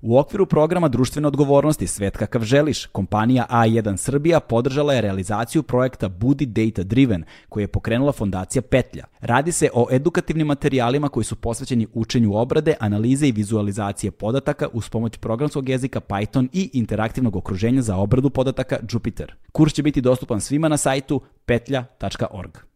U okviru programa društvene odgovornosti Svet kakav želiš, kompanija A1 Srbija podržala je realizaciju projekta Budi Data Driven, koji je pokrenula fondacija Petlja. Radi se o edukativnim materijalima koji su posvećeni učenju obrade, analize i vizualizacije podataka uz pomoć programskog jezika Python i interaktivnog okruženja za obradu podataka Jupyter. Kurs će biti dostupan svima na sajtu petlja.org.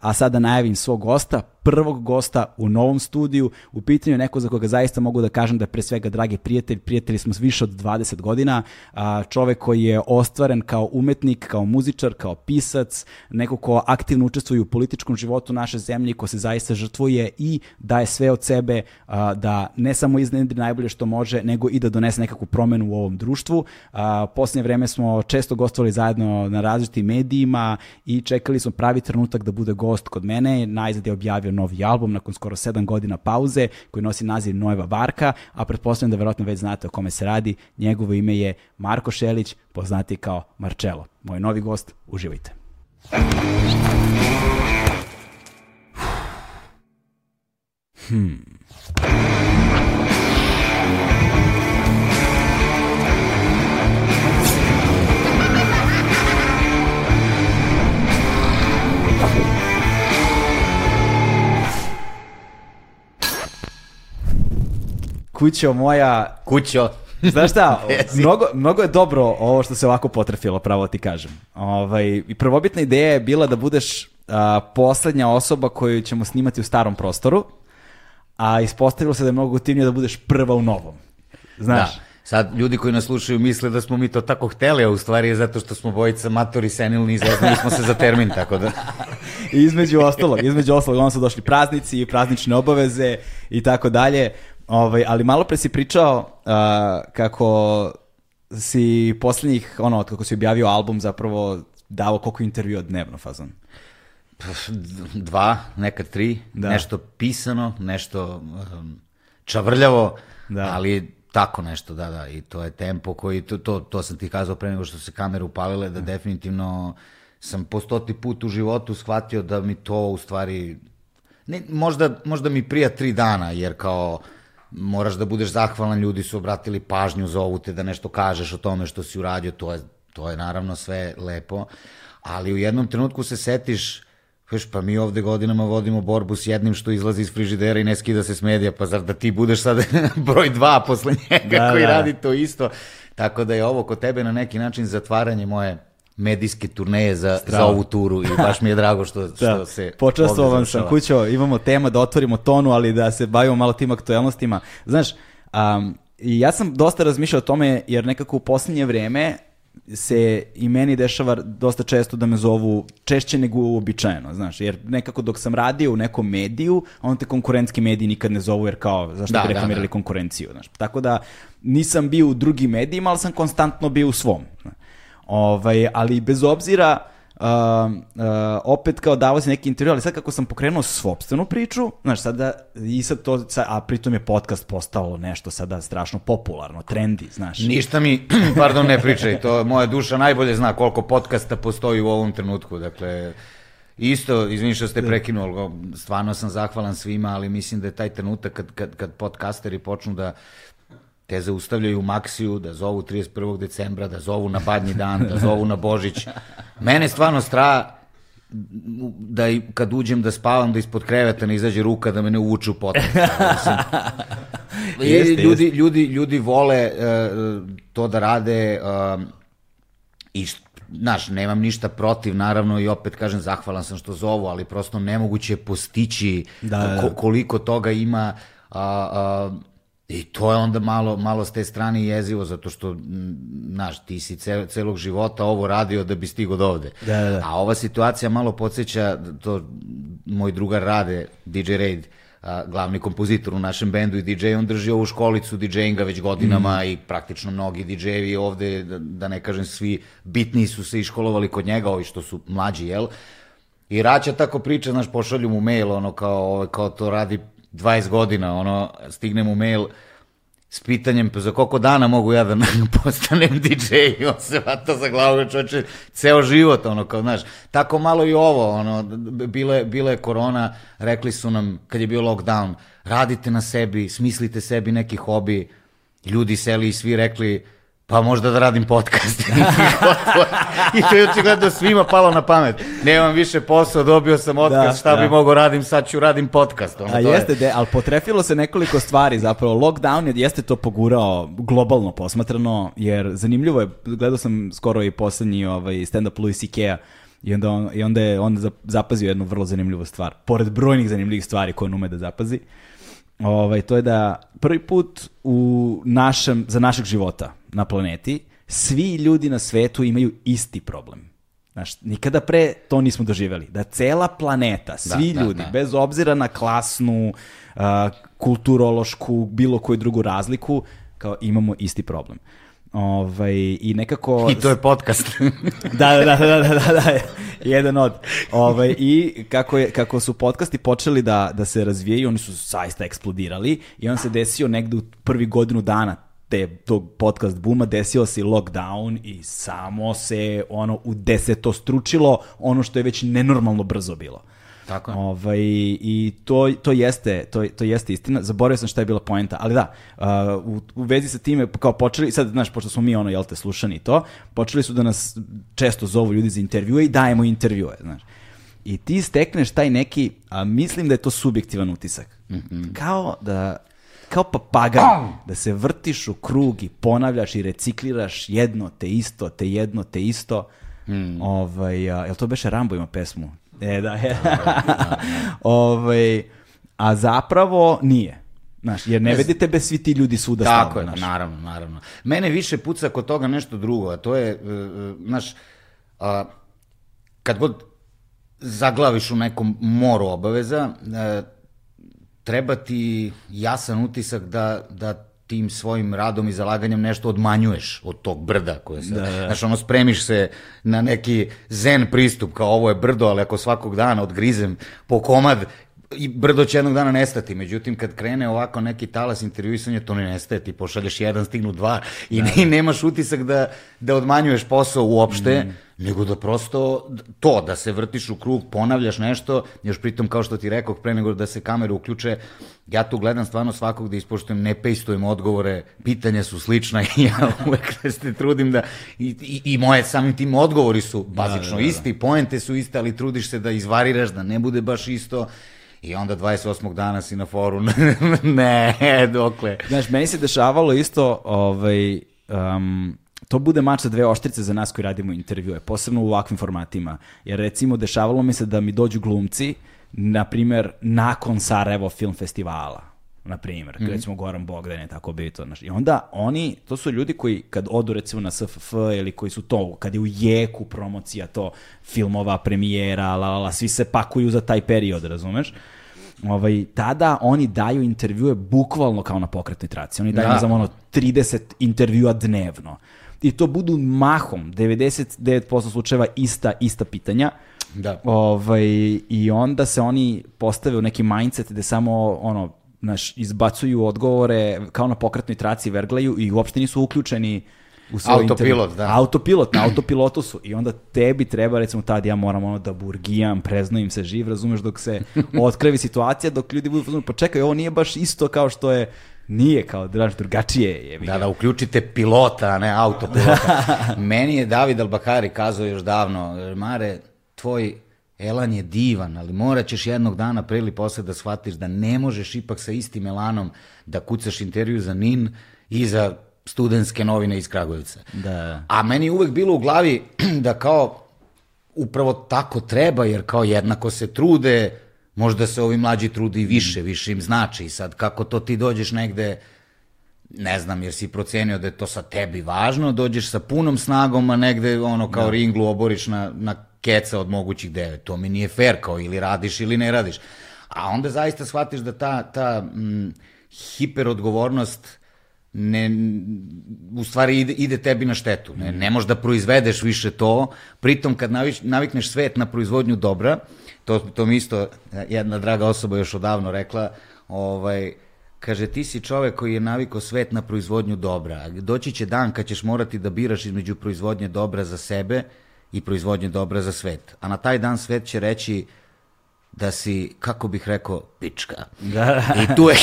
A sada najavim svog gosta, prvog gosta u novom studiju. U pitanju neko za koga zaista mogu da kažem da je pre svega dragi prijatelj. Prijatelji smo više od 20 godina. Čovek koji je ostvaren kao umetnik, kao muzičar, kao pisac, neko ko aktivno učestvuje u političkom životu naše zemlje, ko se zaista žrtvuje i daje sve od sebe da ne samo iznedri najbolje što može, nego i da donese nekakvu promenu u ovom društvu. Poslednje vreme smo često gostovali zajedno na različitim medijima i čekali smo pravi trenutak da bude gost kod mene. Najzad je objavio novi album nakon skoro 7 godina pauze koji nosi naziv Nojeva Varka, a pretpostavljam da verovatno već znate o kome se radi. Njegovo ime je Marko Šelić, poznati kao Marcello. Moj novi gost, uživajte. Hmm. Kućo moja... Kućo. Znaš šta, mnogo, mnogo je dobro ovo što se ovako potrefilo, pravo ti kažem. Ovaj, I prvobitna ideja je bila da budeš a, poslednja osoba koju ćemo snimati u starom prostoru, a ispostavilo se da je mnogo gotivnije da budeš prva u novom. Znaš? Da. Sad, ljudi koji nas slušaju misle da smo mi to tako hteli, a u stvari je zato što smo bojica matori senilni i zeznali smo se za termin, tako da... I između ostalog, između ostalog, onda su došli praznici i praznične obaveze i tako dalje. Ovaj, ali malo pre si pričao uh, kako si poslednjih, ono, kako si objavio album, zapravo dao koliko intervjua dnevno, fazon? Dva, nekad tri, da. nešto pisano, nešto um, čavrljavo, da. ali tako nešto, da, da, i to je tempo koji, to, to, to sam ti kazao pre nego što se kamere upalile, da, da. definitivno sam po stoti put u životu shvatio da mi to u stvari, ne, možda, možda mi prija tri dana, jer kao, moraš da budeš zahvalan, ljudi su obratili pažnju, zovu te da nešto kažeš o tome što si uradio, to je, to je naravno sve lepo, ali u jednom trenutku se setiš, Kaš, pa mi ovde godinama vodimo borbu s jednim što izlazi iz frižidera i ne skida se s medija, pa zar da ti budeš sad broj dva posle njega da, koji da. radi to isto. Tako da je ovo kod tebe na neki način zatvaranje moje medijske turneje za, Strava. za ovu turu i baš mi je drago što, da. što se Počastovan sam kućo, imamo tema da otvorimo tonu, ali da se bavimo malo tim aktualnostima. Znaš, um, ja sam dosta razmišljao o tome jer nekako u poslednje vreme se i meni dešava dosta često da me zovu češće nego uobičajeno, znaš, jer nekako dok sam radio u nekom mediju, on te konkurentski mediji nikad ne zovu jer kao, zašto da, bi reklamirali da, da. konkurenciju, znaš. Tako da nisam bio u drugim medijima, ali sam konstantno bio u svom. Znaš. Ovaj, ali bez obzira, uh, uh, opet kao davao se neki intervju, ali sad kako sam pokrenuo svopstvenu priču, znaš, sada i sad to, a pritom je podcast postalo nešto sada strašno popularno, trendi, znaš. Ništa mi, pardon, ne pričaj, to moja duša najbolje zna koliko podcasta postoji u ovom trenutku, dakle, Isto, izvini što ste prekinuli, stvarno sam zahvalan svima, ali mislim da je taj trenutak kad, kad, kad podcasteri počnu da te zaustavljaju u Maksiju, da zovu 31. decembra, da zovu na Badnji dan, da zovu na Božić. Mene stvarno stra da i kad uđem da spavam, da ispod kreveta ne izađe ruka da me ne uvuče u potok. jeste, ljudi, jeste. ljudi, ljudi vole uh, to da rade uh, i znaš, nemam ništa protiv, naravno, i opet kažem, zahvalan sam što zovu, ali prosto nemoguće postići da, da. Ko, koliko toga ima, a, a, I to je onda malo, malo s te strane jezivo, zato što, znaš, ti si cel, celog života ovo radio da bi stigo do ovde. Da, da, da. A ova situacija malo podsjeća, to moj drugar rade, DJ Raid, a, glavni kompozitor u našem bendu i DJ, on drži ovu školicu DJ-inga već godinama mm. i praktično mnogi DJ-evi ovde, da, da ne kažem svi, bitni su se iškolovali kod njega, ovi što su mlađi, jel? I Raća tako priča, znaš, pošalju mu mail, ono, kao, kao to radi 20 godina, ono, stigne mu mail, s pitanjem pa za koliko dana mogu ja da postanem DJ on se vata za glavu čoče ceo život ono kao znaš tako malo i ovo ono bile bile korona rekli su nam kad je bio lockdown radite na sebi smislite sebi neki hobi. Ljudi seli i svi rekli pa možda da radim podcast. I to je očigledno svima palo na pamet. Nemam više posao, dobio sam otkaz, da, šta da. bi mogao radim, sad ću radim podcast. Ono, A jeste, je... de, ali potrefilo se nekoliko stvari, zapravo lockdown je, jeste to pogurao globalno posmatrano, jer zanimljivo je, gledao sam skoro i poslednji ovaj, stand-up Louis C.K.-a, I onda, on, i onda je on zapazio jednu vrlo zanimljivu stvar. Pored brojnih zanimljivih stvari koje on ume da zapazi, ovaj, to je da prvi put u našem, za našeg života na planeti, svi ljudi na svetu imaju isti problem. Znaš, nikada pre to nismo doživeli. Da cela planeta, svi da, da ljudi, da, da. bez obzira na klasnu, uh, kulturološku, bilo koju drugu razliku, kao imamo isti problem. Ovaj, I nekako... I to je podcast. da, da, da, da, da, da, da, jedan od. Ovaj, I kako, je, kako su podcasti počeli da, da se razvijaju, oni su zaista eksplodirali i on se desio negde u prvi godinu dana te, tog podcast buma desio se lockdown i samo se ono u deseto stručilo ono što je već nenormalno brzo bilo. Tako je. Ovaj, I to, to, jeste, to, to jeste istina. Zaboravio sam šta je bila poenta, ali da, uh, u, u vezi sa time, kao počeli, sad, znaš, pošto smo mi ono, jel te, slušani to, počeli su da nas često zovu ljudi za intervjue i dajemo intervjue, znaš. I ti stekneš taj neki, a mislim da je to subjektivan utisak. Mm -hmm. Kao da kao papagaj, da se vrtiš u krug i ponavljaš i recikliraš jedno te isto, te jedno te isto. Mm. Ovaj, a, jel to beše Rambo ima pesmu? E, da, je. Da, da, da, ovaj, a zapravo nije. Znaš, jer ne vedi tebe svi ti ljudi svuda Tako stavno, je, znaš. naravno, naravno. Mene više puca kod toga nešto drugo, a to je, uh, znaš, uh, kad god zaglaviš u nekom moru obaveza, uh, treba ti jasan utisak da, da tim svojim radom i zalaganjem nešto odmanjuješ od tog brda koje se, da, da. znaš, ono, spremiš se na neki zen pristup, kao ovo je brdo, ali ako svakog dana odgrizem po komad, i brdo će jednog dana nestati, međutim kad krene ovako neki talas intervjuisanja, to ne nestaje, ti pošalješ jedan, stignu dva i, da. ne, nemaš utisak da, da odmanjuješ posao uopšte, mm nego da prosto to, da se vrtiš u krug, ponavljaš nešto, još pritom kao što ti rekao, pre nego da se kamere uključe, ja tu gledam stvarno svakog da ispoštujem, ne pejstujem odgovore, pitanja su slična i ja uvek se trudim da, i, i, i moje samim tim odgovori su bazično da, da, da. isti, poente su iste, ali trudiš se da izvariraš, da ne bude baš isto, I onda 28. dana si na foru, ne, dokle. Znaš, meni se dešavalo isto, ovaj, um, to bude mač sa dve oštrice za nas koji radimo intervjue, posebno u ovakvim formatima. Jer recimo dešavalo mi se da mi dođu glumci, na primer, nakon Sarajevo film festivala, na primjer, mm -hmm. recimo Goran Bogdan je tako bio to, znaš. I onda oni, to su ljudi koji kad odu recimo na SFF ili koji su to, kad je u jeku promocija to, filmova, premijera, la, la, la, svi se pakuju za taj period, razumeš? ovaj, tada oni daju intervjue bukvalno kao na pokretnoj traci. Oni daju, da. znam, ono, 30 intervjua dnevno i to budu mahom, 99% slučajeva ista, ista pitanja. Da. Ovaj, I onda se oni postave u neki mindset gde samo ono, naš, izbacuju odgovore kao na pokretnoj traci verglaju i uopšte nisu uključeni u svoj Autopilot, da. Autopilot, na autopilotu su. I onda tebi treba, recimo, tad ja moram ono da burgijam, preznojim se živ, razumeš, dok se otkrevi situacija, dok ljudi budu, pa čekaj, ovo nije baš isto kao što je Nije kao draž drugačije je. Da, da, uključite pilota, a ne autopilota. Meni je David Albakari kazao još davno, Mare, tvoj elan je divan, ali morat ćeš jednog dana pre ili posle da shvatiš da ne možeš ipak sa istim elanom da kucaš intervju za NIN i za studentske novine iz Kragujevca. Da. A meni je uvek bilo u glavi da kao upravo tako treba, jer kao jednako se trude, Možda se ovi mlađi trudi više, više im znači. I sad kako to ti dođeš negde, ne znam, jer si procenio da je to sa tebi važno, dođeš sa punom snagom, a negde ono kao da. ringlu oboriš na, na keca od mogućih devet. To mi nije fair, kao ili radiš ili ne radiš. A onda zaista shvatiš da ta, ta mm, hiperodgovornost ne, u stvari ide, ide tebi na štetu. Ne, ne možeš da proizvedeš više to, pritom kad naviš, navikneš svet na proizvodnju dobra, to, to mi isto jedna draga osoba još odavno rekla, ovaj, kaže, ti si čovek koji je naviko svet na proizvodnju dobra. Doći će dan kad ćeš morati da biraš između proizvodnje dobra za sebe i proizvodnje dobra za svet. A na taj dan svet će reći da si, kako bih rekao, pička. Da. I tu je...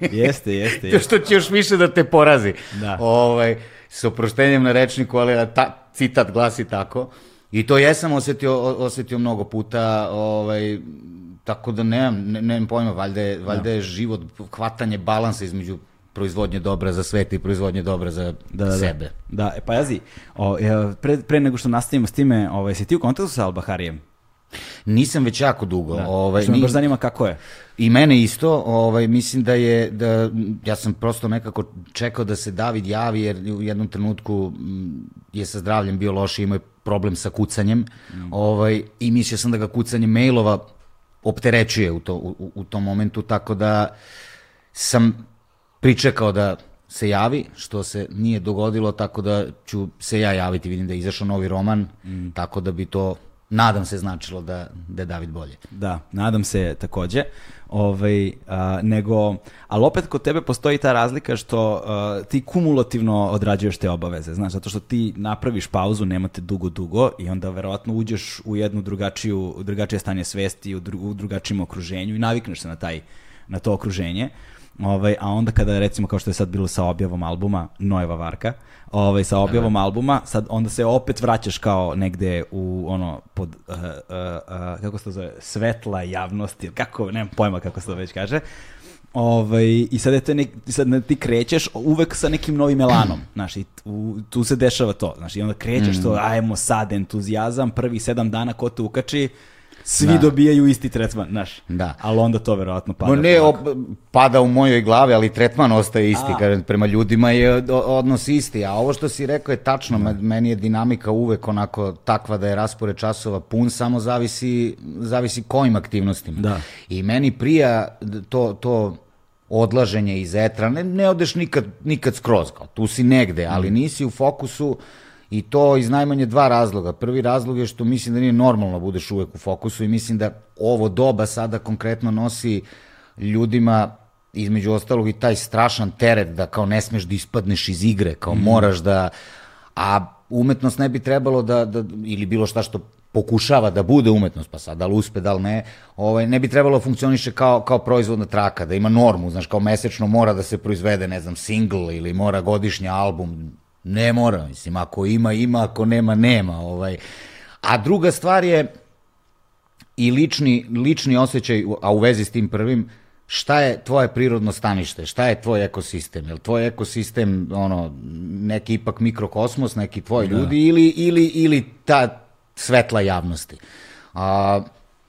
jeste, jeste, jeste. što će još više da te porazi. Da. Ovaj, s oproštenjem na rečniku, ali ta, citat glasi tako. I to jesam osetio, osetio mnogo puta, ovaj, tako da nemam, ne, nemam pojma, valjda je, valjda da. je život, hvatanje balansa između proizvodnje dobra za svet i proizvodnje dobra za da, da, sebe. Da, da. E, pa jazi, o, pre, pre nego što nastavimo s time, ovaj, si ti u kontaktu sa Albaharijem? Nisam već jako dugo. Da. Ovaj, što me baš zanima kako je. I mene isto, ovaj, mislim da je, da, ja sam prosto nekako čekao da se David javi, jer u jednom trenutku je sa zdravljem bio loši, imao je problem sa kucanjem, mm. ovaj, i mislio sam da ga kucanje mailova opterećuje u, to, u, u tom momentu, tako da sam pričekao da se javi, što se nije dogodilo, tako da ću se ja javiti, vidim da je izašao novi roman, mm. tako da bi to nadam se značilo da, da je David bolje. Da, nadam se takođe. Ovaj, a, nego, ali opet kod tebe postoji ta razlika što a, ti kumulativno odrađuješ te obaveze, znaš, zato što ti napraviš pauzu, nemate dugo, dugo i onda verovatno uđeš u jednu drugačiju, drugačije stanje svesti, u, dru, u drugačijem okruženju i navikneš se na taj na to okruženje. Ovaj, a onda kada recimo kao što je sad bilo sa objavom albuma Nojeva Varka, ovaj, sa objavom Aha. albuma, sad onda se opet vraćaš kao negde u ono pod, uh, uh, uh, kako se to zove, svetla javnosti, kako, nemam pojma kako se to već kaže, Ovaj, I sad, je to nek, sad ti krećeš uvek sa nekim novim elanom, znaš, i tu, tu se dešava to, znaš, i onda krećeš mm. to, ajmo sad, entuzijazam, prvi sedam dana ko te ukači, svi da. dobijaju isti tretman, znaš. Da. Ali onda to verovatno pada. No ne, op, pada u mojoj glavi, ali tretman ostaje isti. Kažem, prema ljudima je odnos isti. A ovo što si rekao je tačno. Da. Meni je dinamika uvek onako takva da je raspored časova pun, samo zavisi, zavisi kojim aktivnostima. Da. I meni prija to, to odlaženje iz etra. Ne, ne odeš nikad, nikad skroz, kao, tu si negde, ali mm. nisi u fokusu I to iz najmanje dva razloga. Prvi razlog je što mislim da nije normalno da budeš uvek u fokusu i mislim da ovo doba sada konkretno nosi ljudima između ostalog i taj strašan teret da kao ne smeš da ispadneš iz igre, kao mm. moraš da... A umetnost ne bi trebalo da, da, ili bilo šta što pokušava da bude umetnost, pa sad da li uspe, da li ne, ovaj, ne bi trebalo da funkcioniše kao, kao proizvodna traka, da ima normu, znaš, kao mesečno mora da se proizvede, ne znam, single ili mora godišnji album, Ne mora, mislim, ako ima, ima, ako nema, nema. Ovaj. A druga stvar je i lični, lični osjećaj, a u vezi s tim prvim, šta je tvoje prirodno stanište, šta je tvoj ekosistem, je li tvoj ekosistem ono, neki ipak mikrokosmos, neki tvoj da. ljudi ili, ili, ili ta svetla javnosti. A,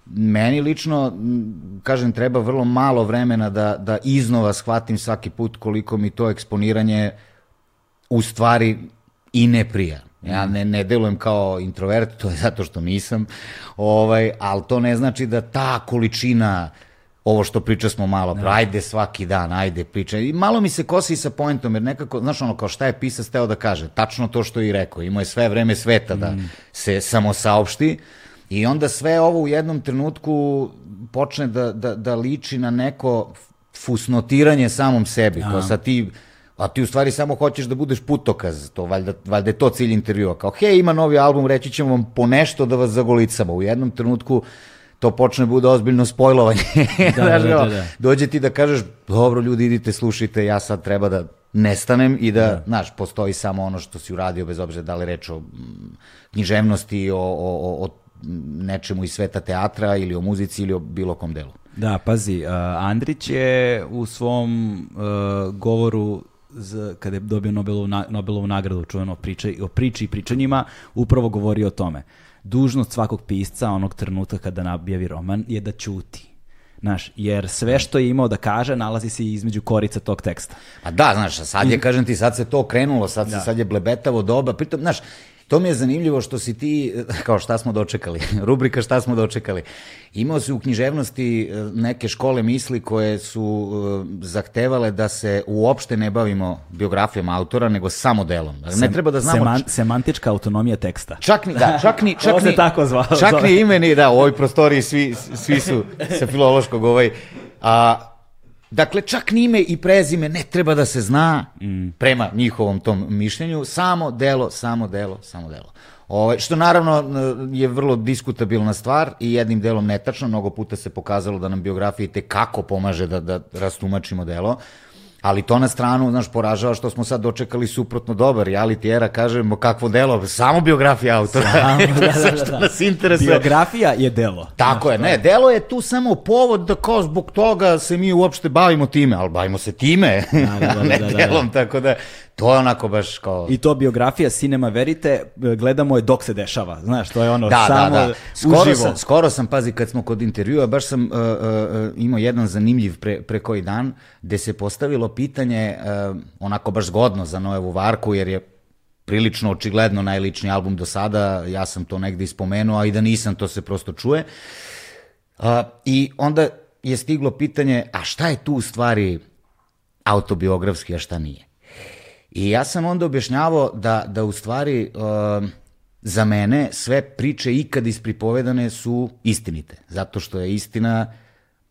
meni lično, kažem, treba vrlo malo vremena da, da iznova shvatim svaki put koliko mi to eksponiranje u stvari i ne prija. Ja ne, ne delujem kao introvert, to je zato što nisam, ovaj, ali to ne znači da ta količina ovo što priča smo malo, ne. ajde svaki dan, ajde priča. I malo mi se kosi sa poentom, jer nekako, znaš ono, kao šta je pisac teo da kaže, tačno to što je i rekao, imao je sve vreme sveta da mm. se samo saopšti, i onda sve ovo u jednom trenutku počne da, da, da liči na neko fusnotiranje samom sebi, Aha. kao sa ti a ti u stvari samo hoćeš da budeš putokaz, to valjda, valjda je to cilj intervjua, kao hej ima novi album, reći ćemo vam po nešto da vas zagolicamo, u jednom trenutku to počne bude ozbiljno spojlovanje. Da, da, da, da, Dođe ti da kažeš, dobro ljudi idite, slušajte, ja sad treba da nestanem i da, da. znaš, postoji samo ono što si uradio, bez obzira da li reč o književnosti, o, o, o nečemu iz sveta teatra ili o muzici ili o bilo kom delu. Da, pazi, uh, Andrić je u svom uh, govoru z, kada je dobio Nobelovu, na, Nobelovu nagradu čuveno priče, o priči i pričanjima, upravo govori o tome. Dužnost svakog pisca onog trenutka kada nabjavi roman je da ćuti. Znaš, jer sve što je imao da kaže nalazi se između korica tog teksta. A da, znaš, sad je, kažem ti, sad se to krenulo, sad, se, da. sad je blebetavo doba, pritom, znaš, To mi je zanimljivo što si ti, kao šta smo dočekali, rubrika šta smo dočekali. Imao si u književnosti e, neke škole misli koje su e, zahtevale da se uopšte ne bavimo biografijom autora, nego samo delom. Ne treba da znamo... Seman, semantička autonomija teksta. Čak ni, da, čak ni... Čak ni, tako zvao. Čak ni imeni, da, u ovoj prostoriji svi, svi su sa filološkog ovaj... A, Dakle, čak nime i prezime ne treba da se zna mm. prema njihovom tom mišljenju, samo delo, samo delo, samo delo. Ove, ovaj, što naravno je vrlo diskutabilna stvar i jednim delom netačno, mnogo puta se pokazalo da nam biografija te kako pomaže da, da rastumačimo delo. Ali to na stranu, znaš, poražava što smo sad dočekali suprotno dobar reality era, kažemo kakvo delo, samo biografija autora. Samo, da, da, da, da. nas interesuje. Biografija je delo. Tako znaš, je, ne, delo je tu samo povod da kao zbog toga se mi uopšte bavimo time, ali bavimo se time, da, da, da, ne da, da, delom, da. tako da to je onako baš kao... I to biografija Cinema Verite, gledamo je dok se dešava, znaš, to je ono da, samo da, da. Skoro uživo. Sam, skoro sam, pazi, kad smo kod intervjua, baš sam uh, uh, imao jedan zanimljiv pre, pre koji dan, gde se postavilo pitanje, uh, onako baš zgodno za Noevu Varku, jer je prilično očigledno najličniji album do sada, ja sam to negde ispomenuo, a i da nisam, to se prosto čuje. Uh, I onda je stiglo pitanje, a šta je tu u stvari autobiografski, a šta nije? I ja sam onda objašnjavao da, da u stvari uh, za mene sve priče ikad ispripovedane su istinite. Zato što je istina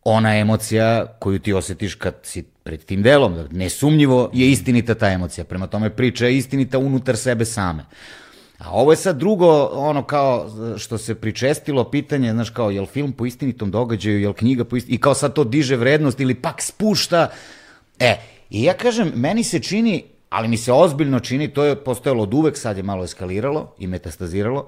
ona emocija koju ti osetiš kad si pred tim delom. Nesumnjivo je istinita ta emocija. Prema tome priča je istinita unutar sebe same. A ovo je sad drugo, ono kao što se pričestilo pitanje, znaš kao, je li film po istinitom događaju, je li knjiga po istinitom, i kao sad to diže vrednost ili pak spušta. E, i ja kažem, meni se čini ali mi se ozbiljno čini, to je postojalo od uvek, sad je malo eskaliralo i metastaziralo,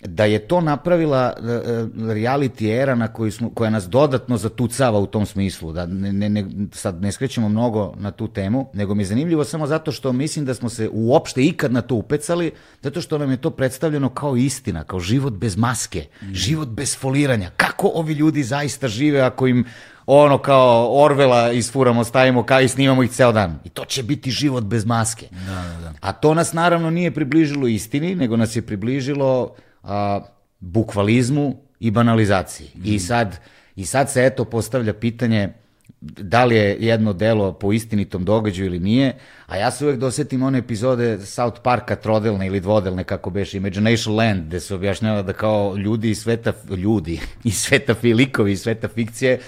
da je to napravila e, e, reality era na koju smo, koja nas dodatno zatucava u tom smislu, da ne, ne, ne, sad ne skrećemo mnogo na tu temu, nego mi je zanimljivo samo zato što mislim da smo se uopšte ikad na to upecali, zato što nam je to predstavljeno kao istina, kao život bez maske, mm. život bez foliranja. Kako ovi ljudi zaista žive ako im ono kao Orvela isfuramo, stavimo kao i snimamo ih ceo dan. I to će biti život bez maske. Da, da, da. A to nas naravno nije približilo istini, nego nas je približilo a, bukvalizmu i banalizaciji. Mm. I, sad, I sad se eto postavlja pitanje da li je jedno delo po istinitom događaju ili nije, a ja se uvek dosetim one epizode South Parka trodelne ili dvodelne, kako beše, Imagination Land, gde se objašnjava da kao ljudi iz sveta, ljudi iz sveta filikovi, iz sveta fikcije,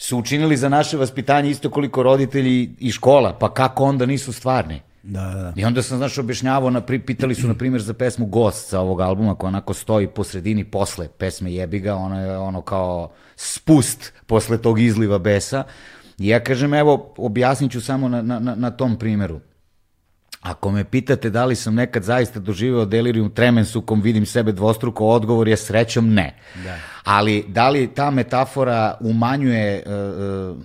su učinili za naše vaspitanje isto koliko roditelji i škola, pa kako onda nisu stvarni? Da, da. I onda sam, znaš, objašnjavao, na, pitali su, na primjer, za pesmu Gost sa ovog albuma, koja onako stoji po sredini posle pesme Jebiga, ono je ono kao spust posle tog izliva besa. I ja kažem, evo, objasnit ću samo na, na, na tom primeru. Ako me pitate da li sam nekad zaista doživeo delirium tremens u kom vidim sebe dvostruko, odgovor je srećom ne. Da. Ali da li ta metafora umanjuje uh, uh,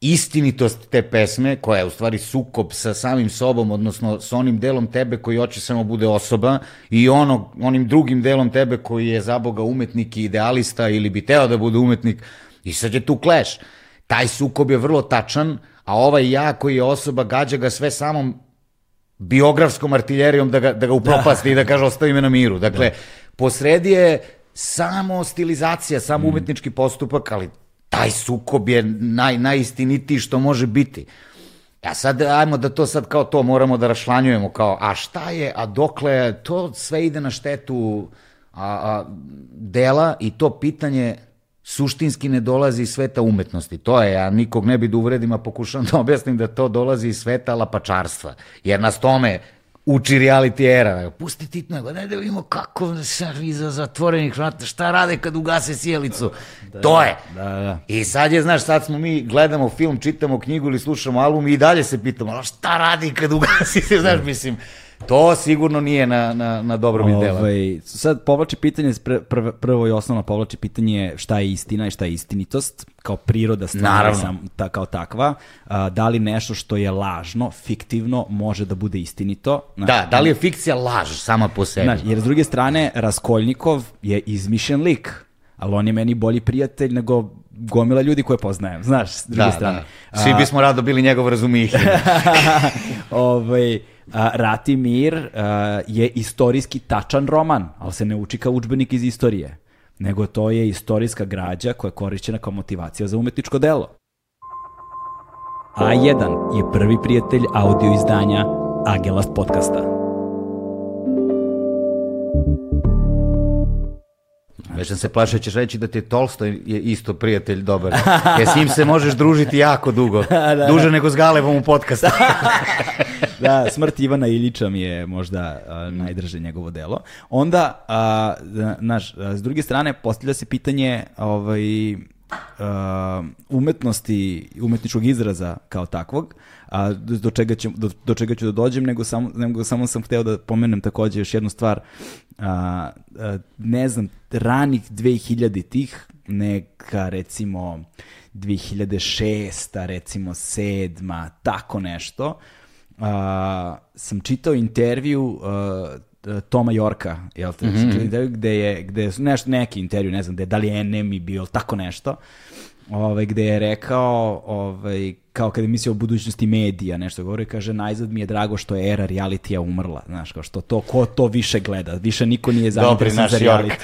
istinitost te pesme, koja je u stvari sukob sa samim sobom, odnosno sa onim delom tebe koji hoće samo bude osoba i ono, onim drugim delom tebe koji je za Boga umetnik i idealista ili bi teo da bude umetnik i sad je tu kleš. Taj sukob je vrlo tačan, a ovaj ja koji je osoba gađa ga sve samom biografskom artiljerijom da ga, da ga upropasti da. i da kaže ostavi me na miru. Dakle, da. posredi je samo stilizacija, samo mm. umetnički postupak, ali taj sukob je naj, najistinitiji što može biti. A sad, ajmo da to sad kao to moramo da rašlanjujemo, kao, a šta je, a dokle, to sve ide na štetu a, a, dela i to pitanje suštinski ne dolazi iz sveta umetnosti. To je, ja nikog ne bi da uvredim, a pokušam da objasnim da to dolazi iz sveta lapačarstva. Jer nas tome uči reality era. Pusti titno, ne da vidimo kako se iza zatvorenih vrata, šta rade kad ugase sjelicu. Da, to je. Da, da. I sad je, znaš, sad smo mi, gledamo film, čitamo knjigu ili slušamo album i dalje se pitamo, šta radi kad ugasi se, znaš, mislim, To sigurno nije na, na, na dobrobit dela. Ovaj, sad povlači pitanje, pr, prvo i osnovno povlači pitanje šta je istina i šta je istinitost, kao priroda stvari sam, ta, kao takva. A, da li nešto što je lažno, fiktivno, može da bude istinito? Znaš, da, da li je fikcija laž sama po sebi? Znaš, jer s druge strane, Raskoljnikov je izmišljen lik, ali on je meni bolji prijatelj nego gomila ljudi koje poznajem, znaš, s druge da, strane. Da. Svi bismo rado bili njegov razumih. ovaj, Rati mir a, je istorijski tačan roman, ali se ne uči kao učbenik iz istorije, nego to je istorijska građa koja je korišćena kao motivacija za umetničko delo. A1 je prvi prijatelj audio izdanja Agelast podcasta. Već sam se plašao, ćeš reći da ti je Tolstoj je isto prijatelj dobar. Jer s njim se možeš družiti jako dugo. da, da. Duže nego s Galevom u podcastu. da, smrt Ivana Ilića mi je možda uh, najdrže njegovo delo. Onda, uh, naš, s druge strane, postavlja se pitanje ovaj, umetnosti, umetničkog izraza kao takvog, a do čega, ću, do, do čega ću da dođem, nego samo, nego samo sam hteo da pomenem takođe još jednu stvar. A, a, ne znam, ranih 2000 tih, neka recimo 2006. recimo 7. tako nešto, a, sam čitao intervju a, Toma Jorka, jel te, mm -hmm. gde je, gde je nešto, neki intervju, ne znam, gde je da li je enemy bio, tako nešto, ovaj, gde je rekao, ovaj, kao kada je mislio o budućnosti medija, nešto govori, kaže, najzad mi je drago što je era realitija umrla, znaš, kao što to, ko to više gleda, više niko nije zainteresan za reality.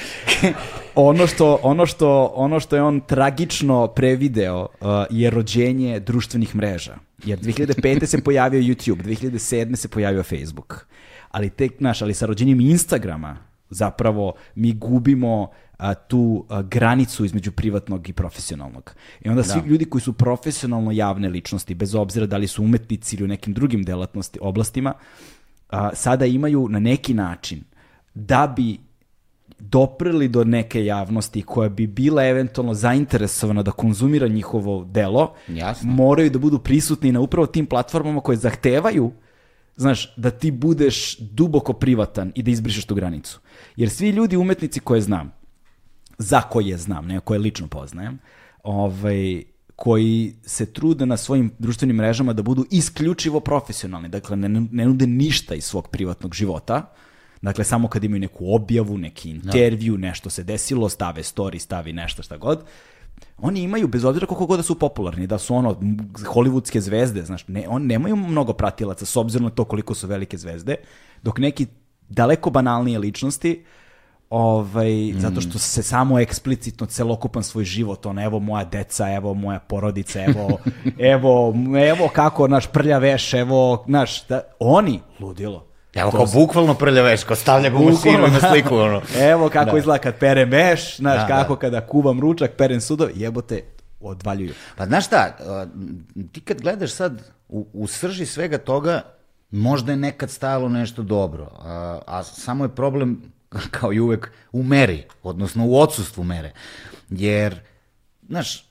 ono, što, ono, što, ono što je on tragično prevideo uh, je rođenje društvenih mreža. Jer 2005. se pojavio YouTube, 2007. se pojavio Facebook. Ali tek, znaš, ali sa rođenjem Instagrama zapravo mi gubimo a, tu a, granicu između privatnog i profesionalnog. I onda svi da. ljudi koji su profesionalno javne ličnosti, bez obzira da li su umetnici ili u nekim drugim delatnosti, oblastima, a, sada imaju na neki način da bi doprli do neke javnosti koja bi bila eventualno zainteresovana da konzumira njihovo delo, Jasno. moraju da budu prisutni na upravo tim platformama koje zahtevaju znaš, da ti budeš duboko privatan i da izbrišeš tu granicu. Jer svi ljudi umetnici koje znam, za koje znam, ne koje lično poznajem, ovaj, koji se trude na svojim društvenim mrežama da budu isključivo profesionalni, dakle ne, ne nude ništa iz svog privatnog života, dakle samo kad imaju neku objavu, neki da. intervju, nešto se desilo, stave story, stavi nešto šta god, oni imaju, bez obzira koliko god da su popularni, da su ono hollywoodske zvezde, znaš, ne, oni nemaju mnogo pratilaca s obzirom na to koliko su velike zvezde, dok neki daleko banalnije ličnosti ovaj, mm. zato što se samo eksplicitno celokupan svoj život, on, evo moja deca, evo moja porodica, evo, evo, evo kako naš prlja veš, evo, naš, da, oni, ludilo. Evo kao bukvalno prlja veš, kao stavlja ga u mašinu na sliku, ono. evo kako da. izgleda kad perem veš, znaš, da, kako da. kada kuvam ručak, perem sudo, jebote, odvaljuju. Pa znaš šta, ti kad gledaš sad u, u srži svega toga, možda je nekad stajalo nešto dobro, a, a samo je problem kao i uvek, u meri, odnosno u odsustvu mere. Jer, znaš, e,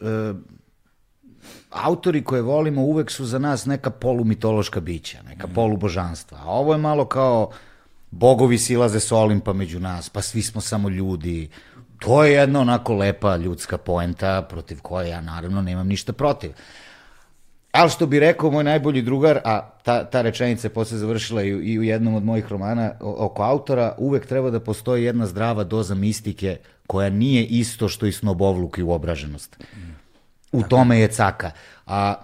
autori koje volimo uvek su za nas neka polumitološka bića, neka mm. polubožanstva. A ovo je malo kao bogovi silaze s Olimpa među nas, pa svi smo samo ljudi. To je jedna onako lepa ljudska poenta protiv koje ja naravno nemam ništa protiv. Ali što bi rekao moj najbolji drugar, a ta, ta rečenica je posle završila i, i u jednom od mojih romana oko autora, uvek treba da postoji jedna zdrava doza mistike koja nije isto što i snobovluk i uobraženost. U tome je caka. A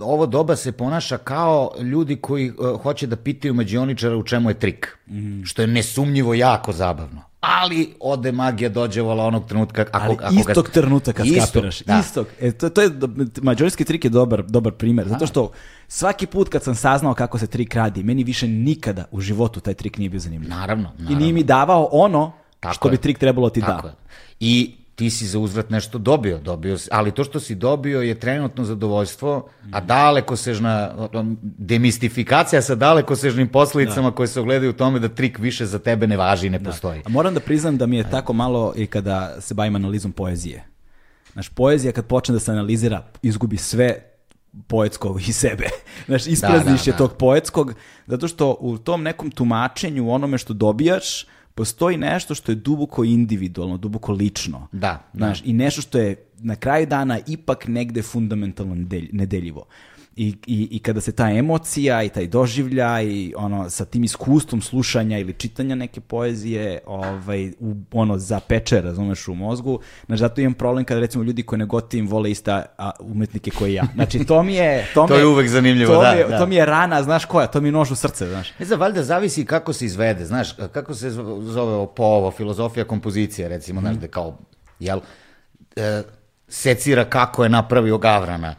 ovo doba se ponaša kao ljudi koji uh, hoće da pitaju mađioničara u čemu je trik. Mm. Što je nesumnjivo jako zabavno ali ode magija dođe vola onog trenutka ako, ali ako istog ga... trenutka kad istog, skapiraš da. istog e, to, to je mađorski trik je dobar dobar primer zato što svaki put kad sam saznao kako se trik radi meni više nikada u životu taj trik nije bio zanimljiv naravno, naravno. i nije mi davao ono Tako što je. bi trik trebalo ti Tako da je. i ti si za uzvrat nešto dobio, dobio si, ali to što si dobio je trenutno zadovoljstvo, a dalekosežna demistifikacija sa dalekosežnim posledicama da. koje se ogledaju u tome da trik više za tebe ne važi i ne da. postoji. A moram da priznam da mi je tako malo i kada se bavim analizom poezije. Znaš, poezija kad počne da se analizira, izgubi sve poetskog i sebe. Znaš, isprazniš da, da, je da. tog poetskog, zato što u tom nekom tumačenju, onome što dobijaš, postoji nešto što je duboko individualno, duboko lično. Da. Znaš, da. i nešto što je na kraju dana ipak negde fundamentalno nedeljivo. I, i, I kada se ta emocija i taj doživljaj ono, sa tim iskustvom slušanja ili čitanja neke poezije ovaj, u, ono, zapeče, razumeš, u mozgu, znači zato imam problem kada recimo ljudi koji ne gotivim vole ista a, umetnike koji ja. Znači to mi je... To, to je uvek zanimljivo, to da, mi, da. To mi je rana, znaš koja, to mi je nož u srce, znaš. Ne znam, valjda zavisi kako se izvede, znaš, kako se zove po ovo, filozofija kompozicije, recimo, mm. znaš, da kao, jel, e, secira kako je napravio Gavrana,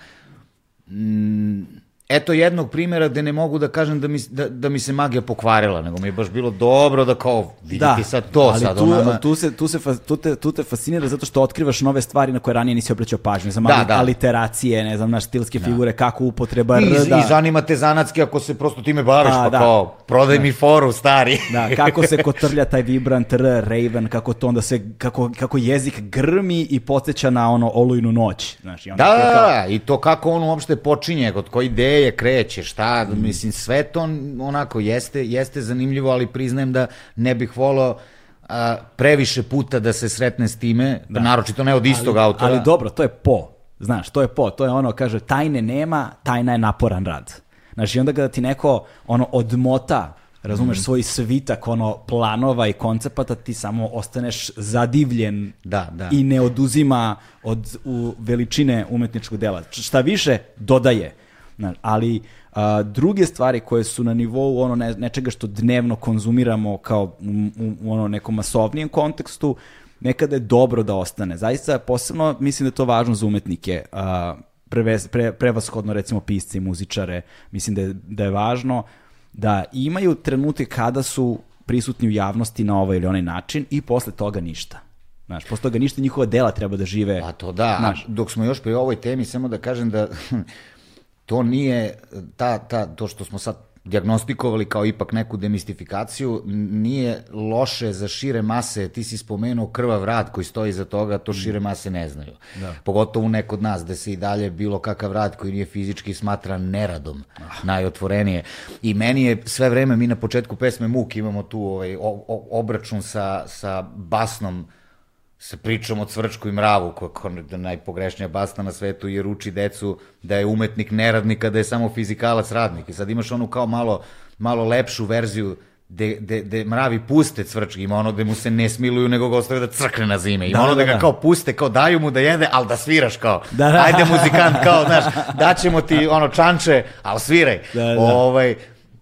mm, eto jednog primjera gde ne mogu da kažem da mi, da, da mi se magija pokvarila, nego mi je baš bilo dobro da kao, vidi da, sad to ali sad. Tu, onama... tu, se, tu, se, tu, te, tu te fascinira zato što otkrivaš nove stvari na koje ranije nisi obraćao pažnju. Znam, da, da. aliteracije, ne znam, naš stilske da. figure, kako upotreba I, r, da. I zanima te zanatski ako se prosto time baviš, pa, pa da. kao, prodaj da. mi foru, stari. Da, kako se kotrlja taj vibrant r, raven, kako to onda se, kako, kako jezik grmi i podsjeća na ono olujnu noć. Znaš, i onda da, kao... da, i to kako on uopšte počinje, kod koje ideje kreće, šta, mm. mislim, sve to onako jeste, jeste zanimljivo, ali priznajem da ne bih volao a, previše puta da se sretne s time, da. naročito ne od istog ali, autora. Ali dobro, to je po. Znaš, to je po, to je ono, kaže, tajne nema, tajna je naporan rad. Znaš, i onda kada ti neko ono odmota razumeš, mm. svoj svitak ono planova i koncepata, ti samo ostaneš zadivljen da, da. i ne oduzima od u veličine umetničkog dela. Šta više, dodaje. Znaš, ali a, druge stvari koje su na nivou ono ne, nečega što dnevno konzumiramo kao u, u, ono nekom masovnijem kontekstu, nekada je dobro da ostane. Zaista, posebno mislim da je to važno za umetnike. A, prevez, pre, prevashodno recimo pisce i muzičare, mislim da je, da je važno da imaju trenutke kada su prisutni u javnosti na ovaj ili onaj način i posle toga ništa. Znaš, posle toga ništa njihova dela treba da žive. Pa to da, znaš. dok smo još pri ovoj temi, samo da kažem da to nije, ta, ta, to što smo sad diagnostikovali kao ipak neku demistifikaciju, nije loše za šire mase, ti si spomenuo krvav rad koji stoji za toga, to šire mase ne znaju. Da. Pogotovo neko od nas, da se i dalje bilo kakav rad koji nije fizički smatra neradom, ah. najotvorenije. I meni je sve vreme, mi na početku pesme Muk imamo tu ovaj, o, o, obračun sa, sa basnom sa pričom o cvrčku i mravu, koja je najpogrešnija basna na svetu, jer uči decu da je umetnik neradnik, kada je samo fizikalac radnik. I sad imaš onu kao malo, malo lepšu verziju de, de, de mravi puste cvrčki, ima ono gde mu se ne smiluju, nego ga ostave da crkne na zime. Ima da, ono da, da, ga kao puste, kao daju mu da jede, ali da sviraš kao. Da, da. Ajde muzikant, kao, znaš, daćemo ti ono čanče, ali sviraj. Da, da. Ovaj,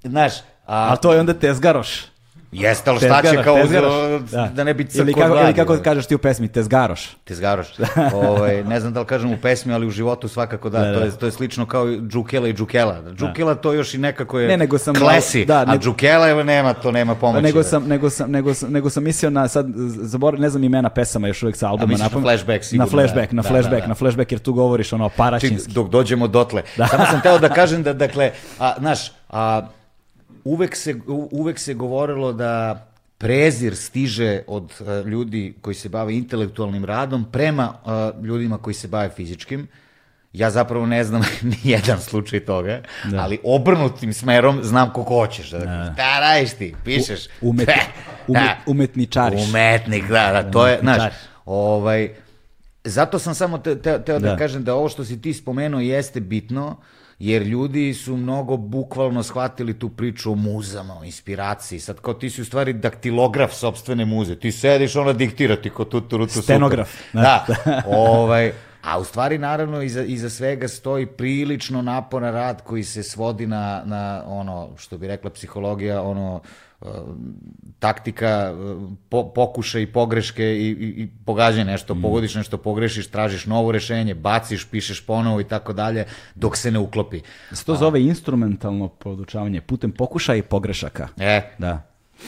znaš, a, a to je onda tezgaroš. Jeste, ali šta će kao da. da ne bi crko ili kako, ili kako kažeš ti u pesmi, tezgaroš. Tezgaroš. ovaj, ne znam da li kažem u pesmi, ali u životu svakako da. da, da. To, je, to je slično kao džukela i džukela. Džukela da. to još i nekako je ne, nego sam, klesi, da, nego, a džukela nema, to nema pomoći. Nego sam, nego sam, nego sam, nego sam mislio na, sad, zabor, ne znam imena pesama još uvek sa albuma. A na flashback sigurno. Na flashback, na da, flashback, da, da. na flashback, jer tu govoriš ono paraćinski. Dok dođemo dotle. Da. Samo sam teo da kažem da, dakle, a, znaš, a, uvek se, uvek se govorilo da prezir stiže od uh, ljudi koji se bave intelektualnim radom prema uh, ljudima koji se bave fizičkim. Ja zapravo ne znam ni jedan slučaj toga, da. ali obrnutim smerom znam ko hoćeš. Da, da. da radiš ti, pišeš. U, umet, umet, da. umetničariš. Umetnik, da, da, to je, znaš, ovaj, zato sam samo teo te, te da. da kažem da ovo što si ti spomenuo jeste bitno, uh, jer ljudi su mnogo bukvalno shvatili tu priču o muzama, o inspiraciji. Sad kao ti si u stvari daktilograf sobstvene muze. Ti sediš, ona diktira ti ko tu, tu, tu, Stenograf. Super. Da, ovaj, a u stvari naravno iza, iza svega stoji prilično naporan rad koji se svodi na, na ono, što bi rekla psihologija, ono, taktika, po, pokušaj i pogreške i, i, i pogađaj nešto, mm. pogodiš nešto, pogrešiš, tražiš novo rešenje, baciš, pišeš ponovo i tako dalje, dok se ne uklopi. Se to zove instrumentalno podučavanje putem pokušaja i pogrešaka. E, da.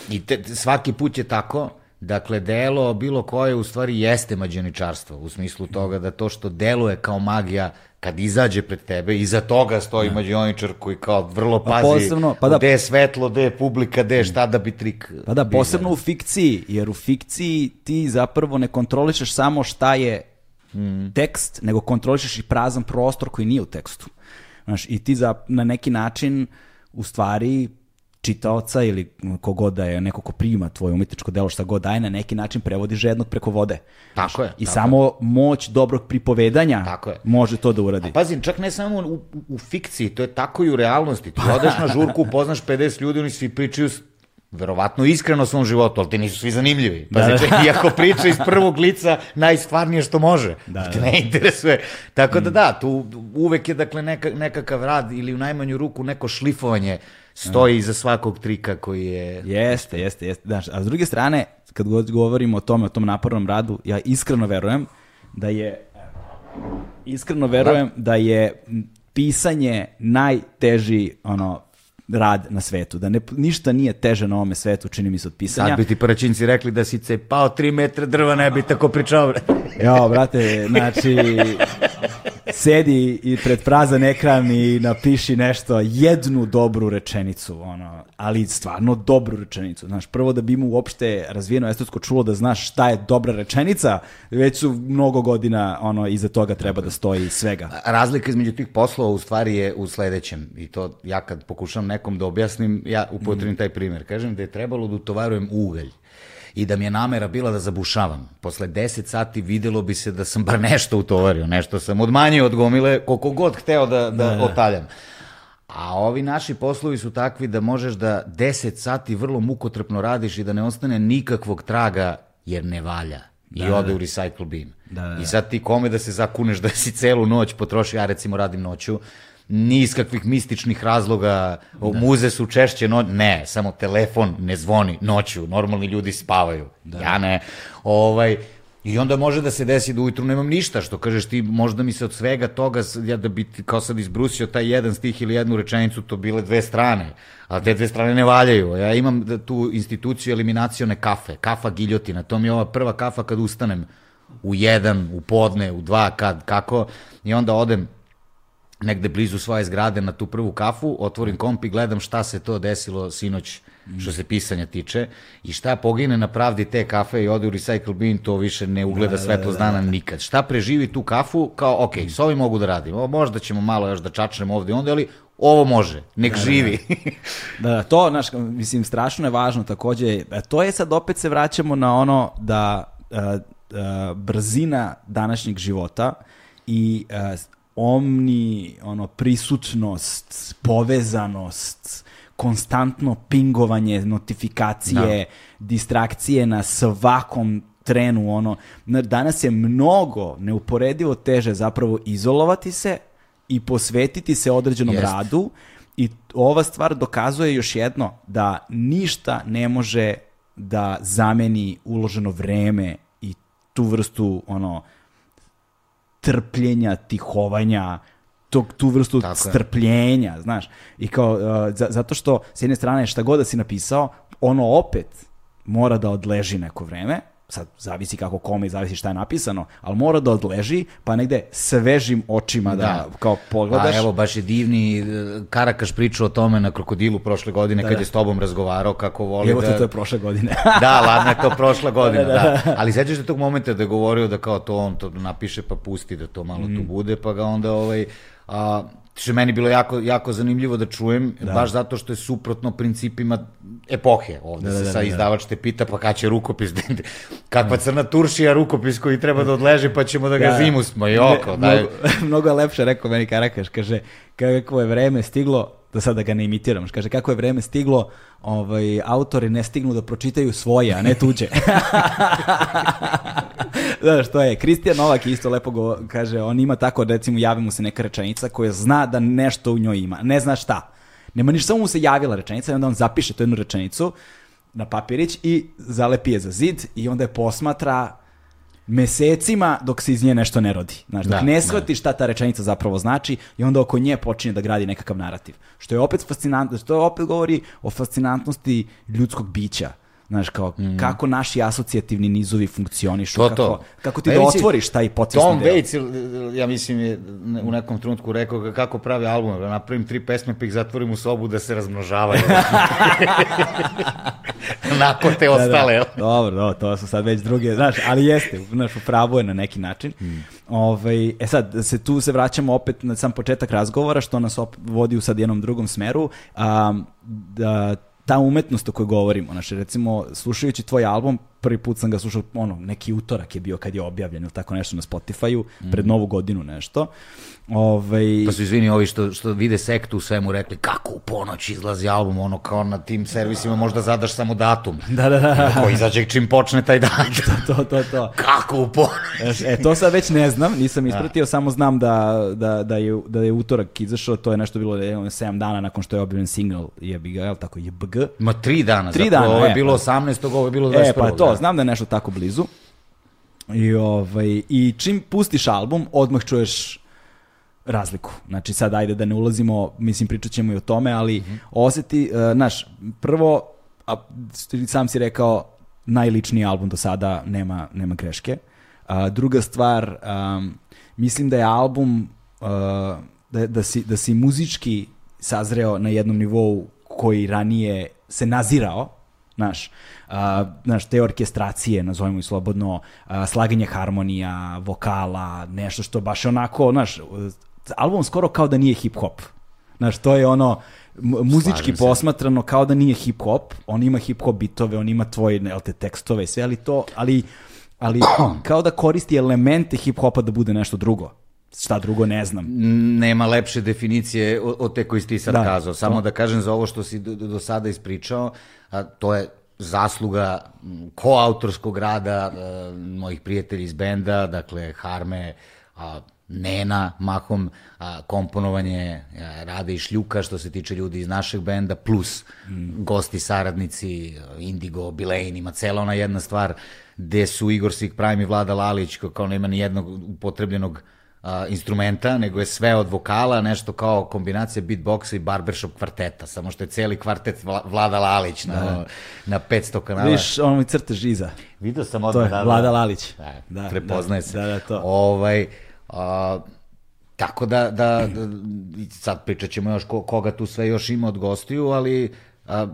I te, svaki put je tako, Dakle, delo bilo koje u stvari jeste mađioničarstvo, u smislu toga da to što deluje kao magija kad izađe pred tebe, iza toga stoji ja. Da. mađioničar koji kao vrlo pa pazi posebno, pa da, gde je svetlo, gde je publika, gde je šta da bi trik... Pa da, posebno u fikciji, jer u fikciji ti zapravo ne kontrolišeš samo šta je mm. tekst, nego kontrolišeš i prazan prostor koji nije u tekstu. Znaš, i ti za, na neki način u stvari čitaoca ili kogod da je neko ko prima tvoje umetničko delo šta god daje na neki način prevodi žednog preko vode. Tako je. I tako samo je. moć dobrog pripovedanja tako je. može to da uradi. A pazim, čak ne samo u, u fikciji, to je tako i u realnosti. Ti odeš na žurku, upoznaš 50 ljudi, oni svi pričaju verovatno iskreno svom životu, ali ti nisu svi zanimljivi. Pazi, da, da. čak iako priča iz prvog lica najstvarnije što može. Da, da. Ti ne interesuje. Tako da mm. da, tu uvek je dakle neka, nekakav rad ili u najmanju ruku neko šlifovanje stoji iza svakog trika koji je... Jeste, jeste, jeste. Znaš, a s druge strane, kad govorimo o tome, o tom napornom radu, ja iskreno verujem da je iskreno verujem da, da je pisanje najteži ono rad na svetu, da ne, ništa nije teže na ovome svetu, čini mi se od pisanja. Sad bi ti paračinci rekli da si cepao tri metra drva, ne bi tako pričao. jo, brate, znači, sedi i pred prazan ekran i napiši nešto, jednu dobru rečenicu, ono, ali stvarno dobru rečenicu. Znaš, prvo da bi mu uopšte razvijeno estetsko čulo da znaš šta je dobra rečenica, već su mnogo godina ono, iza toga treba da stoji svega. Razlika između tih poslova u stvari je u sledećem i to ja kad pokušam nekom da objasnim, ja upotrebim taj primer. Kažem da je trebalo da utovarujem ugalj i da mi je namera bila da zabušavam. Posle 10 sati videlo bi se da sam bar nešto utovario, nešto sam odmanjio od gomile, koliko god hteo da, da, da. otaljam. A ovi naši poslovi su takvi da možeš da 10 sati vrlo mukotrpno radiš i da ne ostane nikakvog traga jer ne valja. I da, ode da. u recycle bin. Da, da. I sad ti kome da se zakuneš da si celu noć potrošio, ja recimo radim noću, ni iz kakvih mističnih razloga, da. muze su češće, no, ne, samo telefon ne zvoni noću, normalni ljudi spavaju, da. ja ne, ovaj, I onda može da se desi da ujutru nemam ništa, što kažeš ti, možda mi se od svega toga, ja da bi kao sad izbrusio taj jedan stih ili jednu rečenicu, to bile dve strane, a te dve strane ne valjaju. Ja imam da tu instituciju eliminacione kafe, kafa giljotina, to mi je ova prva kafa kad ustanem u jedan, u podne, u dva, kad, kako, i onda odem negde blizu svoje zgrade na tu prvu kafu, otvorim komp i gledam šta se to desilo sinoć što se pisanja tiče i šta pogine na pravdi te kafe i ode u recycle bin, to više ne ugleda da, svetlo da, da, nikad. Šta preživi tu kafu, kao, ok, s ovim mogu da radim, o, možda ćemo malo još da čačnemo ovde i onda, ali ovo može, nek da, živi. Da, da, to, znaš, mislim, strašno je važno takođe, to je sad opet se vraćamo na ono da uh, uh, brzina današnjeg života i uh, omni ono prisutnost, povezanost, konstantno pingovanje, notifikacije, da. distrakcije na svakom trenu, ono, danas je mnogo neuporedivo teže zapravo izolovati se i posvetiti se određenom Jest. radu i ova stvar dokazuje još jedno da ništa ne može da zameni uloženo vreme i tu vrstu ono trpljenja, tihovanja, tog, tu vrstu Tako strpljenja, je. znaš. I kao, uh, zato što, s jedne strane, šta god da si napisao, ono opet mora da odleži neko vreme, sad zavisi kako kome i zavisi šta je napisano, ali mora da odleži, pa negde svežim očima da, da kao pogledaš. A evo, baš je divni e, Karakaš pričao o tome na Krokodilu prošle godine da, kad da. je s tobom razgovarao kako voli evo da... Evo to je prošle godine. da, ladno je to prošla godina, da, da, da. da. Ali sećaš se tog momenta da je govorio da kao to on to napiše pa pusti da to malo mm. tu bude, pa ga onda ovaj a, što je meni bilo jako, jako zanimljivo da čujem, da. baš zato što je suprotno principima epohe. Ovde da, se da, da, da. izdavač te pita pa kada će rukopis, kakva crna turšija rukopis koji treba da odleže pa ćemo da ga da. zimusmo i oko. Ne, mnogo, mnogo je lepše rekao meni Karakaš, kaže, kako je vreme stiglo, da sada ga ne imitiram, kaže kako je vreme stiglo, ovaj, autori ne stignu da pročitaju svoje, a ne tuđe. Znaš, to je. Kristijan Novak isto lepo go, kaže, on ima tako, recimo, javi mu se neka rečenica koja zna da nešto u njoj ima. Ne zna šta. Nema ništa, samo mu se javila rečenica i onda on zapiše tu jednu rečenicu na papirić i zalepi je za zid i onda je posmatra mesecima dok se iz nje nešto ne rodi. Znaš, dok da, ne da. shvati šta ta rečenica zapravo znači i onda oko nje počinje da gradi nekakav narativ. Što je opet fascinantno, što opet govori o fascinantnosti ljudskog bića Znaš, kao, mm. kako naši asocijativni nizovi funkcionišu, to, kako, to. kako ti pa da otvoriš taj podsvesni Tom deo. Tom Waits, ja mislim, je u nekom trenutku rekao kako pravi album, da napravim tri pesme pa ih zatvorim u sobu da se razmnožavaju. Nakon te ostale. Da, da. Dobro, dobro, to su sad već druge, znaš, ali jeste, znaš, upravo je na neki način. Mm. Ove, ovaj, e sad, se tu se vraćamo opet na sam početak razgovora, što nas op, vodi u sad jednom drugom smeru. Um, da, ta umetnost o kojoj govorimo, znači recimo slušajući tvoj album, prvi put sam ga slušao, ono, neki utorak je bio kad je objavljen ili tako nešto na Spotify-u, mm. pred novu godinu nešto. Ovaj... Pa su izvini ovi što, što vide sektu u svemu rekli kako u ponoć izlazi album, ono kao na tim servisima možda zadaš samo datum. Da, da, da. Ko izađe čim počne taj dan. to, to, to, to. Kako u ponoć? E, to sad već ne znam, nisam ispratio, da. samo znam da, da, da, je, da je utorak izašao, to je nešto bilo 7 dana nakon što je objavljen single jebi ga, je tako, JBG? Ma tri dana, tri dana, ovo je e, bilo 18. Pa- ovo je bilo 21. E, pa to, znam da je nešto tako blizu. I, ovaj, I čim pustiš album, odmah čuješ razliku. Znači sad ajde da ne ulazimo, mislim pričat ćemo i o tome, ali mm -hmm. oseti, uh, naš, prvo, a, sam si rekao, najličniji album do sada, nema, nema greške. Uh, druga stvar, um, mislim da je album, uh, da, da, si, da si muzički sazreo na jednom nivou koji ranije se nazirao, Znaš, uh, znaš, te orkestracije, nazovimo i slobodno, uh, slaganje harmonija, vokala, nešto što baš onako, znaš, album skoro kao da nije hip-hop. Znaš, to je ono, muzički posmatrano kao da nije hip-hop, on ima hip-hop bitove, on ima tvoje, jel te, tekstove i sve, ali to, ali, ali kao da koristi elemente hip-hopa da bude nešto drugo šta drugo ne znam. Nema lepše definicije od te koji si ti sad da, kazao. Samo to... da kažem za ovo što si do, do sada ispričao, a, to je zasluga koautorskog rada a, mojih prijatelja iz benda, dakle Harme, a, Nena, mahom a, komponovanje a, Rade i Šljuka što se tiče ljudi iz našeg benda, plus mm. gosti, saradnici, Indigo, Bilejn, ima cela ona jedna stvar gde su Igor Sik Prime i Vlada Lalić, kao nema ni jednog upotrebljenog a, instrumenta, nego je sve od vokala, nešto kao kombinacija beatboxa i barbershop kvarteta, samo što je celi kvartet Vlada Lalić na, da. na 500 kanala. Viš, ono mi crtež iza. Vidio sam odmah. To je da, Vlada Lalić. Da, da, prepoznaje da, se. Da, da, to. Ovaj, a, tako da, da, da, sad pričat ćemo još ko, koga tu sve još ima od gostiju, ali a,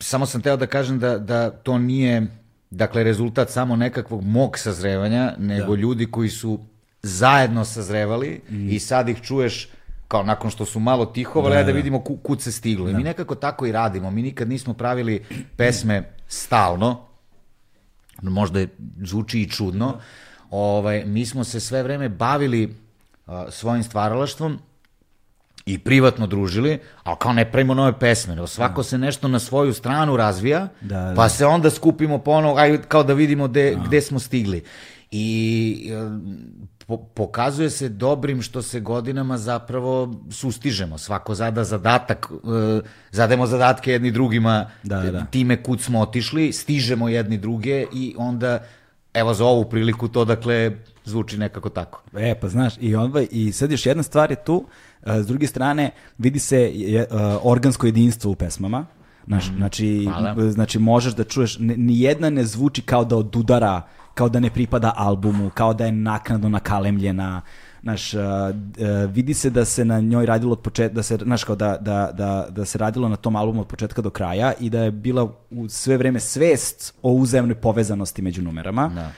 samo sam teo da kažem da, da to nije dakle rezultat samo nekakvog mog sazrevanja, nego da. ljudi koji su zajedno sazrevali mm. i sad ih čuješ kao nakon što su malo tihovali, da, da, da vidimo ku, kud se stiglo. Da. I mi nekako tako i radimo. Mi nikad nismo pravili pesme stalno, možda je, zvuči i čudno, da. ovaj, mi smo se sve vreme bavili uh, svojim stvaralaštvom i privatno družili, ali kao ne pravimo nove pesme, nego svako da. se nešto na svoju stranu razvija, da, da. pa se onda skupimo ponovo, aj, kao da vidimo gde, da. gde smo stigli. I po, pokazuje se dobrim što se godinama zapravo sustižemo. Svako zada zadatak, uh, zademo zadatke jedni drugima, da, da. time kud smo otišli, stižemo jedni druge i onda, evo za ovu priliku to dakle zvuči nekako tako. E, pa znaš, i, onda, i sad još jedna stvar je tu, uh, s druge strane, vidi se organsko jedinstvo u pesmama, Znaš, mm, znači, hvala. znači možeš da čuješ, ni jedna ne zvuči kao da odudara kao da ne pripada albumu, kao da je naknadno nakalemljena, Znaš, uh, uh, vidi se da se na njoj radilo od početka, da se, znaš, kao da, da, da, da se radilo na tom albumu od početka do kraja i da je bila u sve vreme svest o uzemnoj povezanosti među numerama. Da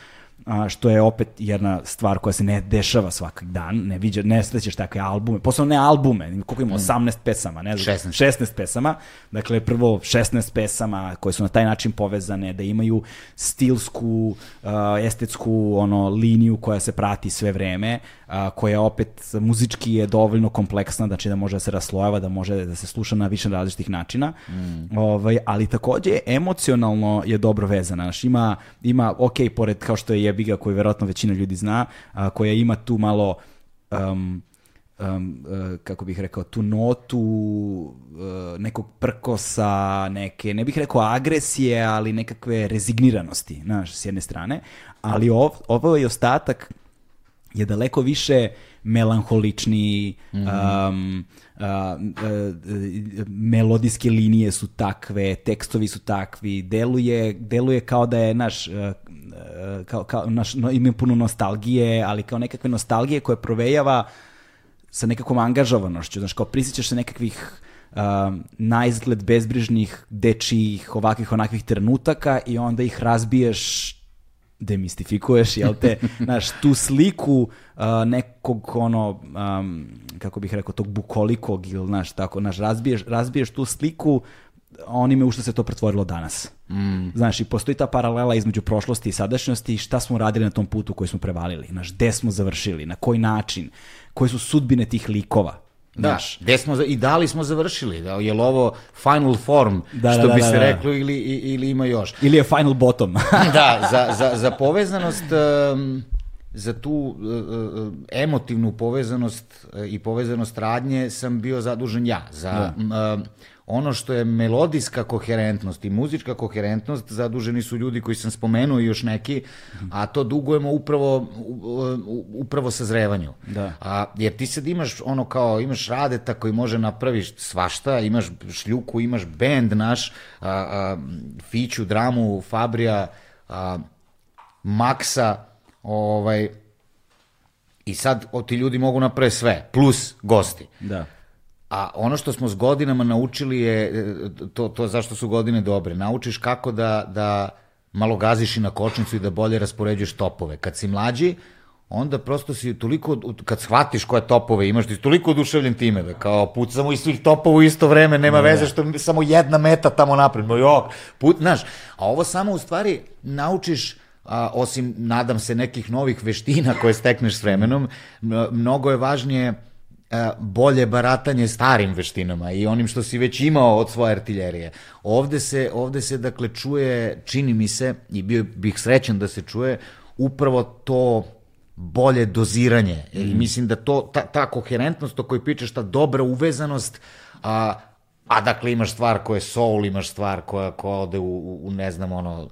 a, što je opet jedna stvar koja se ne dešava svaki dan, ne viđa, ne srećeš takve albume, posebno ne albume, koliko ima, 18 mm. pesama, ne znam, 16. 16 pesama, dakle prvo 16 pesama koje su na taj način povezane, da imaju stilsku, uh, estetsku ono, liniju koja se prati sve vreme, uh, koja opet muzički je dovoljno kompleksna, znači da može da se raslojava, da može da se sluša na više različitih načina, mm. ovaj, ali takođe emocionalno je dobro vezana, znači ima, ima ok, pored kao što je jebiga koju verovatno većina ljudi zna, a, koja ima tu malo um, um, uh, kako bih rekao, tu notu uh, nekog prkosa, neke, ne bih rekao agresije, ali nekakve rezigniranosti, znaš, s jedne strane, ali ov, ovo je ostatak je daleko više melanholični, mm -hmm. um, a, melodijske linije su takve, tekstovi su takvi, deluje, deluje kao da je naš, kao, kao naš, no, ima puno nostalgije, ali kao nekakve nostalgije koje provejava sa nekakvom angažovanošću, znaš, kao prisjećaš se nekakvih uh, na izgled bezbrižnih, dečijih, ovakvih, onakvih trenutaka i onda ih razbiješ demistifikuješ, jel te, znaš, tu sliku uh, nekog, ono, um, kako bih rekao, tog bukolikog ili, znaš, tako, znaš, razbiješ, razbiješ tu sliku onime u što se to pretvorilo danas. Mm. Znaš, i postoji ta paralela između prošlosti i sadašnjosti i šta smo radili na tom putu koji smo prevalili. Znaš, gde smo završili, na koji način, koje su sudbine tih likova. Da, Znaš. gde smo, i da li smo završili, da, je li ovo final form, da, što da, da, bi se da, da. reklo, ili, ili ima još. Ili je final bottom. da, za, za, za povezanost za tu uh, emotivnu povezanost i povezanost radnje sam bio zadužen ja. Za, da ono što je melodijska koherentnost i muzička koherentnost zaduženi su ljudi koji sam spomenuo i još neki, a to dugujemo upravo upravo sazrevanju. Da. A, jer ti sad imaš ono kao, imaš radeta koji može napraviš svašta, imaš šljuku, imaš bend naš, a, a, Fiću, Dramu, Fabrija, a, Maksa, ovaj, i sad o, ti ljudi mogu napraviti sve, plus gosti. Da. A ono što smo s godinama naučili je, e, to, to zašto su godine dobre, naučiš kako da, da malo gaziš i na kočnicu i da bolje raspoređuješ topove. Kad si mlađi, onda prosto si toliko, kad shvatiš koje topove imaš, ti si toliko oduševljen time, da kao pucamo iz svih topova u isto vreme, nema ne, veze što je samo jedna meta tamo napred, moj ok, put, znaš, a ovo samo u stvari naučiš a, osim, nadam se, nekih novih veština koje stekneš s vremenom, mnogo je važnije bolje baratanje starim veštinama i onim što si već imao od svoje artiljerije. Ovde se, ovde se dakle čuje, čini mi se, i bio bih srećan da se čuje, upravo to bolje doziranje. Mm. I mislim da to, ta, ta koherentnost o kojoj pričaš, ta dobra uvezanost, a, a dakle imaš stvar koja je soul, imaš stvar koja, koja ode u, u ne znam, ono,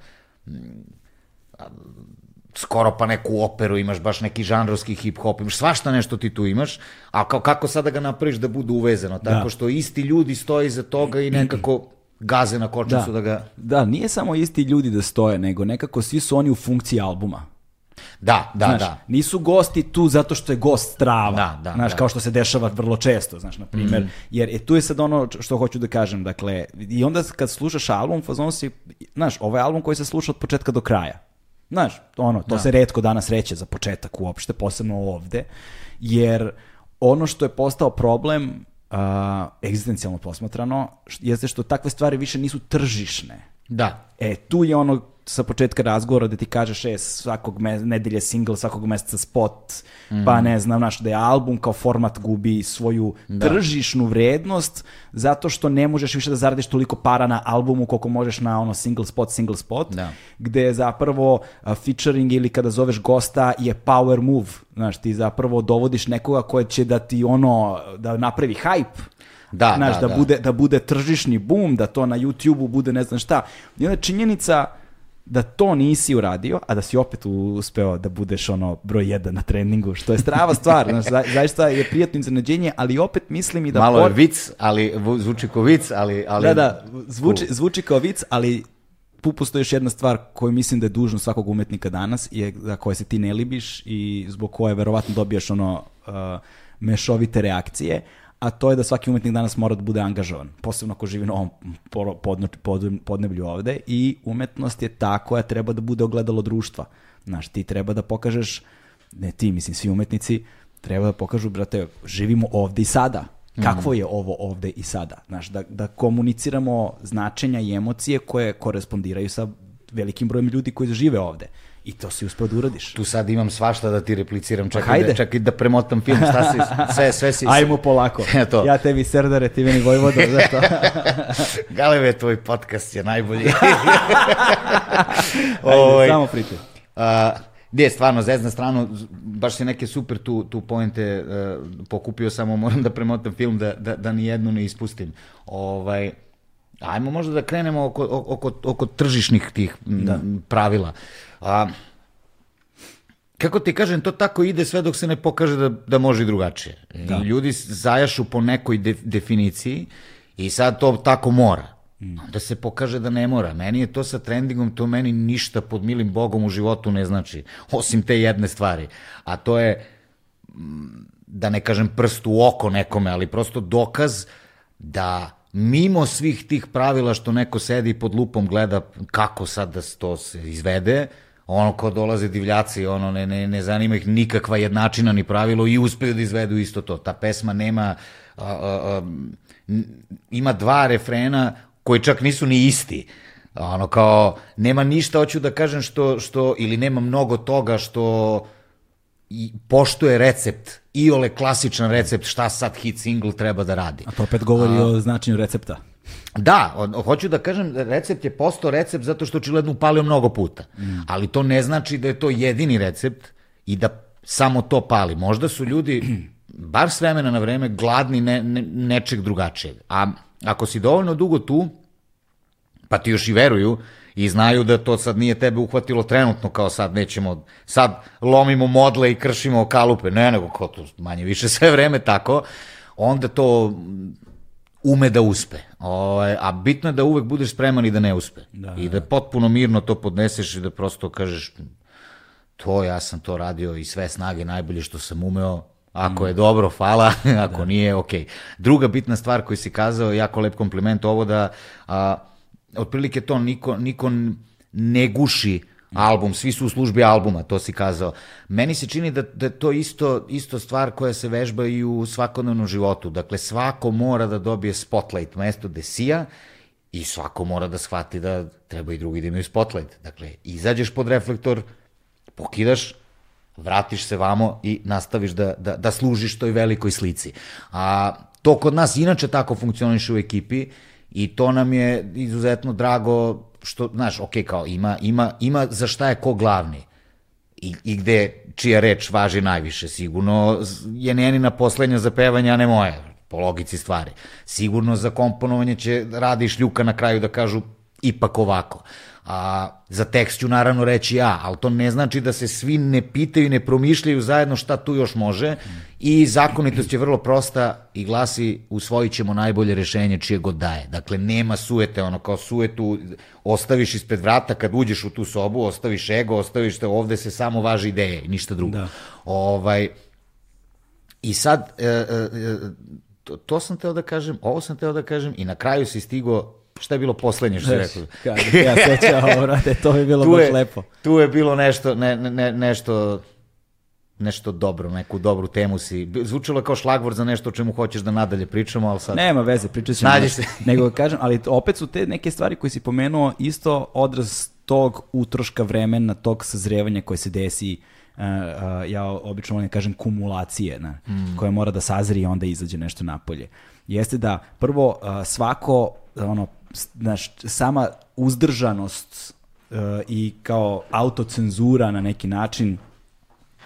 skoro pa neku operu, imaš baš neki žanrovski hip-hop, imaš svašta nešto ti tu imaš, a kao, kako sada ga napraviš da bude uvezano, tako da. što isti ljudi stoji iza toga i nekako gaze na kočnicu da. da ga... Da, nije samo isti ljudi da stoje, nego nekako svi su oni u funkciji albuma. Da, da, znaš, da. Nisu gosti tu zato što je gost strava. Da, da, znaš, da. kao što se dešava vrlo često, znaš, na primjer. Mm. Jer e, tu je sad ono što hoću da kažem, dakle, i onda kad slušaš album, fazon si, znaš, ovaj album koji se sluša od početka do kraja. Znaš, ono, to da. se redko danas reće za početak uopšte, posebno ovde, jer ono što je postao problem, uh, egzistencijalno posmatrano, jeste što takve stvari više nisu tržišne. Da. E, tu je ono sa početka razgovora da ti kažeš e, svakog me, nedelje single, svakog meseca spot, mm. pa ne znam, znaš, da je album kao format gubi svoju da. tržišnu vrednost zato što ne možeš više da zaradiš toliko para na albumu koliko možeš na ono single spot, single spot, da. gde je zapravo uh, featuring ili kada zoveš gosta je power move, znaš, ti zapravo dovodiš nekoga koje će da ti ono, da napravi hype, da, znaš, da, da, da. Bude, da bude tržišni boom, da to na YouTube-u bude ne znam šta. I onda činjenica da to nisi uradio, a da si opet uspeo da budeš ono broj jedan na treningu, što je strava stvar, znaš, za, zaista je prijatno iznenađenje, ali opet mislim i da... Malo je vic, ali zvuči kao vic, ali... ali... Da, da, zvuči, zvuči kao vic, ali tu postoji još jedna stvar koju mislim da je dužno svakog umetnika danas, je da koje se ti ne libiš i zbog koje verovatno dobijaš ono uh, mešovite reakcije, a to je da svaki umetnik danas mora da bude angažovan, posebno ako živi na ovom podneblju ovde i umetnost je ta koja treba da bude ogledalo društva. Znaš, ti treba da pokažeš, ne ti, mislim, svi umetnici, treba da pokažu, brate, živimo ovde i sada. Kakvo je ovo ovde i sada? Znaš, da, da komuniciramo značenja i emocije koje korespondiraju sa velikim brojem ljudi koji žive ovde. I to si uspeo da uradiš. Tu sad imam svašta da ti repliciram, čekaj, pa da, čekaj da premotam film, šta si, sve, sve si... Ajmo polako. to. Ja tebi serdare, ti meni Vojvodo, zato. Galeve, tvoj podcast je najbolji. Ajde, Ovoj, samo pričaj. Uh, Gdje, stvarno, zezna stranu, baš si neke super tu, tu pointe uh, pokupio, samo moram da premotam film da, da, da ni jednu ne ispustim. Ovaj, ajmo možda da krenemo oko, oko, oko tržišnih tih da. pravila. A, kako ti kažem, to tako ide sve dok se ne pokaže da, da može i drugačije. Da. I ljudi zajašu po nekoj de, definiciji i sad to tako mora. Mm. Onda se pokaže da ne mora. Meni je to sa trendingom, to meni ništa pod milim bogom u životu ne znači. Osim te jedne stvari. A to je, da ne kažem prst u oko nekome, ali prosto dokaz da mimo svih tih pravila što neko sedi pod lupom gleda kako sad da to se izvede, ono ko dolaze divljaci, ono ne, ne, ne zanima ih nikakva jednačina ni pravilo i uspeju da izvedu isto to. Ta pesma nema, a, a, a, ima dva refrena koji čak nisu ni isti. Ono kao, nema ništa, hoću da kažem što, što ili nema mnogo toga što i poštuje recept, i ole klasičan recept šta sad hit single treba da radi. A to opet govori A, o značenju recepta. Da, hoću da kažem, recept je postao recept zato što očigledno upalio mnogo puta. Mm. Ali to ne znači da je to jedini recept i da samo to pali. Možda su ljudi, bar s vremena na vreme, gladni ne, ne, nečeg drugačijeg. A ako si dovoljno dugo tu, pa ti još i veruju, i znaju da to sad nije tebe uhvatilo trenutno kao sad nećemo, sad lomimo modle i kršimo kalupe, ne nego kao to manje više sve vreme tako, onda to ume da uspe. O, ovaj, a bitno je da uvek budeš spreman i da ne uspe. Da, I da potpuno mirno to podneseš i da prosto kažeš to ja sam to radio i sve snage najbolje što sam umeo, Ako je dobro, hvala, ako da. nije, ok. Druga bitna stvar koju si kazao, jako lep kompliment ovo da a, otprilike to niko, niko ne guši album, svi su u službi albuma, to si kazao. Meni se čini da, da to isto, isto stvar koja se vežba i u svakodnevnom životu. Dakle, svako mora da dobije spotlight mesto gde sija i svako mora da shvati da treba i drugi da imaju spotlight. Dakle, izađeš pod reflektor, pokidaš, vratiš se vamo i nastaviš da, da, da služiš toj velikoj slici. A to kod nas inače tako funkcioniše u ekipi i to nam je izuzetno drago što, znaš, ok, kao ima, ima, ima za šta je ko glavni i, i gde čija reč važi najviše. Sigurno je Nenina poslednja za pevanje, a ne moja, po logici stvari. Sigurno za komponovanje će radi šljuka na kraju da kažu ipak ovako. A, za tekst ću naravno reći ja, ali to ne znači da se svi ne pitaju i ne promišljaju zajedno šta tu još može i zakonitost je vrlo prosta i glasi usvojit ćemo najbolje rešenje čije god daje. Dakle, nema suete, ono kao suetu ostaviš ispred vrata kad uđeš u tu sobu, ostaviš ego, ostaviš te ovde se samo važi ideje i ništa drugo. Da. Ovaj, I sad, e, e, e, to, to sam teo da kažem, ovo sam teo da kažem i na kraju si stigo šta je bilo poslednje što si rekao? Kad, ja sećam, brate, to bi bilo tu baš je, lepo. Tu je bilo nešto, ne, ne, nešto, nešto dobro, neku dobru temu si. Zvučilo kao šlagvor za nešto o čemu hoćeš da nadalje pričamo, ali sad... Nema veze, pričat ćemo. Nađi se. Nego kažem, ali opet su te neke stvari koje si pomenuo isto odraz tog utroška vremena, tog sazrevanja koje se desi Uh, uh, ja obično volim da kažem kumulacije, na, mm. koja mora da sazri i onda izađe nešto napolje. Jeste da prvo uh, svako ono znaš, sama uzdržanost uh, i kao autocenzura na neki način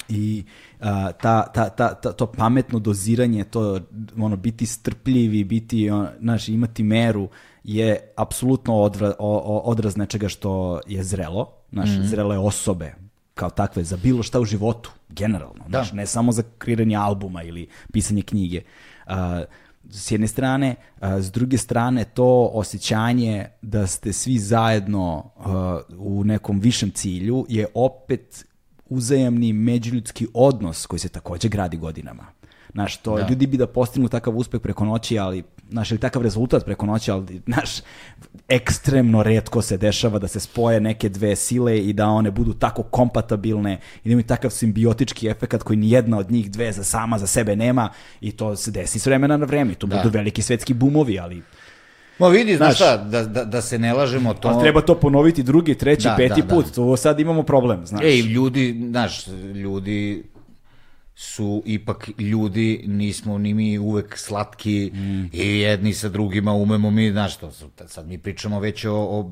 i uh, ta, ta, ta, ta, to pametno doziranje, to ono, biti strpljivi, biti, on, znaš, imati meru je apsolutno odra, odraz nečega što je zrelo, znaš, mm -hmm. zrele osobe, kao takve, za bilo šta u životu, generalno, da. znaš, ne samo za kreiranje albuma ili pisanje knjige. Uh, s jedne strane, s druge strane to osjećanje da ste svi zajedno u nekom višem cilju je opet uzajamni međuljudski odnos koji se takođe gradi godinama. Znaš, to da. ljudi bi da postignu takav uspeh preko noći, ali, znaš, ili takav rezultat preko noći, ali, znaš, ekstremno redko se dešava da se spoje neke dve sile i da one budu tako kompatibilne i da imaju takav simbiotički efekt koji ni jedna od njih dve za sama za sebe nema i to se desi s vremena na vreme. To da. budu veliki svetski bumovi, ali... Ma vidi, znaš šta, da, da, da se ne lažemo to... Ali treba to ponoviti drugi, treći, da, peti da, da. put, da. to sad imamo problem, znaš. Ej, ljudi, znaš, ljudi su ipak ljudi, nismo ni mi uvek slatki mm. i jedni sa drugima umemo mi, znaš što, sad mi pričamo već o, o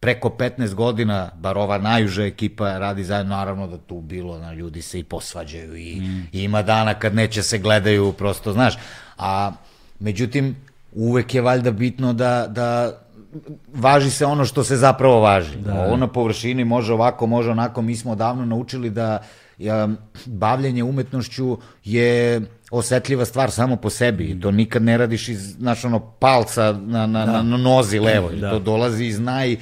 preko 15 godina, bar ova najuža ekipa radi zajedno, naravno da tu bilo, na, ljudi se i posvađaju i, mm. i ima dana kad neće se gledaju, prosto, znaš, a međutim, uvek je valjda bitno da, da važi se ono što se zapravo važi. Da. Ovo na površini može ovako, može onako, mi smo davno naučili da ja, bavljenje umetnošću je osetljiva stvar samo po sebi. To nikad ne radiš iz, znaš, ono, palca na, na, da. na nozi levo. Da. To dolazi iz naj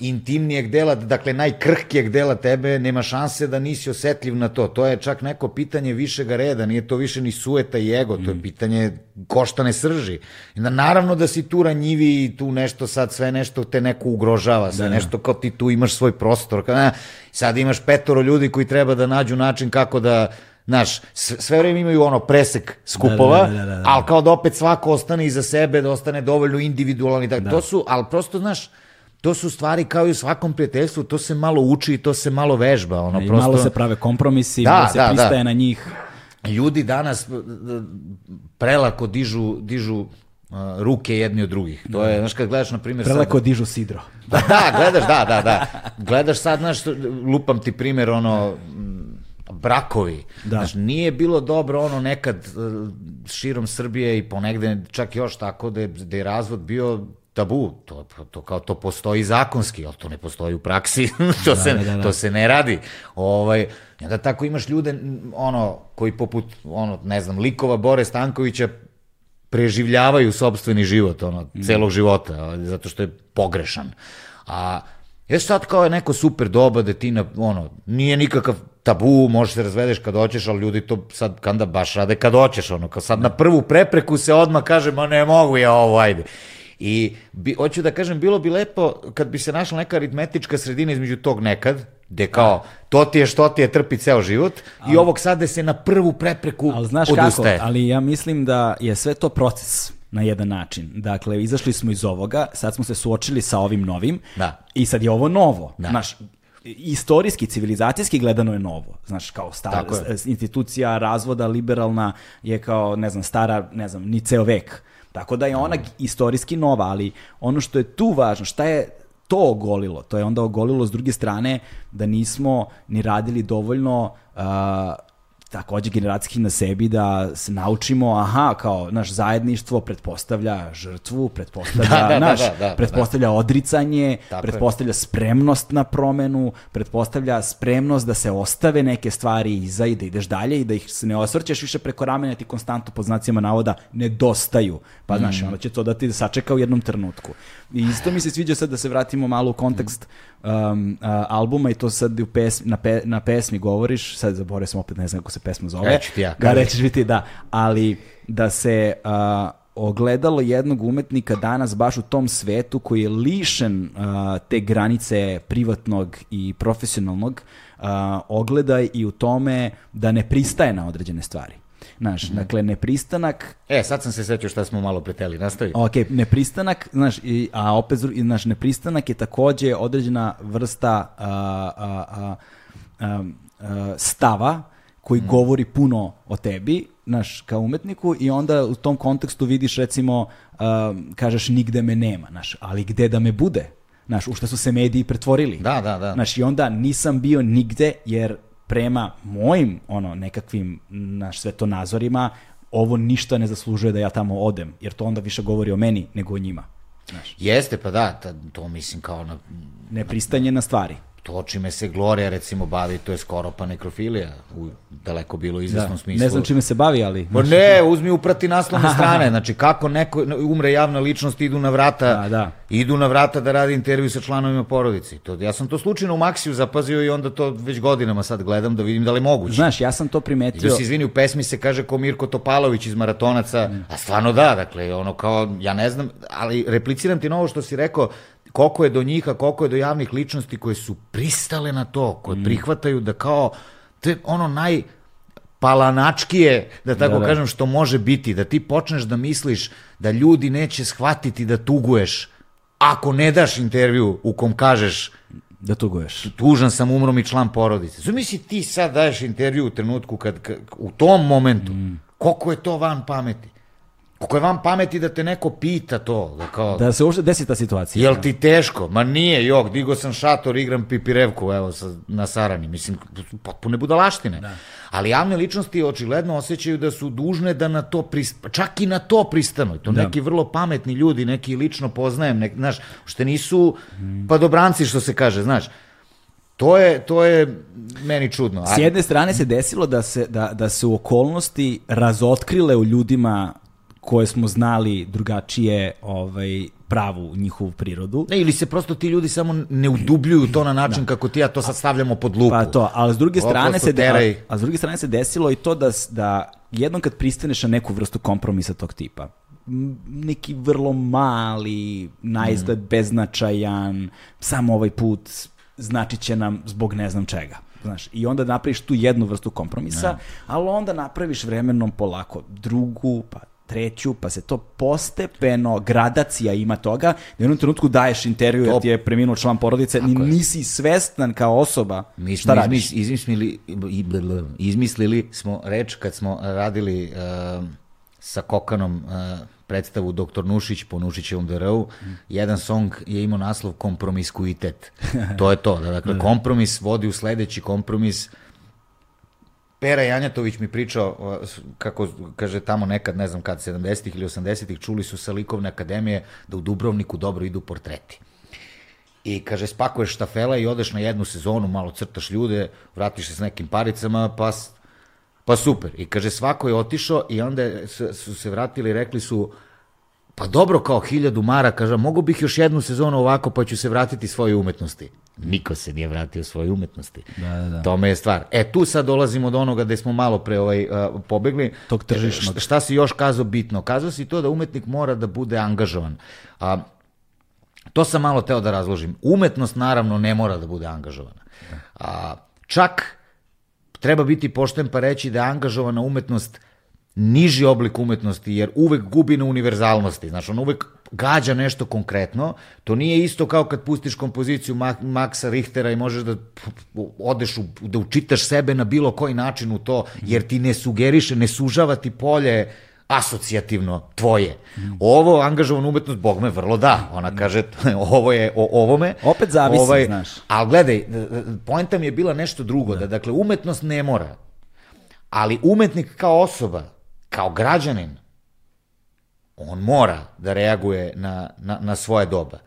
intimnijeg dela, dakle najkrhkijeg dela tebe, nema šanse da nisi osetljiv na to. To je čak neko pitanje višega reda, nije to više ni sueta i ego, to je mm. pitanje koštane srži. I da naravno da si tu ranjivi i tu nešto sad, sve nešto te neko ugrožava, sve da, da. nešto kao ti tu imaš svoj prostor. Kada, sad imaš petoro ljudi koji treba da nađu način kako da Znaš, sve vreme imaju ono presek skupova, da, da, da, da, da. ali kao da opet svako ostane iza sebe, da ostane dovoljno individualni. Da. To su, ali prosto, znaš, to su stvari kao i u svakom prijateljstvu, to se malo uči i to se malo vežba. Ono, I prosto... malo se prave kompromisi, da, malo se da, da. pristaje da. na njih. Ljudi danas prelako dižu, dižu uh, ruke jedni od drugih. To je, znaš, kad gledaš, na primjer... Prelako sad... dižu sidro. Da, da, gledaš, da, da, da. Gledaš sad, znaš, lupam ti primjer, ono, brakovi. Da. Znaš, nije bilo dobro ono nekad e, širom Srbije i ponegde čak još tako da je, da je razvod bio tabu, to, to kao to postoji zakonski, ali to ne postoji u praksi, to, da, se, da, da, da. to se ne radi. Ovaj, I onda tako imaš ljude, ono, koji poput, ono, ne znam, likova Bore Stankovića preživljavaju sobstveni život, ono, mm. celog života, zato što je pogrešan. A je sad kao je neko super doba da ti na, ono, nije nikakav tabu, možeš se razvedeš kad hoćeš, ali ljudi to sad kanda baš rade kad hoćeš, ono, kao sad na prvu prepreku se odmah kaže, ma ne mogu ja ovo, ajde. I bi, hoću da kažem, bilo bi lepo kad bi se našla neka aritmetička sredina između tog nekad, gde kao, to ti je što ti je trpi ceo život, ali, i ovog sada se na prvu prepreku ali znaš odustaje. kako, ali ja mislim da je sve to proces na jedan način. Dakle, izašli smo iz ovoga, sad smo se suočili sa ovim novim da. i sad je ovo novo. Da. Znaš, istorijski, civilizacijski gledano je novo. Znaš, kao stara institucija razvoda liberalna je kao, ne znam, stara, ne znam, ni ceo vek. Tako da je ona istorijski nova, ali ono što je tu važno, šta je to ogolilo? To je onda ogolilo s druge strane da nismo ni radili dovoljno uh, takođe generacijski na sebi da se naučimo, aha, kao naš zajedništvo pretpostavlja žrtvu, pretpostavlja, da, da, naš, da, da, da, pretpostavlja da. odricanje, Tako pretpostavlja je. spremnost na promenu, pretpostavlja spremnost da se ostave neke stvari iza i da ideš dalje i da ih se ne osvrćeš više preko ramena ti konstantno pod znacima navoda nedostaju. Pa mm. znaš, onda će to da ti sačeka u jednom trenutku. I isto mi se sviđa sad da se vratimo malo u kontekst um, uh, albuma i to sad u pesmi, na, pe, na pesmi govoriš, sad zaboravio sam opet, ne znam kako se pesma zove. Reći ti ja. Da, rećeš biti, da. Ali da se uh, ogledalo jednog umetnika danas baš u tom svetu koji je lišen uh, te granice privatnog i profesionalnog, uh, ogleda i u tome da ne pristaje na određene stvari. Znaš, mm -hmm. dakle, nepristanak... E, sad sam se setio šta smo malo preteli, nastavi. Ok, nepristanak, znaš, i, a opet, znaš, nepristanak je takođe određena vrsta a, a, a, a, a, stava koji mm. govori puno o tebi, znaš, kao umetniku i onda u tom kontekstu vidiš recimo, a, kažeš nigde me nema, znaš, ali gde da me bude? Znaš, u šta su se mediji pretvorili. Da, da, da. Znaš, i onda nisam bio nigde jer prema mojim ono nekakvim naš svetonazorima ovo ništa ne zaslužuje da ja tamo odem, jer to onda više govori o meni nego o njima. Znaš. Jeste, pa da, to mislim kao na... Nepristanje na stvari to čime se Gloria recimo bavi, to je skoro pa nekrofilija, u daleko bilo izvesnom da. smislu. Ne znam čime se bavi, ali... Pa ne, uzmi uprati naslovne strane, znači kako neko umre javna ličnost, idu na vrata, da, da. idu na vrata da radi intervju sa članovima porodici. To, ja sam to slučajno u Maksiju zapazio i onda to već godinama sad gledam da vidim da li je moguće. Znaš, ja sam to primetio... I da se izvini, u pesmi se kaže ko Mirko Topalović iz Maratonaca, mm. a stvarno da, dakle, ono kao, ja ne znam, ali repliciram ti na ovo što si rekao, koliko je do njih, a koliko je do javnih ličnosti koje su pristale na to, koje mm. prihvataju da kao, to je ono naj palanačkije, da tako da, da. kažem, što može biti, da ti počneš da misliš da ljudi neće shvatiti da tuguješ ako ne daš intervju u kom kažeš da tuguješ. Tužan sam, umro mi član porodice. Zamisli ti sad daješ intervju u trenutku kad, kad u tom momentu, mm. koliko je to van pameti. Kako je vam pameti da te neko pita to? Da, kao, da se uopšte desi ta situacija. Jel ti teško? Ma nije, jok, digo sam šator, igram pipirevku, evo, sa, na Sarani. Mislim, potpune budalaštine. Da. Ali javne ličnosti očigledno osjećaju da su dužne da na to pristanu, čak i na to pristanu. To da. neki vrlo pametni ljudi, neki lično poznajem, nek, znaš, što nisu padobranci, što se kaže, znaš. To je, to je meni čudno. S jedne strane se desilo da se, da, da se u okolnosti razotkrile u ljudima koje smo znali drugačije ovaj, pravu njihovu prirodu. Ne, ili se prosto ti ljudi samo ne udubljuju to na način da. kako ti ja to sad stavljamo pod lupu. Pa to, ali s druge strane se a, a s druge strane se desilo i to da da jednom kad pristaneš na neku vrstu kompromisa tog tipa, neki vrlo mali, najzgled mm. beznačajan, samo ovaj put znači će nam zbog ne znam čega. Znaš, I onda napraviš tu jednu vrstu kompromisa, ne. Da. ali onda napraviš vremenom polako drugu, pa treću, pa se to postepeno, gradacija ima toga, da u jednom trenutku daješ intervju jer ti je preminuo član porodice, ni nisi svestan kao osoba mi šta radiš. Izmislili, izmislili smo reč kad smo radili uh, sa Kokanom uh, predstavu Dr. Nušić po Nušićevom DRU, mm. jedan song je imao naslov Kompromiskuitet. to je to, da, dakle, da. kompromis vodi u sledeći kompromis Pera Janjatović mi pričao kako, kaže, tamo nekad, ne znam kad, 70-ih ili 80-ih, čuli su sa likovne akademije da u Dubrovniku dobro idu portreti. I kaže, spakuješ štafela i odeš na jednu sezonu, malo crtaš ljude, vratiš se s nekim paricama, pa, pa super. I kaže, svako je otišao i onda su se vratili i rekli su, pa dobro kao hiljadu mara, kaže, mogu bih još jednu sezonu ovako, pa ću se vratiti svoje umetnosti. Niko se nije vratio svoje umetnosti. Da, da, da. Tome je stvar. E, tu sad dolazimo do onoga gde smo malo pre ovaj, uh, pobegli. Tog tržišnog. Šta, šta si još kazao bitno? Kazao si to da umetnik mora da bude angažovan. A, to sam malo teo da razložim. Umetnost naravno ne mora da bude angažovana. A, čak treba biti pošten pa reći da je angažovana umetnost niži oblik umetnosti, jer uvek gubi na univerzalnosti. Znači, on uvek gađa nešto konkretno. To nije isto kao kad pustiš kompoziciju Maxa Richtera i možeš da odeš, u, da učitaš sebe na bilo koji način u to, jer ti ne sugeriše, ne sužava ti polje asocijativno tvoje. Ovo angažovanu umetnost, Bog me vrlo da. Ona kaže, ovo je o ovome. Opet zavisi, ovaj, znaš. Ali gledaj, poenta mi je bila nešto drugo, da. da dakle umetnost ne mora, ali umetnik kao osoba, kao građanin, on mora da reaguje na, na, na svoje doba.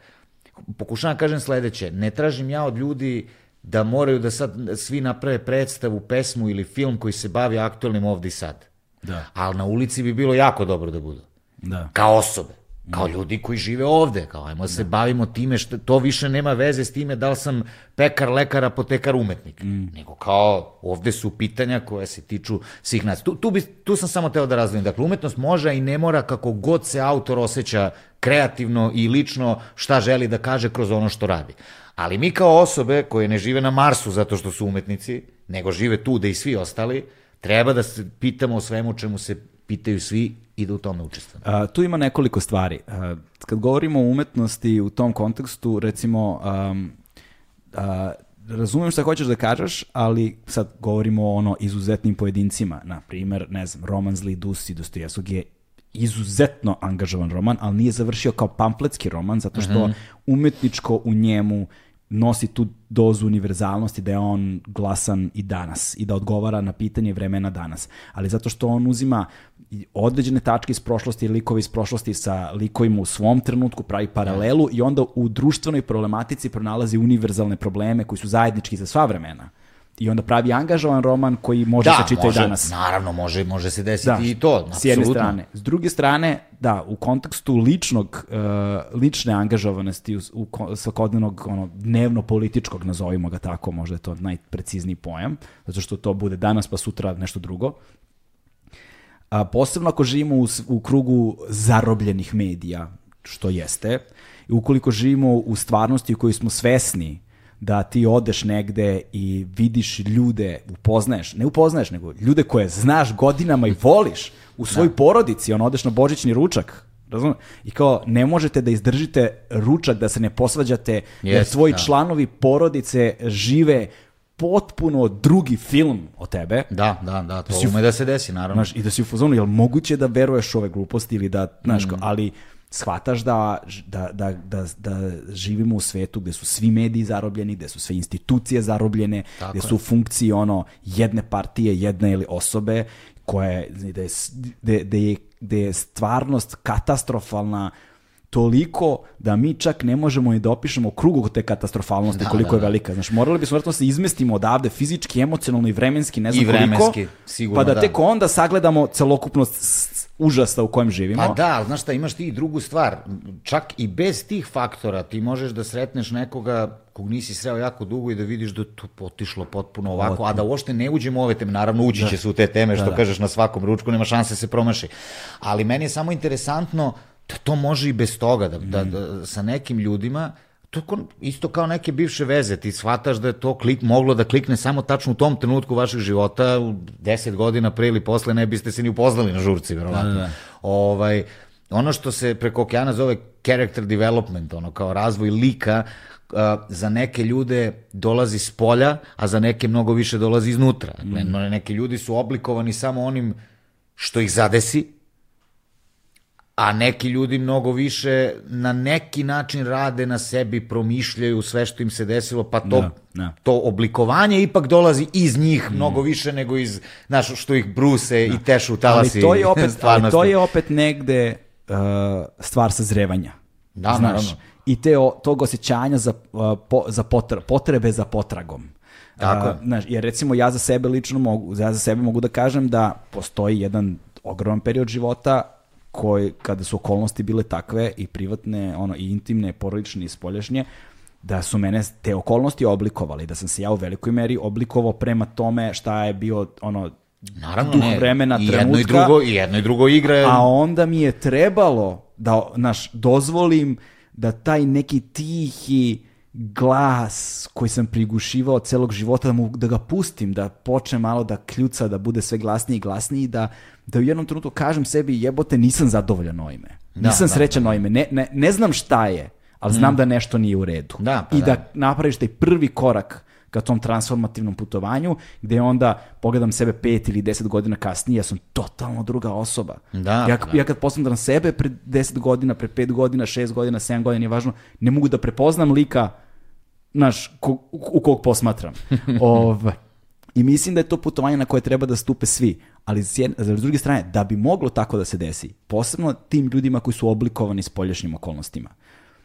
Pokušavam da kažem sledeće, ne tražim ja od ljudi da moraju da sad svi naprave predstavu, pesmu ili film koji se bavi aktualnim ovde i sad. Da. Ali na ulici bi bilo jako dobro da budu. Da. Kao osobe. Kao ljudi koji žive ovde, kao ajmo da se bavimo time, što, to više nema veze s time da li sam pekar, lekar, apotekar, umetnik. Mm. Nego kao ovde su pitanja koje se tiču svih nas. Tu, tu, bi, tu sam samo teo da razvijem. Dakle, umetnost može i ne mora kako god se autor osjeća kreativno i lično šta želi da kaže kroz ono što radi. Ali mi kao osobe koje ne žive na Marsu zato što su umetnici, nego žive tu da i svi ostali, treba da se pitamo o svemu čemu se pitaju svi i da u tome učestvujemo. A, tu ima nekoliko stvari. A, kad govorimo o umetnosti u tom kontekstu, recimo, um, a, razumem šta hoćeš da kažeš, ali sad govorimo o ono izuzetnim pojedincima. Na primer, ne znam, roman Zli Dusi Dostojevskog je izuzetno angažovan roman, ali nije završio kao pamfletski roman, zato što mhm. umetničko u njemu nosi tu dozu univerzalnosti da je on glasan i danas i da odgovara na pitanje vremena danas. Ali zato što on uzima određene tačke iz prošlosti i likovi iz prošlosti sa likovima u svom trenutku, pravi paralelu i onda u društvenoj problematici pronalazi univerzalne probleme koji su zajednički za sva vremena i onda pravi angažovan roman koji može da, se čitati može, danas. Naravno, može, može se desiti da, i to, S jedne strane. S druge strane, da, u kontekstu ličnog, uh, lične angažovanosti, u, u svakodnevnog, ono, dnevno političkog, nazovimo ga tako, možda je to najprecizniji pojam, zato što to bude danas pa sutra nešto drugo. A, posebno ako živimo u, u krugu zarobljenih medija, što jeste, i ukoliko živimo u stvarnosti u kojoj smo svesni da ti odeš negde i vidiš ljude, upoznaješ, ne upoznaješ, nego ljude koje znaš godinama i voliš u svojoj da. porodici, on odeš na božićni ručak, razumiješ? I kao, ne možete da izdržite ručak, da se ne posvađate, yes, jer tvoji da. članovi porodice žive potpuno drugi film o tebe. Da, da, da, to da ume da se desi, naravno. Znaš, I da si u fazonu, jel moguće da veruješ ove gluposti ili da, znaš, mm. ali shvataš da, da, da, da, da živimo u svetu gde su svi mediji zarobljeni, gde su sve institucije zarobljene, Tako gde su u funkciji ono jedne partije, jedne ili osobe, koje, da je, da je, da je stvarnost katastrofalna toliko da mi čak ne možemo i da opišemo krugu te katastrofalnosti da, koliko da, da. je velika. Znaš, morali bismo vjerojatno da se izmestimo odavde fizički, emocionalno i vremenski, ne znam I vremenski, koliko, sigurno, pa da, da tek onda sagledamo celokupnost užasa u kojem živimo. Pa da, znaš šta, imaš ti i drugu stvar. Čak i bez tih faktora ti možeš da sretneš nekoga kog nisi sreo jako dugo i da vidiš da to potišlo potpuno ovako, a da uopšte ne uđemo u ove teme, naravno ući da. će se u te teme, što da, da. kažeš na svakom ručku, nema šanse da se promaši. Ali meni je samo interesantno da to može i bez toga, da, da, da sa nekim ljudima, to isto kao neke bivše veze, ti shvataš da je to klik, moglo da klikne samo tačno u tom trenutku vašeg života, u deset godina pre ili posle ne biste se ni upoznali na žurci, verovatno. Da, da, da. Ovaj, ono što se preko okeana zove character development, ono kao razvoj lika, uh, za neke ljude dolazi s polja, a za neke mnogo više dolazi iznutra. Mm. Neki ljudi su oblikovani samo onim što ih zadesi, a neki ljudi mnogo više na neki način rade na sebi, promišljaju sve što im se desilo, pa to, Da, da. to oblikovanje ipak dolazi iz njih mm. mnogo više nego iz, znaš, što ih bruse i tešu u ali talasi to je opet, ali to je opet negde uh, stvar sazrevanja. Da, znaš, naravno. I te, o- tog osjećanja za, uh, po- za potra- potrebe za potragom. Tako. Uh, znaš, jer recimo ja za sebe lično mogu, ja za sebe mogu da kažem da postoji jedan ogroman period života koji, kada su okolnosti bile takve i privatne, ono, i intimne, porodične i spoljašnje, da su mene te okolnosti oblikovali, da sam se ja u velikoj meri oblikovao prema tome šta je bio ono Naravno, duh ne. vremena, I jedno i trenutka. drugo, i jedno i drugo igra. A onda mi je trebalo da, naš, dozvolim da taj neki tihi glas koji sam prigušivao celog života, da, mu, da ga pustim, da počne malo da kljuca, da bude sve glasniji i glasniji, da, da u jednom trenutku kažem sebi jebote nisam zadovoljan ovime. Da, nisam da, srećan ovime. Ne, ne, ne znam šta je, ali znam da nešto nije u redu. Da, pa I da, da. napraviš taj prvi korak ka tom transformativnom putovanju, gde onda pogledam sebe pet ili deset godina kasnije, ja sam totalno druga osoba. Da, ja, da. ja kad posmatram sebe pred 10 godina, pred 5 godina, 6 godina, 7 godina, nije važno, ne mogu da prepoznam lika naš, ko, u, kog posmatram. Ov, I mislim da je to putovanje na koje treba da stupe svi. Ali s, jedne, s druge strane, da bi moglo tako da se desi, posebno tim ljudima koji su oblikovani spoljašnjim okolnostima,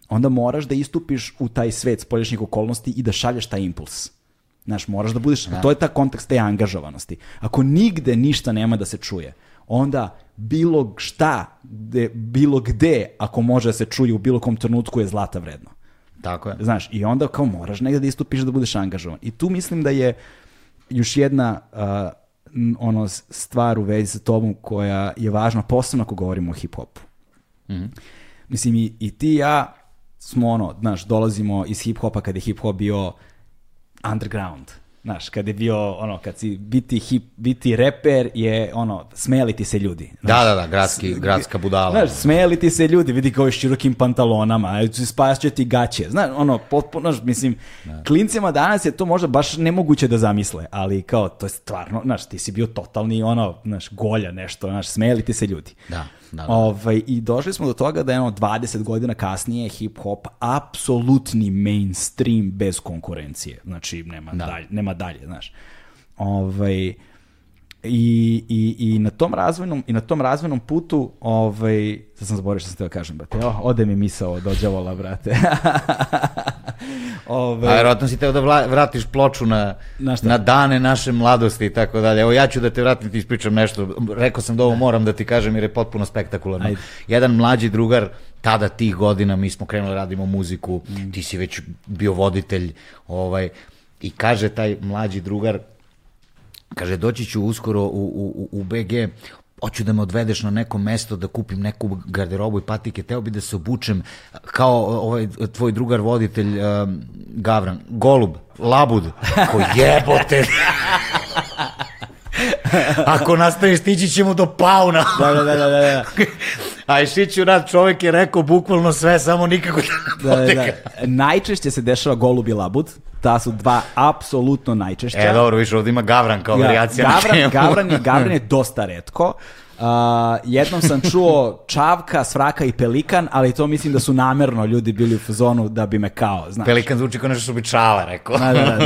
onda moraš da istupiš u taj svet spoljašnjih okolnosti i da šalješ taj impuls. Znaš, moraš da budeš, to je ta kontekst te angažovanosti. Ako nigde ništa nema da se čuje, onda bilo šta, gde, bilo gde, ako može da se čuje u bilo kom trenutku je zlata vredno. Tako je. Znaš, i onda kao moraš negde da istupiš da budeš angažovan. I tu mislim da je još jedna uh, ono stvar u vezi sa tobom koja je važna, posebno ako govorimo o hip-hopu. Mislim, i, i ti i ja smo ono, znaš, dolazimo iz hip-hopa kad je hip-hop bio underground. Znaš, kad je bio, ono, kad si biti, hip, biti reper je, ono, smejali ti se ljudi. Da, da, da, gradski, gradska budala. Znaš, smejali ti se ljudi, vidi kao s širokim pantalonama, spas će ti gaće. Znaš, ono, potpuno, znaš, mislim, klincima danas je to možda baš nemoguće da zamisle, ali kao, to je stvarno, znaš, ti si bio totalni, ono, znaš, golja nešto, znaš, smejali ti se ljudi. Da, da, da. Ovaj, I došli smo do toga da je ono 20 godina kasnije hip-hop apsolutni mainstream bez konkurencije. Znači, nema, dalje, nema dalje, znaš. Ovaj, i, i, i na tom razvojnom i na tom razvojnom putu ovaj sad sam zaboravio što sam teo kažem brate o, ode mi misao do đavola brate A ovaj verovatno si teo da vla- vratiš ploču na, Na na dane naše mladosti i tako dalje. Evo ja ću da te vratim, ti ispričam nešto. Rekao sam da ovo moram da ti kažem jer je potpuno spektakularno. Ajde. Jedan mlađi drugar, tada tih godina, mi smo krenuli da radimo muziku, Mm. ti si već bio voditelj, ovaj, i kaže taj mlađi drugar, kaže doći ću uskoro u, u, u BG, hoću da me odvedeš na neko mesto da kupim neku garderobu i patike, teo bi da se obučem kao ovaj tvoj drugar voditelj um, Gavran, Golub, Labud, ko jebote. Ako nastaviš, stići ćemo do pauna. da, da, da, da, da. A Išiću rad čovek je rekao bukvalno sve, samo nikako da Da, da, da. Najčešće se dešava golub i labud. Ta su dva apsolutno najčešća. E, dobro, više ovdje ima Gavran kao varijacija na Gavran. Gavran, je, Gavran je dosta redko. Uh, jednom sam čuo čavka, svraka i pelikan, ali to mislim da su namerno ljudi bili u fazonu da bi me kao, znaš. Pelikan zvuči kao nešto što bi čava rekao. Da, da,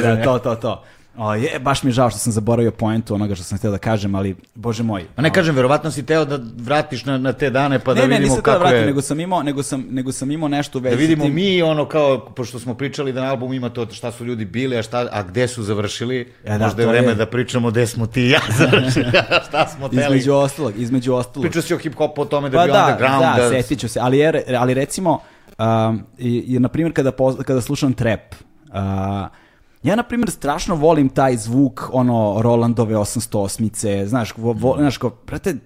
da, da, to, to, to. O, je, baš mi je žao što sam zaboravio poentu onoga što sam htio da kažem, ali, bože moj. Ma ne kažem, verovatno si teo da vratiš na, na te dane pa da ne, ne, vidimo da kako vratim, je... nego sam imao, nego sam, nego sam imao nešto u vezi Da vidimo tim. mi ono kao, pošto smo pričali da na albumu ima to šta su ljudi bili, a, šta, a gde su završili, E, da, možda je vreme je- da pričamo gde smo ti i ja završili, šta smo teli. Između ostalog, između ostalog. Pričao si o hip-hopu o tome da Pa bio da, underground. da, setit ću se, ali, je, ali recimo, um, i, i, na primjer kada, poz- kada slušam trap, uh, ja na primjer strašno volim taj zvuk, ono, Rolandove 808-ice, znaš, vo, vo, znaš, kao, brate,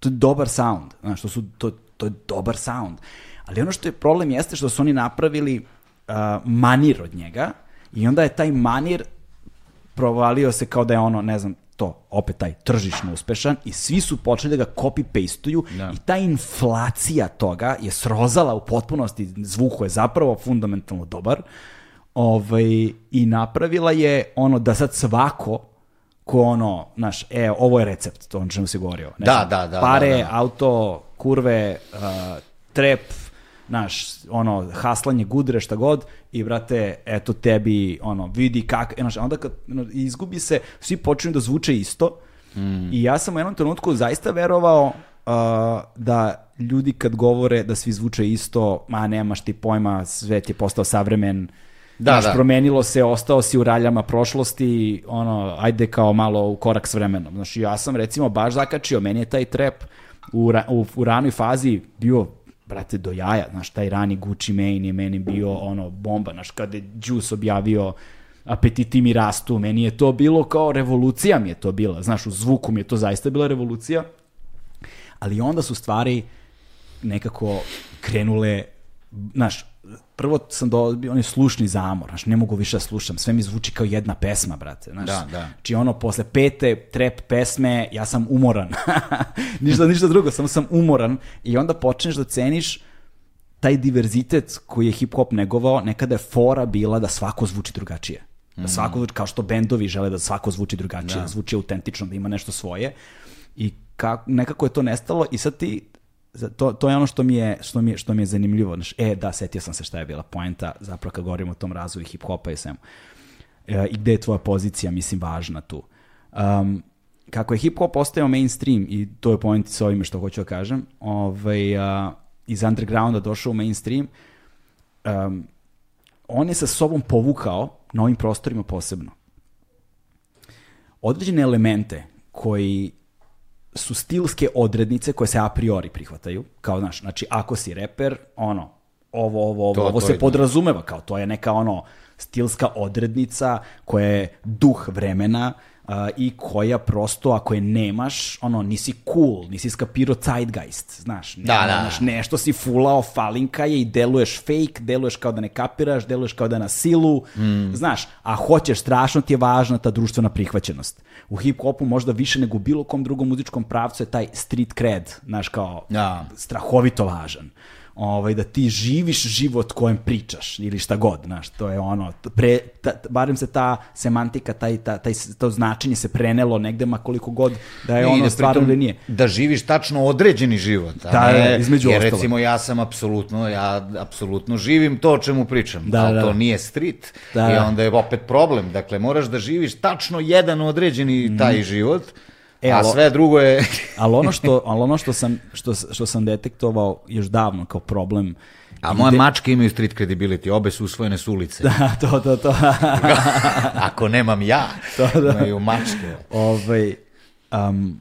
to je dobar sound, znaš, to, su, to, to je dobar sound. Ali ono što je problem jeste što su oni napravili uh, manir od njega i onda je taj manir provalio se kao da je ono, ne znam, to, opet taj tržišno uspešan i svi su počeli da ga copy-pastuju Da. i ta inflacija toga je srozala u potpunosti, zvuk koji je zapravo fundamentalno dobar ovaj, i napravila je ono da sad svako ko ono, znaš, e, ovo je recept, to on čemu se govorio. Ne da, da, da. Pare, da, da. auto, kurve, uh, trep, znaš, ono, haslanje, gudre, šta god, i brate, eto tebi, ono, vidi kak, e, znaš, onda kad izgubi se, svi počinju da zvuče isto, mm. i ja sam u jednom trenutku zaista verovao uh, da ljudi kad govore da svi zvuče isto, ma nemaš ti pojma, svet je postao savremen, Da, Znaš, da. promenilo se, ostao si u raljama prošlosti, ono, ajde kao malo u korak s vremenom. Znaš, ja sam recimo baš zakačio, meni je taj trap u, u, u ranoj fazi bio brate, do jaja, znaš, taj rani Gucci Mane je meni bio ono bomba, znaš, kada je Juice objavio apetiti mi rastu, meni je to bilo kao revolucija mi je to bila, znaš, u zvuku mi je to zaista bila revolucija, ali onda su stvari nekako krenule, znaš, prvo sam dobio onaj slušni zamor, znaš, ne mogu više da slušam, sve mi zvuči kao jedna pesma, brate, znaš. Da, da. Znači ono, posle pete trep pesme, ja sam umoran. ništa, ništa drugo, samo sam umoran i onda počneš da ceniš taj diverzitet koji je hip-hop negovao, nekada je fora bila da svako zvuči drugačije. Da mhm. svako zvuči, kao što bendovi žele da svako zvuči drugačije, da, da zvuči autentično, da ima nešto svoje. I ka, nekako je to nestalo i sad ti to, to je ono što mi je, što mi je, što mi je zanimljivo. Znaš, e, da, setio sam se šta je bila poenta, zapravo kad govorimo o tom razvoju hip-hopa i svemu. E, I gde je tvoja pozicija, mislim, važna tu. Um, kako je hip-hop postao mainstream, i to je point sa ovime što hoću da kažem, ovaj, uh, iz undergrounda došao u mainstream, um, on je sa sobom povukao na ovim prostorima posebno. Određene elemente koji su stilske odrednice koje se a priori prihvataju, kao, znaš, znači, ako si reper, ono, ovo, ovo, ovo, to, ovo to se je... podrazumeva, kao, to je neka, ono, stilska odrednica koja je duh vremena, uh, i koja prosto, ako je nemaš, ono, nisi cool, nisi skapirao zeitgeist, znaš, ne, da, da. Znaš, nešto si fulao, falinka je i deluješ fake, deluješ kao da ne kapiraš, deluješ kao da na silu, mm. znaš, a hoćeš, strašno ti je važna ta društvena prihvaćenost. U hip-hopu možda više nego bilo kom drugom muzičkom pravcu je taj street cred, znaš, kao da. strahovito važan ovaj, da ti živiš život kojem pričaš ili šta god, znaš, to je ono, pre, ta, barem se ta semantika, taj, ta, taj, to značenje se prenelo negde ma koliko god da je I ono da stvarno ili nije. Da živiš tačno određeni život, da, ne, između jer ostalo. recimo ja sam apsolutno, ja apsolutno živim to o čemu pričam, da, ali da. to nije street da, i onda je opet problem, dakle moraš da živiš tačno jedan određeni taj mm. život, E, a sve drugo je... ali ono, što, ali ono što, sam, što, što sam detektovao još davno kao problem A moje de... mačke imaju street credibility, obe su usvojene s ulice. Da, to, to, to. Ako nemam ja, to, da. imaju mačke. Ovaj, um,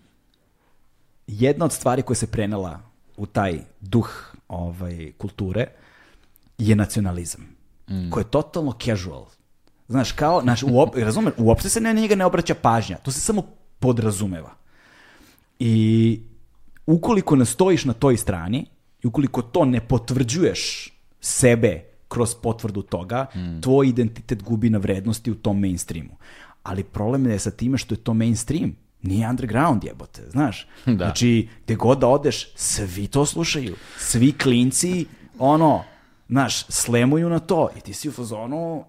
jedna od stvari koja se prenela u taj duh ovaj, kulture je nacionalizam, mm. koji je totalno casual. Znaš, kao, znaš, uop, razumem, uopšte se na njega ne obraća pažnja, to se samo podrazumeva. I ukoliko ne stojiš na toj strani, i ukoliko to ne potvrđuješ sebe kroz potvrdu toga, mm. tvoj identitet gubi na vrednosti u tom mainstreamu. Ali problem je sa time što je to mainstream. Nije underground jebote, znaš. Da. Znači, gde god da odeš, svi to slušaju. Svi klinci, ono, znaš, slemuju na to. I ti si u fazonu,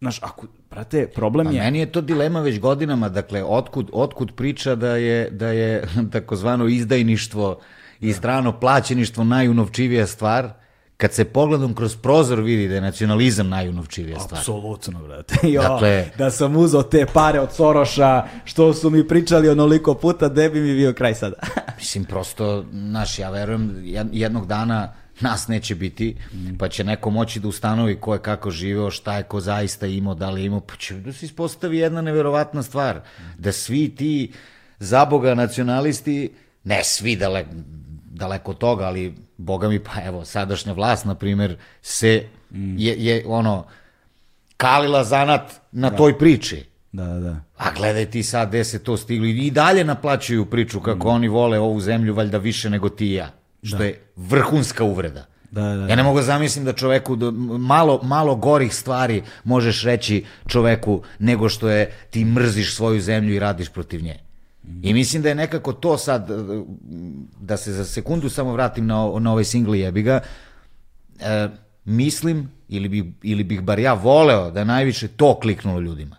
znaš, ako, Prate, problem je... A meni je to dilema već godinama, dakle, otkud, otkud priča da je, da je takozvano izdajništvo i strano plaćeništvo najunovčivija stvar, kad se pogledom kroz prozor vidi da je nacionalizam najunovčivija stvar. Apsolutno, brate. Jo, dakle, da sam uzao te pare od Soroša, što su mi pričali onoliko puta, da bi mi bio kraj sada. mislim, prosto, znaš, ja verujem, jednog dana nas neće biti, mm. pa će neko moći da ustanovi ko je kako živeo, šta je ko zaista imao, da li je imao, pa će da se ispostavi jedna neverovatna stvar, mm. da svi ti zaboga nacionalisti, ne svi dale, daleko toga, ali boga mi pa evo, sadašnja vlast, na primer, se mm. je, je ono, kalila zanat na da. toj priči. Da, da. A gledaj ti sad gde se to stigli i dalje naplaćuju priču kako mm. oni vole ovu zemlju valjda više nego ti i ja što da. je vrhunska uvreda. Da, da, da. Ja ne mogu da zamislim da čoveku da malo, malo gorih stvari možeš reći čoveku nego što je ti mrziš svoju zemlju i radiš protiv nje. Mm. I mislim da je nekako to sad, da se za sekundu samo vratim na, na ovaj single jebiga, e, mislim, ili, bi, ili bih bar ja voleo da najviše to kliknulo ljudima.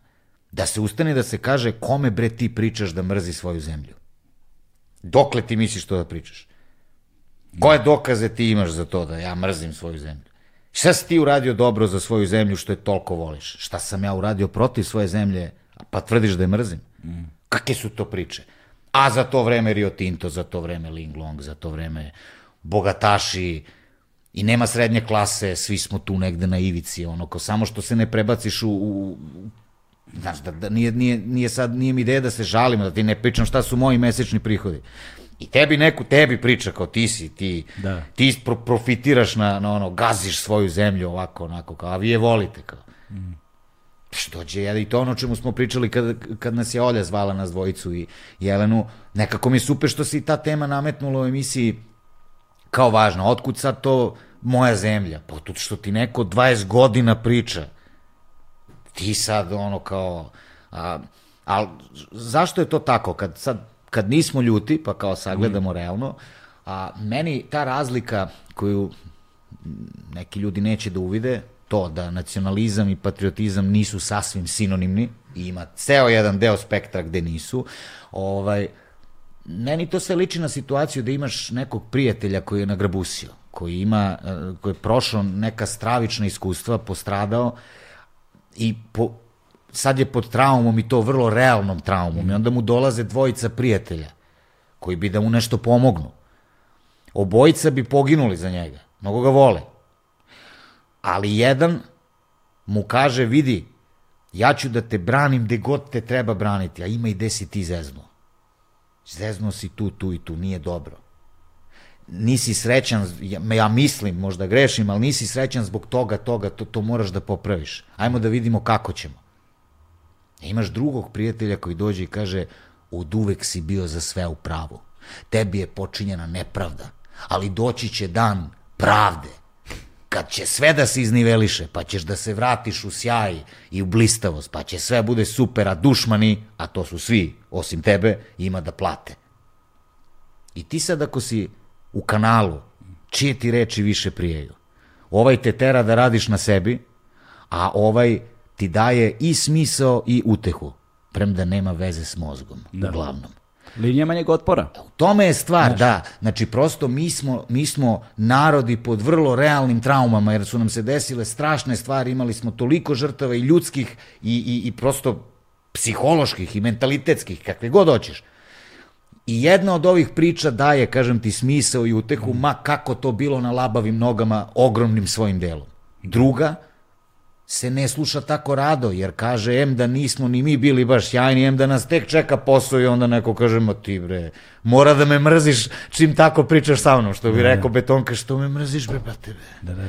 Da se ustane da se kaže kome bre ti pričaš da mrzi svoju zemlju. Dokle ti misliš to da pričaš? Koje dokaze ti imaš za to da ja mrzim svoju zemlju? Šta si ti uradio dobro za svoju zemlju što je toliko voliš? Šta sam ja uradio protiv svoje zemlje, pa tvrdiš da je mrzim? Mm. Kakve su to priče? A za to vreme Rio Tinto, za to vreme Ling Long, za to vreme bogataši i nema srednje klase, svi smo tu negde na ivici, ono, ko samo što se ne prebaciš u, u Znaš, da, da nije, nije, nije sad, nije mi ideja da se žalim, da ti ne pričam šta su moji mesečni prihodi. I tebi neku, tebi priča kao ti si, ti, da. ti pro, profitiraš na, na ono, gaziš svoju zemlju ovako, onako, kao, a vi je volite, kao. Mm. Što će, i to ono čemu smo pričali kad, kad nas je Olja zvala nas dvojicu i Jelenu, nekako mi je super što se i ta tema nametnula u emisiji kao važna. Otkud sad to moja zemlja? Pa tu što ti neko 20 godina priča. Ti sad ono kao... A, ali zašto je to tako? Kad sad kad nismo ljuti, pa kao sagledamo mm. realno, a meni ta razlika koju neki ljudi neće da uvide, to da nacionalizam i patriotizam nisu sasvim sinonimni, i ima ceo jedan deo spektra gde nisu, ovaj, meni to sve liči na situaciju da imaš nekog prijatelja koji je nagrabusio, koji ima, eh, koji je prošao neka stravična iskustva, postradao i po, sad je pod traumom i to vrlo realnom traumom i onda mu dolaze dvojica prijatelja koji bi da mu nešto pomognu. Obojica bi poginuli za njega, mnogo ga vole. Ali jedan mu kaže, vidi, ja ću da te branim gde god te treba braniti, a ima i gde si ti zeznuo. Zeznuo si tu, tu i tu, nije dobro. Nisi srećan, ja, mislim, možda grešim, ali nisi srećan zbog toga, toga, to, to moraš da popraviš. Ajmo da vidimo kako ćemo. Imaš drugog prijatelja koji dođe i kaže od uvek si bio za sve u pravu. Tebi je počinjena nepravda, ali doći će dan pravde kad će sve da se izniveliše, pa ćeš da se vratiš u sjaj i u blistavost, pa će sve bude super, a dušmani, a to su svi, osim tebe, ima da plate. I ti sad ako si u kanalu, čije ti reči više prijeju? Ovaj te tera da radiš na sebi, a ovaj ti daje i smisao i utehu, premda nema veze s mozgom, da. uglavnom. Linija manjeg otpora. U tome je stvar, Znaš. da. Znači, prosto mi smo, mi smo narodi pod vrlo realnim traumama, jer su nam se desile strašne stvari, imali smo toliko žrtava i ljudskih i, i, i prosto psiholoških i mentalitetskih, kakve god hoćeš. I jedna od ovih priča daje, kažem ti, smisao i utehu, ma kako to bilo na labavim nogama, ogromnim svojim delom. Druga, se ne sluša tako rado, jer kaže, em da nismo ni mi bili baš sjajni, em da nas tek čeka posao i onda neko kaže, ma ti bre, mora da me mrziš čim tako pričaš sa mnom, što bi da, rekao da. Betonka, što me mrziš bre, brate, bre. Da, da.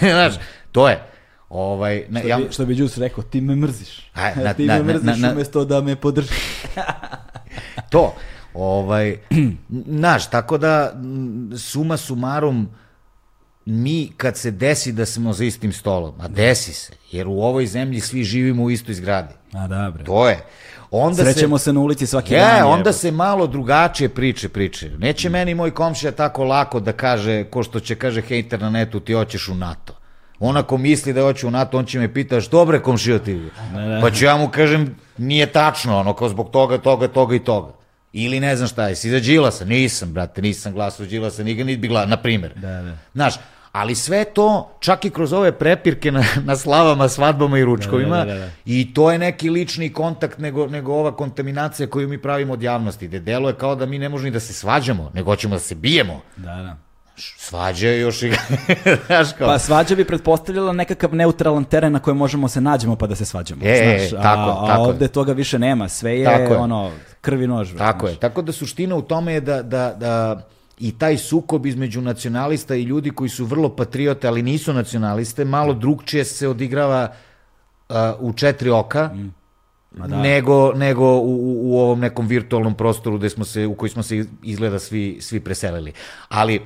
Znaš, to je. Ovaj, na, što, bi, ja... što bi Đus rekao, ti me mrziš. A, na, ti na, me mrziš na, na, umesto da me podržiš. to, ovaj, znaš, tako da, suma sumarum, mi kad se desi da smo za istim stolom, a desi se, jer u ovoj zemlji svi živimo u istoj zgradi. A da, bre. To je. Onda Srećemo se, se na ulici svaki je, dan. Je, onda se malo drugačije priče priče. Neće mm. meni moj komšija tako lako da kaže, ko što će kaže hejter na netu, ti hoćeš u NATO. On ako misli da hoće u NATO, on će me pita, što bre komšija ti? Ne, ne. Pa ću ja mu kažem, nije tačno, ono, kao zbog toga, toga, toga i toga. Ili ne znam šta je, si za Đilasa? Nisam, brate, nisam glasao Đilasa, nikad niti bi glasao, na primjer. Da, da. Znaš, ali sve to, čak i kroz ove prepirke na, na slavama, svadbama i ručkovima, da, da, da, da. i to je neki lični kontakt nego, nego ova kontaminacija koju mi pravimo od javnosti, gde delo je kao da mi ne možemo ni da se svađamo, nego ćemo da se bijemo. Da, da. Svađa je još i... znaš kao... Pa svađa bi pretpostavljala nekakav neutralan teren na kojem možemo se nađemo pa da se svađamo. E, znaš, tako, a, tako a ovde je. toga više nema, sve je, tako ono, krvi nož. Tako znaš. je, tako da suština u tome je da, da, da i taj sukob između nacionalista i ljudi koji su vrlo patriote, ali nisu nacionaliste, malo drugčije se odigrava uh, u četiri oka, mm. Da. nego, nego u, u ovom nekom virtualnom prostoru gde smo se, u koji smo se izgleda svi, svi preselili. Ali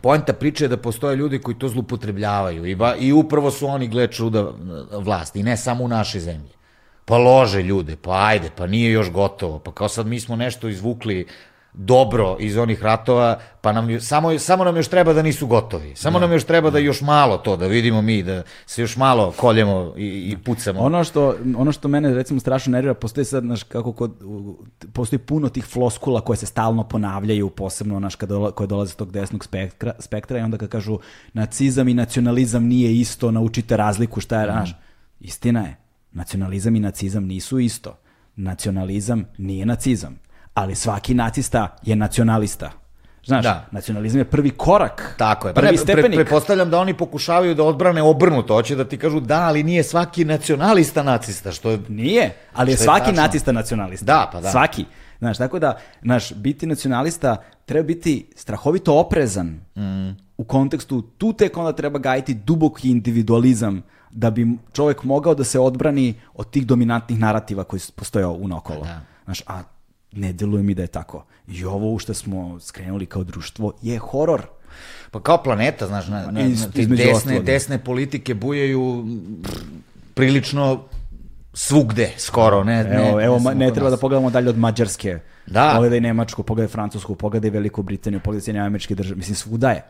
poenta priče je da postoje ljudi koji to zlupotrebljavaju i, ba, i upravo su oni, gled čuda, vlast i ne samo u našoj zemlji. Pa lože ljude, pa ajde, pa nije još gotovo, pa kao sad mi smo nešto izvukli dobro iz onih ratova, pa nam, samo, samo nam još treba da nisu gotovi. Samo da. nam još treba da još malo to, da vidimo mi, da se još malo koljemo i, i pucamo. Ono što, ono što mene recimo strašno nervira, postoji sad, znaš, kako kod, postoji puno tih floskula koje se stalno ponavljaju, posebno, znaš, kada, koje dolaze tog desnog spektra, spektra i onda kad kažu nacizam i nacionalizam nije isto, naučite razliku šta je, mm. znaš, istina je, nacionalizam i nacizam nisu isto. Nacionalizam nije nacizam ali svaki nacista je nacionalista. Znaš, da. nacionalizam je prvi korak. Tako je. Prvi ne, stepenik. Pre, prepostavljam da oni pokušavaju da odbrane obrnuto. Hoće da ti kažu da, ali nije svaki nacionalista nacista. Što je, nije, ali je svaki je nacista nacionalista. Da, pa da. Svaki. Znaš, tako da, znaš, biti nacionalista treba biti strahovito oprezan mm. u kontekstu, tu tek onda treba gajiti duboki individualizam da bi čovek mogao da se odbrani od tih dominantnih narativa koji postoje unokolo. Da. Znaš, a ne deluje mi da je tako. I ovo u što smo skrenuli kao društvo je horor. Pa kao planeta, znaš, na, na, na te desne, desne politike bujaju prilično svugde, skoro. Ne, ne, evo, evo ne, ne treba da pogledamo dalje od Mađarske. Da. Pogledaj Nemačku, pogledaj Francusku, pogledaj Veliku Britaniju, pogledaj Sjedinje američke države. Mislim, svuda je.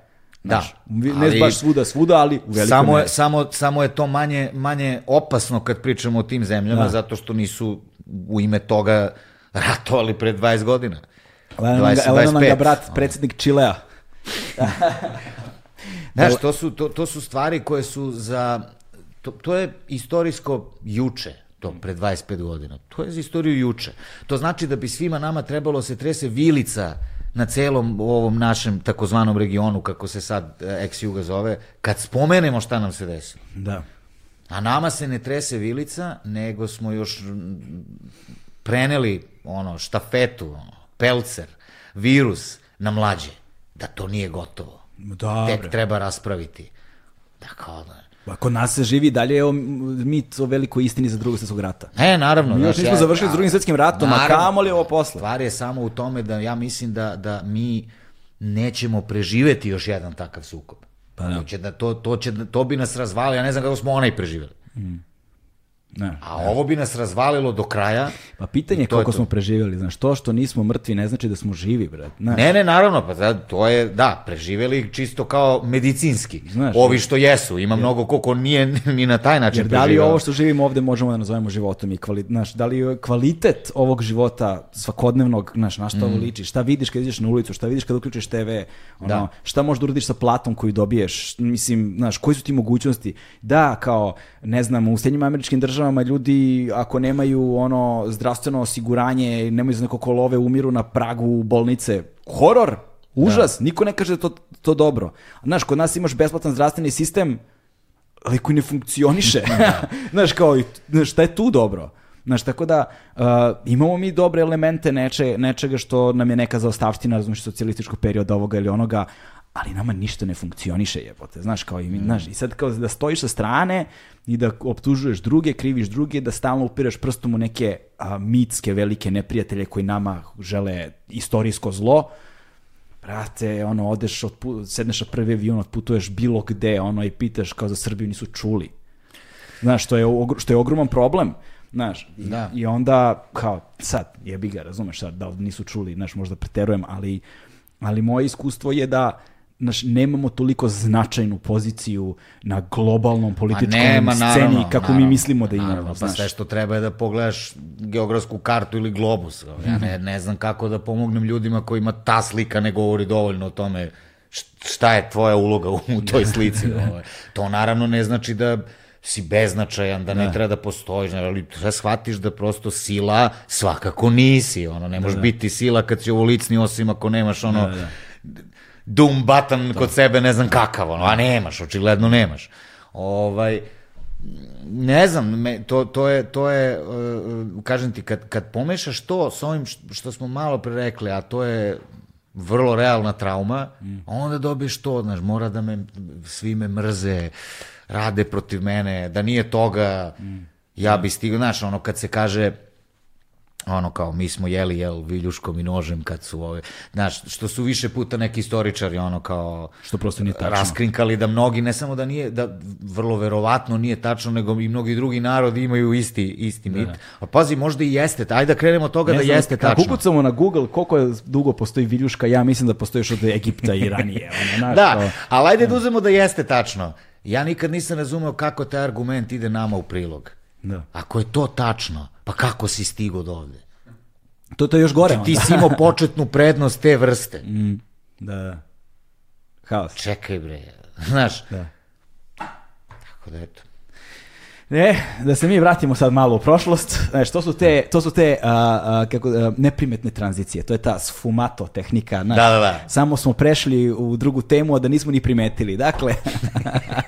Znaš, da. Ne ali, baš svuda, svuda, ali u samo je, samo, samo je to manje, manje opasno kad pričamo o tim zemljama, da. zato što nisu u ime toga ratovali pre 20 godina. Evo nam ga brat, predsednik Čilea. Znaš, to su, to, to su stvari koje su za... To, to je istorijsko juče, to pre 25 godina. To je za istoriju juče. To znači da bi svima nama trebalo se trese vilica na celom ovom našem takozvanom regionu, kako se sad ex-juga zove, kad spomenemo šta nam se desilo. Da. A nama se ne trese vilica, nego smo još preneli ono, štafetu, ono, pelcer, virus na mlađe, da to nije gotovo. Dobre. Tek treba raspraviti. Da kao da... Pa kod nas se živi dalje je mit o velikoj istini za drugog svjetskog rata. E, naravno. Mi još nismo ja, završili s drugim svjetskim ratom, naravno, a kamo li ovo posle? Stvar je samo u tome da ja mislim da, da mi nećemo preživeti još jedan takav sukob. Pa da. To, će da, to, to, će, to bi nas razvali, ja ne znam kako smo onaj preživeli. Mm. Ne, A ne. ovo bi nas razvalilo do kraja. Pa pitanje je kako smo preživjeli. Znaš, to što nismo mrtvi ne znači da smo živi, brat. Znaš. Ne, ne, naravno, pa da, to je, da, preživjeli čisto kao medicinski. Znaš, Ovi što jesu, ima jer, mnogo koliko nije ni na taj način Jer da li ovo što živimo ovde možemo da nazovemo životom i kvalitet, znaš, da li je kvalitet ovog života svakodnevnog, znaš, na šta ovo mm. liči, šta vidiš kad ideš na ulicu, šta vidiš kad uključiš TV, ono, da. šta možeš da uradiš sa platom koju dobiješ, mislim, znaš, koji su ti mogućnosti? Da, kao, ne znam, u Sjednjim američkim državama ljudi ako nemaju ono zdravstveno osiguranje, nemaju za neko kolove, umiru na pragu bolnice. Horor, užas, da. niko ne kaže da to, to dobro. Znaš, kod nas imaš besplatan zdravstveni sistem, ali koji ne funkcioniše. Da. znaš, kao, znaš, šta je tu dobro? Znaš, tako da uh, imamo mi dobre elemente neče, nečega što nam je neka zaostavština, razumiješ, socijalističkog perioda ovoga ili onoga, ali nama ništa ne funkcioniše, jebote, znaš, kao i mi, mm. znaš, i sad kao da stojiš sa strane i da optužuješ druge, kriviš druge, da stalno upiraš prstom u neke a, mitske velike neprijatelje koji nama žele istorijsko zlo, brate, ono, odeš, otpu, sedneš na prvi avion, otputuješ bilo gde, ono, i pitaš kao za Srbiju nisu čuli. Znaš, što je, što je ogroman problem. Znaš, da. i, i onda, kao, sad, jebi ga, razumeš sad, da nisu čuli, znaš, možda preterujem, ali, ali moje iskustvo je da naš, nemamo toliko značajnu poziciju na globalnom političkom nema, sceni naravno, kako naravno, mi mislimo da imamo. Naravno, pa sve što treba je da pogledaš geografsku kartu ili globus. Ja ne, ne znam kako da pomognem ljudima kojima ta slika ne govori dovoljno o tome šta je tvoja uloga u, toj slici. Ovaj. to naravno ne znači da si beznačajan, da ne da. treba da postojiš, ali sve shvatiš da prosto sila svakako nisi, ono, ne možeš da, da. biti sila kad si ovolicni osim ako nemaš ono, da, da Doom button kod sebe ne znam kakav, ono, a nemaš, očigledno nemaš. Ovaj, ne znam, me, to, to je, to je uh, kažem ti, kad, kad pomešaš to s ovim što smo malo pre rekli, a to je vrlo realna trauma, mm. onda dobiješ to, znaš, mora da me, svi me mrze, rade protiv mene, da nije toga, mm. ja bi stigao, znaš, ono kad se kaže, ono kao mi smo jeli jel viljuškom i nožem kad su ove znaš što su više puta neki istoričari ono kao što prosto nije tačno. raskrinkali da mnogi ne samo da nije da vrlo verovatno nije tačno nego i mnogi drugi narodi imaju isti isti mit. Da. a pazi možda i jeste ajde da krenemo od toga ne da znam, jeste tačno. ukucamo na Google koliko je dugo postoji viljuška ja mislim da postoji još od Egipta i ranije ono, znaš, da to, ali ajde da. uzmemo da jeste tačno. Ja nikad nisam razumeo kako taj argument ide nama u prilog da. ako je to tačno Pa kako si stigo do ovde? To, to je još gore. Znači, ti si imao početnu prednost te vrste. Mm, da, da. Haos. Čekaj bre, znaš. Da. Tako da eto. Ne, da se mi vratimo sad malo u prošlost. Znaš, to su te, to su te a, a, kako, a, neprimetne tranzicije. To je ta sfumato tehnika. Znaš, da, da, da. Samo smo prešli u drugu temu, a da nismo ni primetili. Dakle,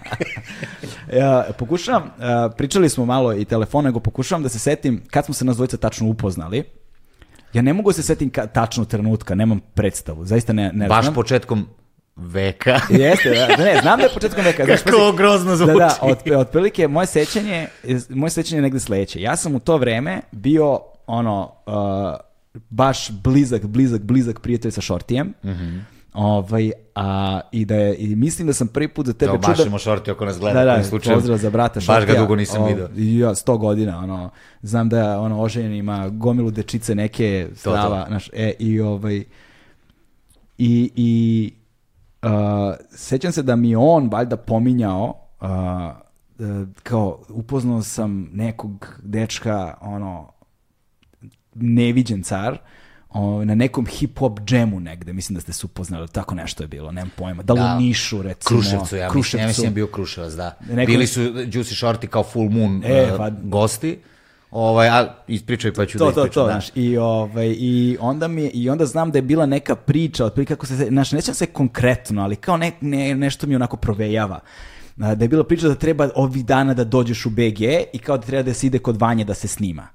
ja, pokušavam, uh, pričali smo malo i telefon, nego pokušavam da se setim kad smo se nas dvojica tačno upoznali. Ja ne mogu da se setim ka, tačno trenutka, nemam predstavu, zaista ne, ne Baš znam. početkom veka. Jeste, da, ne, znam da je početkom veka. Znaš, Kako grozno zvuči. Da, da, od, otprilike moje sećanje, moje sećanje je negde sledeće. Ja sam u to vreme bio ono, uh, baš blizak, blizak, blizak prijatelj sa Šortijem. Mhm. Mm Ovaj, a, i, da je, i mislim da sam prvi put za tebe čuo... Da, mašimo šorti ako nas gleda. Da, da, slučaju, pozdrav za brata Šortija. Baš ga dugo nisam vidio. Ja, sto godina, ono, znam da ono, oženjen ima gomilu dečice neke strava, to, Naš, e, i ovaj, i, i uh, sećam se da mi on valjda pominjao uh, kao upoznao sam nekog dečka, ono, neviđen car, o, na nekom hip-hop džemu negde, mislim da ste se upoznali, tako nešto je bilo, nemam pojma. Da, da u Nišu, recimo. Kruševcu, ja, Kruševcu. Mislim, ja mislim bio Kruševac, da. Nekom... Bili su Juicy Shorty kao Full Moon e, uh, pa... gosti. Ovaj, a ispričaj pa ću to, da ispričam. To, to, da. Znaš, i, ovaj, i, onda mi, I onda znam da je bila neka priča, otprilike kako se, znaš, nećem se konkretno, ali kao ne, ne, nešto mi onako provejava da je bila priča da treba ovih dana da dođeš u BG i kao da treba da se ide kod Vanje da se snima.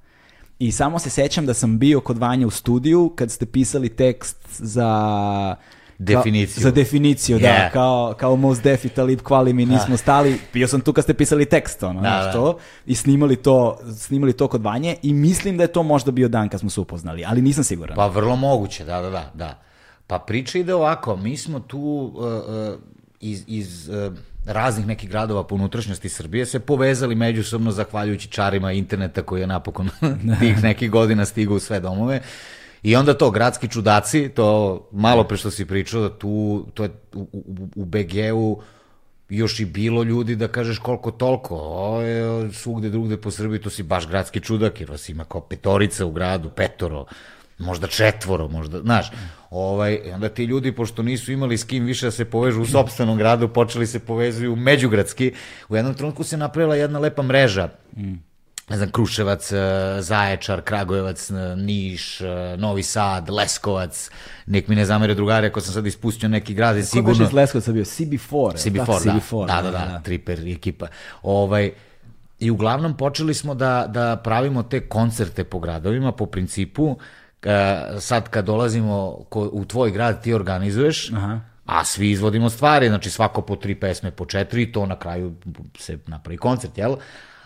I samo se sećam da sam bio kod Vanja u studiju kad ste pisali tekst za definiciju. Ka, za definiciju, yeah. da, kao, kao Most Def i Talib Kvali mi nismo ah. stali, bio sam tu kad ste pisali tekst, ono, da, da. to, i snimali to, snimali to kod Vanje i mislim da je to možda bio dan kad smo se upoznali, ali nisam siguran. Pa vrlo moguće, da, da, da, da. Pa priča ide ovako, mi smo tu uh, uh, iz, iz uh, raznih nekih gradova po unutrašnjosti Srbije se povezali međusobno zahvaljujući čarima interneta koji je napokon tih nekih godina stigao u sve domove. I onda to, gradski čudaci, to malo pre što si pričao, da tu, to je u, u, u BG-u još i bilo ljudi da kažeš koliko toliko, o, je, svugde drugde po Srbiji to si baš gradski čudak, jer vas ima kao petorica u gradu, petoro, možda četvoro, možda, znaš, ovaj, onda ti ljudi, pošto nisu imali s kim više da se povežu u sobstvenom gradu, počeli se povezuju međugradski, u jednom trenutku se napravila jedna lepa mreža, mm. ne znam, Kruševac, e, Zaječar, Kragujevac, e, Niš, e, Novi Sad, Leskovac, nek mi ne zamere drugari ako sam sad ispustio neki grad, Kako sigurno... Kako iz Leskovca bio? CB4. CB4, da, CB4, da, da, da, da, triper ekipa. Ovaj, I uglavnom počeli smo da, da pravimo te koncerte po gradovima po principu E, sad kad dolazimo u tvoj grad ti organizuješ, Aha. a svi izvodimo stvari, znači svako po tri pesme, po četiri, i to na kraju se napravi koncert, jel?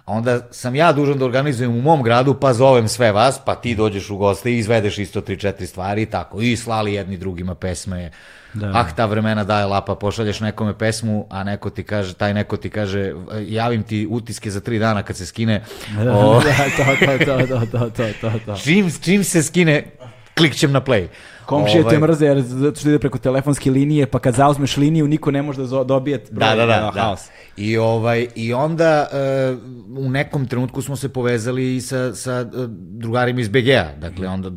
A onda sam ja dužan da organizujem u mom gradu, pa zovem sve vas, pa ti dođeš u goste i izvedeš isto tri, četiri stvari i tako. I slali jedni drugima pesme, Da. Ah, ta vremena daje lapa, pošalješ nekome pesmu, a neko ti kaže, taj neko ti kaže, javim ti utiske za tri dana kad se skine. Da, o... da, to, to, to, to, to, to, to. Čim, čim se skine, klikćem na play. Komšije ovaj... te mrze jer zato što ide preko telefonske linije, pa kad zauzmeš liniju niko ne može da dobije broj. Da, da, da. da. I, ovaj, I onda uh, u nekom trenutku smo se povezali i sa, sa uh, drugarima iz BG-a. Dakle, onda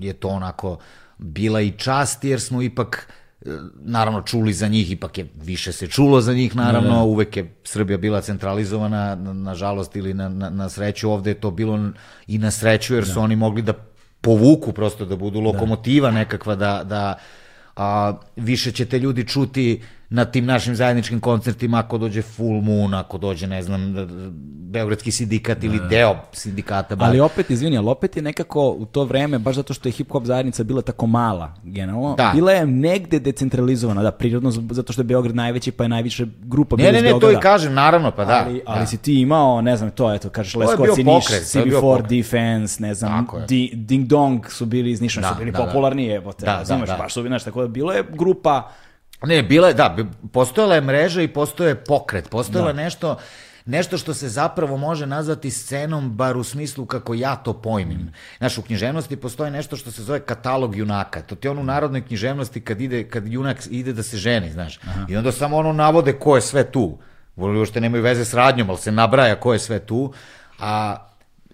je to onako bila i čast jer smo ipak e, naravno čuli za njih, ipak je više se čulo za njih, naravno, ne, ne. uvek je Srbija bila centralizovana, nažalost ili na, na, na sreću, ovde je to bilo i na sreću, jer da. su oni mogli da povuku prosto, da budu lokomotiva da. nekakva, da, da a, više ćete ljudi čuti na tim našim zajedničkim koncertima, ako dođe Full Moon, ako dođe, ne znam, Beogradski sindikat ili da. deo sindikata. Bar. Ali opet, izvini, ali opet je nekako u to vreme, baš zato što je hip-hop zajednica bila tako mala, generalno, da. bila je negde decentralizovana, da, prirodno, zato što je Beograd najveći, pa je najviše grupa ne, ne, ne, ne, to i kažem, naravno, pa da. Ali, ali da. si ti imao, ne znam, to, eto, kažeš Leskovac i Niš, CB4, Defense, ne znam, Di, Ding Dong su bili iz Niša, da, su bili da, da. popularni, evo te, da, da, da. baš su, znaš, tako da bilo je grupa Ne, bila je, da, postojala je mreža i postoje pokret, postojala da. nešto, nešto što se zapravo može nazvati scenom, bar u smislu kako ja to pojmim. Znaš, u književnosti postoji nešto što se zove katalog junaka. To ti je ono u narodnoj književnosti kad, ide, kad junak ide da se ženi, znaš. Aha. I onda samo ono navode ko je sve tu. Volio što nemaju veze s radnjom, ali se nabraja ko je sve tu. A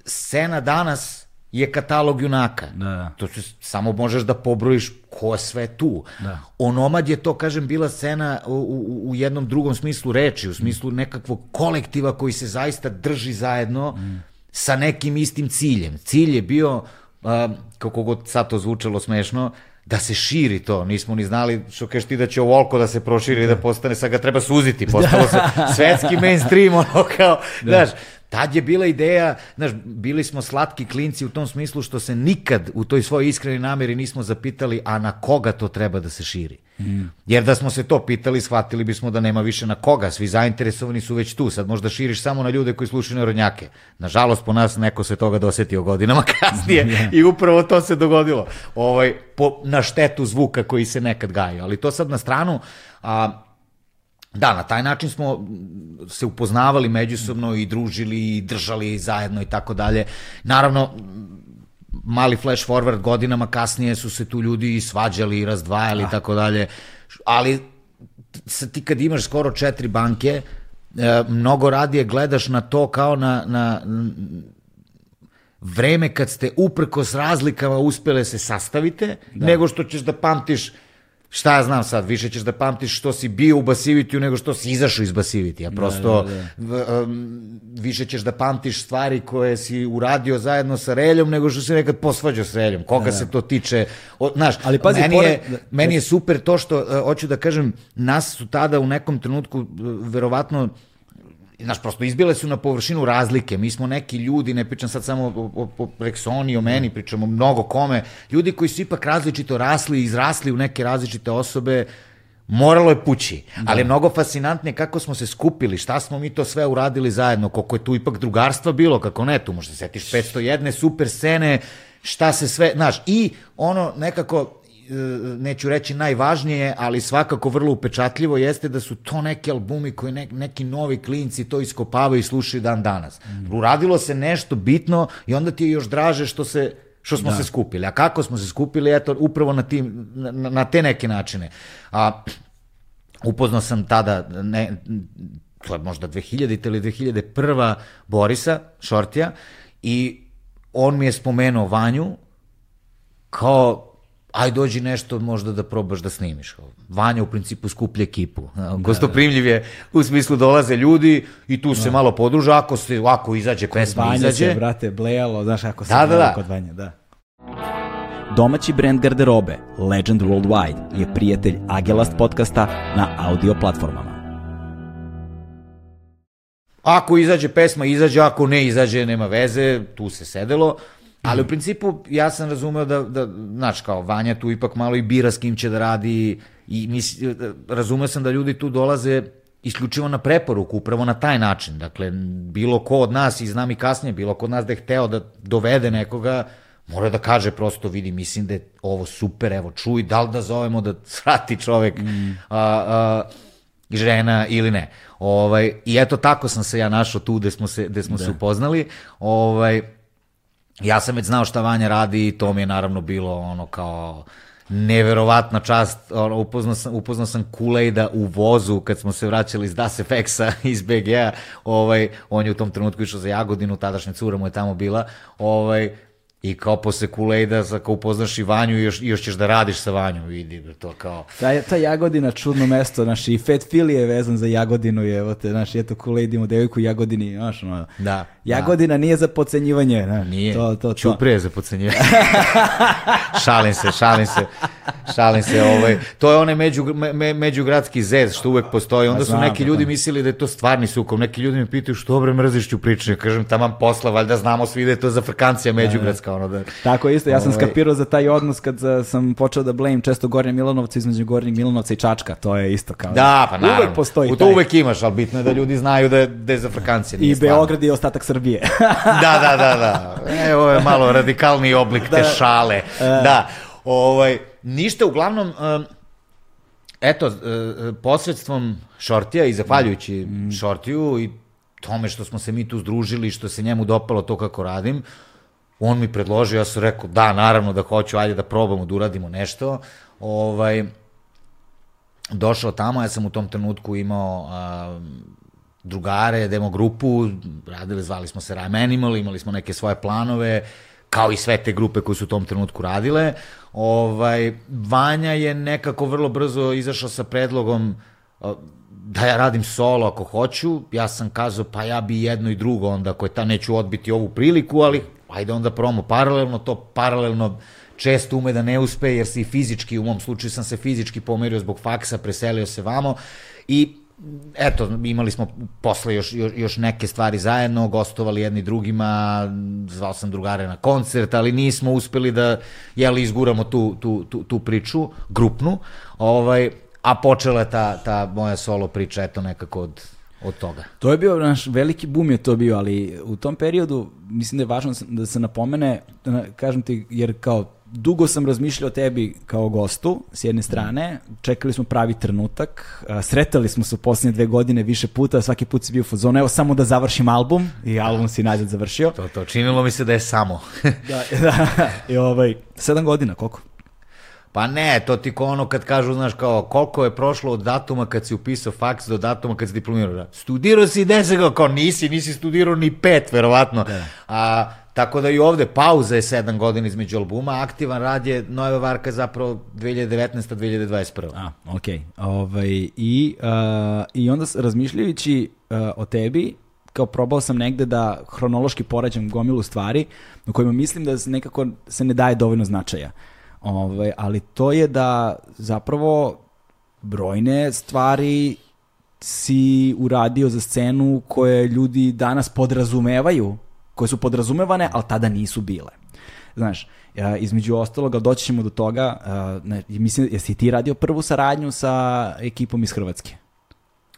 scena danas je katalog junaka. Da, da. To se samo možeš da pobrojiš ko sve tu. Da. Onomad je to, kažem, bila scena u, u, u jednom drugom smislu reči, u smislu nekakvog kolektiva koji se zaista drži zajedno mm. sa nekim istim ciljem. Cilj je bio, uh, kako god sad to zvučalo smešno, da se širi to. Nismo ni znali, što kažeš ti, da će ovoliko da se proširi, da postane, sad ga treba suziti, postalo se svetski mainstream, ono kao, da. znaš, Tad je bila ideja, znaš, bili smo slatki klinci u tom smislu što se nikad u toj svojoj iskreni nameri nismo zapitali, a na koga to treba da se širi. Mm. Jer da smo se to pitali, shvatili bismo da nema više na koga, svi zainteresovani su već tu, sad možda širiš samo na ljude koji slušaju narodnjake. Nažalost, po nas neko se toga dosetio godinama kasnije yeah. i upravo to se dogodilo. Ovaj, po, na štetu zvuka koji se nekad gajio. Ali to sad na stranu, a, Da, na taj način smo se upoznavali međusobno i družili i držali zajedno i tako dalje. Naravno, mali flash forward godinama kasnije su se tu ljudi i svađali i razdvajali i da. tako dalje. Ali ti kad imaš skoro četiri banke, e, mnogo radije gledaš na to kao na, na vreme kad ste uprkos razlikama uspele se sastavite, da. nego što ćeš da pamtiš šta ja znam sad, više ćeš da pamtiš što si bio u Basivitiju nego što si izašao iz Basivitija. Prosto da, da, da. Um, više ćeš da pamtiš stvari koje si uradio zajedno sa Reljom nego što si nekad posvađao s Reljom. Koga da, da. se to tiče? O, znaš, Ali pazi, meni, pored... je, da, meni je super to što, uh, hoću da kažem, nas su tada u nekom trenutku uh, verovatno Znaš, prosto izbile su na površinu razlike. Mi smo neki ljudi, ne pričam sad samo o, o, o Rexoni, o meni, pričamo mnogo kome. Ljudi koji su ipak različito rasli, izrasli u neke različite osobe, moralo je pući. Da. Ali je mnogo fascinantnije kako smo se skupili, šta smo mi to sve uradili zajedno, koliko je tu ipak drugarstva bilo, kako ne, tu možda se setiš 501 super scene, šta se sve, znaš, i ono nekako neću reći najvažnije, ali svakako vrlo upečatljivo jeste da su to neki albumi koji ne, neki novi klinci to iskopavaju i slušaju dan danas. Mm. Uradilo se nešto bitno i onda ti je još draže što se što smo da. se skupili. A kako smo se skupili? Eto, upravo na, tim, na, na te neke načine. A, upoznao sam tada, ne, to je možda 2000 ili 2001. Borisa Šortija i on mi je spomenuo Vanju kao aj dođi nešto možda da probaš da snimiš. Vanja u principu skuplja ekipu. Da, Gostoprimljiv je, u smislu dolaze ljudi i tu se da. malo podruža, ako, se, ako izađe kod pesma, Vanja izađe. se, brate, blejalo, znaš, ako se da, da, da. kod Vanja, da. Domaći brend garderobe Legend Worldwide je prijatelj Agelast podcasta na audio platformama. Ako izađe pesma, izađe, ako ne izađe, nema veze, tu se sedelo. Ali u principu ja sam razumeo da, da znaš, kao Vanja tu ipak malo i bira s kim će da radi i mis, razumeo sam da ljudi tu dolaze isključivo na preporuku, upravo na taj način. Dakle, bilo ko od nas, i znam i kasnije, bilo ko od nas da je hteo da dovede nekoga, mora da kaže prosto, vidi, mislim da je ovo super, evo, čuj, da li da zovemo da svrati čovek mm. a, a, žena ili ne. Ovaj, I eto tako sam se ja našao tu gde smo se, gde smo da. se upoznali. Ovaj, ja sam već znao šta Vanja radi i to mi je naravno bilo ono kao neverovatna čast, ono, upoznao sam, upoznao sam Kulejda u vozu kad smo se vraćali iz Das FX-a iz BG-a, ovaj, on je u tom trenutku išao za Jagodinu, tadašnja cura mu je tamo bila, ovaj, I kao posle Kulejda, kao upoznaš i Vanju još, još ćeš da radiš sa Vanjom, vidi, to kao... Ta, ta Jagodina, čudno mesto, znaš, i Fat Philly je vezan za Jagodinu, je, evo te, znaš, eto Kulejd ima devojku u Jagodini, znaš, ono, da. Jagodina da. nije za pocenjivanje. Ne? Nije, to, to, to. Ćuprije za pocenjivanje. šalim se, šalim se. Šalim se, ovaj, to je onaj među, me, međugradski zez što uvek postoji. Onda su neki ljudi mislili da je to stvarni sukob. Neki ljudi me pitaju što bre mrziš ću pričati. Kažem, taman posla, valjda znamo svi da je to za frkancija da, da. međugradska. Ono da, Tako isto, ja sam ovaj... skapirao za taj odnos kad sam počeo da blame često Gornje Milanovca između Gornjeg Milanovca i Čačka. To je isto kao... Da, pa naravno. Uvek postoji U to taj. uvek imaš, ali bitno je da ljudi znaju da je, da je za frkancija. I Beograd i ostatak Srbije. da, da, da, da. E, ovo je malo radikalni oblik da, te šale. Uh, da, ovaj, ništa, uglavnom, um, eto, uh, posredstvom Šortija i zahvaljujući mm. Šortiju i tome što smo se mi tu združili, što se njemu dopalo to kako radim, on mi predložio, ja sam rekao, da, naravno da hoću, ajde da probamo da uradimo nešto. Ovaj, došao tamo, ja sam u tom trenutku imao a, drugare, demo grupu, radili, zvali smo se Rime Animal, imali smo neke svoje planove, kao i sve te grupe koje su u tom trenutku radile. Ovaj, Vanja je nekako vrlo brzo izašao sa predlogom da ja radim solo ako hoću, ja sam kazao pa ja bi jedno i drugo onda, ako je ta neću odbiti ovu priliku, ali ajde onda promo paralelno, to paralelno često ume da ne uspe, jer se i fizički, u mom slučaju sam se fizički pomerio zbog faksa, preselio se vamo. I eto, imali smo posle još, još, još neke stvari zajedno, gostovali jedni drugima, zvao sam drugare na koncert, ali nismo uspeli da, jeli, izguramo tu, tu, tu, tu priču, grupnu, ovaj, a počela je ta, ta moja solo priča, eto, nekako od, od toga. To je bio naš veliki bum je to bio, ali u tom periodu mislim da je važno da se napomene, da kažem ti, jer kao dugo sam razmišljao o tebi kao gostu, s jedne strane, čekali smo pravi trenutak, sretali smo se u posljednje dve godine više puta, svaki put si bio u fazonu, evo samo da završim album, i album si nazad završio. To, to, činilo mi se da je samo. da, da, i ovaj, sedam godina, koliko? Pa ne, to ti ko ono kad kažu, znaš, kao, koliko je prošlo od datuma kad si upisao faks do datuma kad si diplomirao. Studirao si deset, kao nisi, nisi studirao ni pet, verovatno. Da. A, tako da i ovde pauza je sedam godina između albuma, aktivan rad je Nova Varka zapravo 2019-2021. A, okej. Ovaj, i, uh, I onda razmišljajući uh, o tebi, kao probao sam negde da hronološki porađam gomilu stvari na kojima mislim da se nekako se ne daje dovoljno značaja. Ovaj, ali to je da zapravo brojne stvari si uradio za scenu koje ljudi danas podrazumevaju, koje su podrazumevane, ali tada nisu bile. Znaš, između ostaloga, doći ćemo do toga, mislim, jesi ti radio prvu saradnju sa ekipom iz Hrvatske?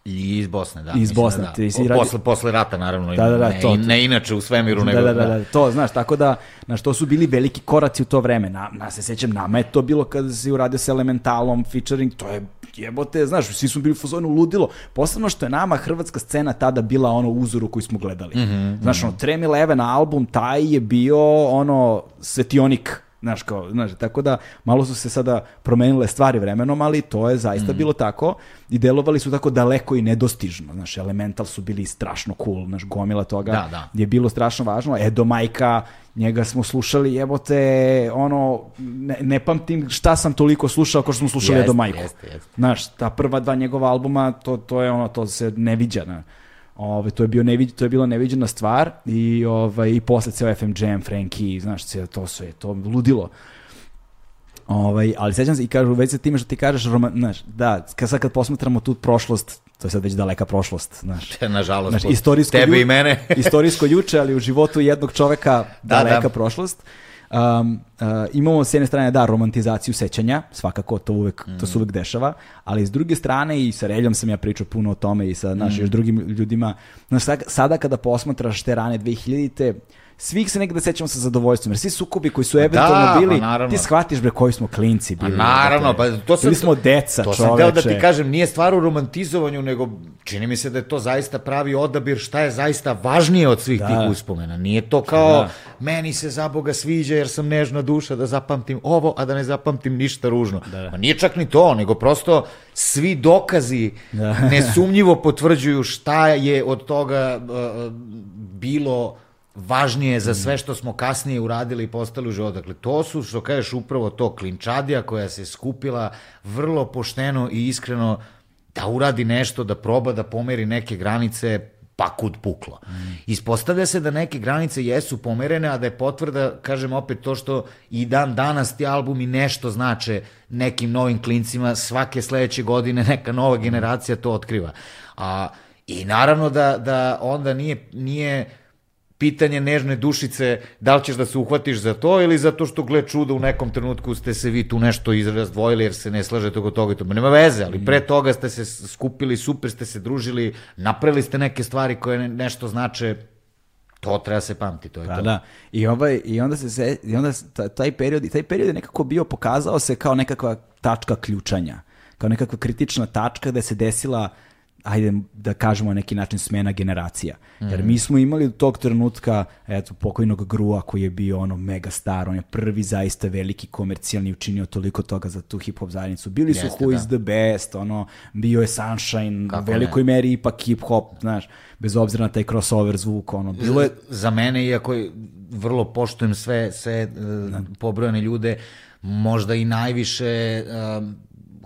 I iz Bosne, da. Iz Bosne. Da, ti si radi... posle, posle rata, naravno. Da, da, da, ne, to, ne inače u svemiru, nego... Da, da, da, da, to, znaš, tako da, na što su bili veliki koraci u to vreme. Na, na se sećam, nama je to bilo kada si uradio sa Elementalom, featuring, to je jebote, znaš, svi smo bili u fazonu ludilo. Posebno što je nama hrvatska scena tada bila ono uzoru koji smo gledali. Mm -hmm, znaš, ono, Trem Eleven album, taj je bio ono svetionik Znaš, kao, znaš, tako da malo su se sada promenile stvari vremenom, ali to je zaista mm. bilo tako i delovali su tako daleko i nedostižno. Znaš, Elemental su bili strašno cool, znaš, gomila toga da, da. je bilo strašno važno. Edo Majka, njega smo slušali, jebote, ono, ne, ne pamtim šta sam toliko slušao kao što smo slušali jest, Edo Majku. Jeste, jeste. Znaš, ta prva dva njegova albuma, to, to je ono, to se ne viđa, znaš. Ove, to je bio neviđ, to je bila neviđena stvar i ovaj i posle ceo FM Jam, Frankie, znaš, sve to sve to ludilo. Ovaj, ali sećam se i kažu već sa time što ti kažeš, roman, znaš, da, kad sad kad posmatramo tu prošlost, to je sad već daleka prošlost, znaš. Nažalost, znaš, istorijsko tebe ju, i mene. istorijsko juče, ali u životu jednog čoveka da, daleka da. prošlost. Um, uh, imamo s jedne strane da romantizaciju sećanja, svakako to uvek mm. to se uvek dešava, ali s druge strane i sa Reljom sam ja pričao puno o tome i sa našim mm. još drugim ljudima. Znaš, sada kada posmatraš te rane 2000-te, svih se nekada sećamo sa zadovoljstvom, jer svi sukobi koji su pa eventualno da, bili, pa ti shvatiš bre koji smo klinci bili. A naravno, pa to sam, bili smo deca, to čoveče. sam teo da ti kažem, nije stvar u romantizovanju, nego čini mi se da je to zaista pravi odabir šta je zaista važnije od svih da. tih uspomena. Nije to kao, da. meni se za Boga sviđa jer sam nežna duša da zapamtim ovo, a da ne zapamtim ništa ružno. Da. Pa nije čak ni to, nego prosto svi dokazi da. nesumnjivo potvrđuju šta je od toga uh, bilo važnije za sve što smo kasnije uradili i postali u životu. Dakle, to su, što kažeš, upravo to klinčadija koja se skupila vrlo pošteno i iskreno da uradi nešto, da proba da pomeri neke granice pakud puklo. Mm. Ispostavlja se da neke granice jesu pomerene, a da je potvrda, kažem opet, to što i dan danas ti albumi nešto znače nekim novim klincima, svake sledeće godine neka nova generacija to otkriva. A, I naravno da, da onda nije, nije pitanje nežne dušice da li ćeš da se uhvatiš za to ili zato što gle čuda u nekom trenutku ste se vi tu nešto izrazdvojili jer se ne slažete oko toga i to. Nema veze, ali pre toga ste se skupili, super ste se družili, napravili ste neke stvari koje nešto znače to treba se pamti, to je pa, to. Da, i, ovaj, i onda se, se i onda taj period, taj period je nekako bio pokazao se kao nekakva tačka ključanja, kao nekakva kritična tačka da se desila uh, ajde da kažemo na neki način smena generacija. Jer mi smo imali do tog trenutka, eto, pokojnog Grua koji je bio ono mega star, on je prvi zaista veliki komercijalni učinio toliko toga za tu hip-hop zajednicu. Bili su Jeste, Who da. is the best, ono, bio je Sunshine, Kako u velikoj ne? meri ipak hip-hop, znaš, bez obzira na taj crossover zvuk, ono, bilo je... Za mene, iako vrlo poštujem sve, sve uh, pobrojane ljude, možda i najviše uh,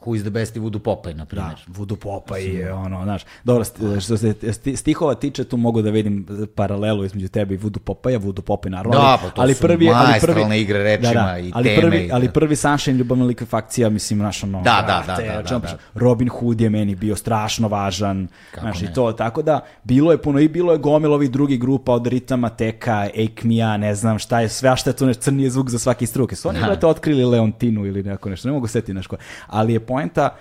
Who is the best i Voodoo Popeye, na primjer. Da, Voodoo Popeye je ono, znaš, dobro, što se stihova tiče, tu mogu da vidim paralelu između tebe i Voodoo Popeye, Voodoo Popeye naravno. Da, pa to ali su prvi, ali prvi, igre rečima da, da, i ali teme. Prvi, ali prvi Sunshine, ljubavna likvifakcija, mislim, znaš, ono, da, da, da, da, da, da. Robin Hood je meni bio strašno važan, Kako znaš, ne? i to, tako da, bilo je puno, i bilo je gomil ovih drugih grupa od ritama, teka, Ekmija, ne znam šta je, sve što je tu crnije zvuk za svaki struke. Su oni da. otkrili Leontinu ili neko nešto, ne mogu setiti nešto. Ali je poenta,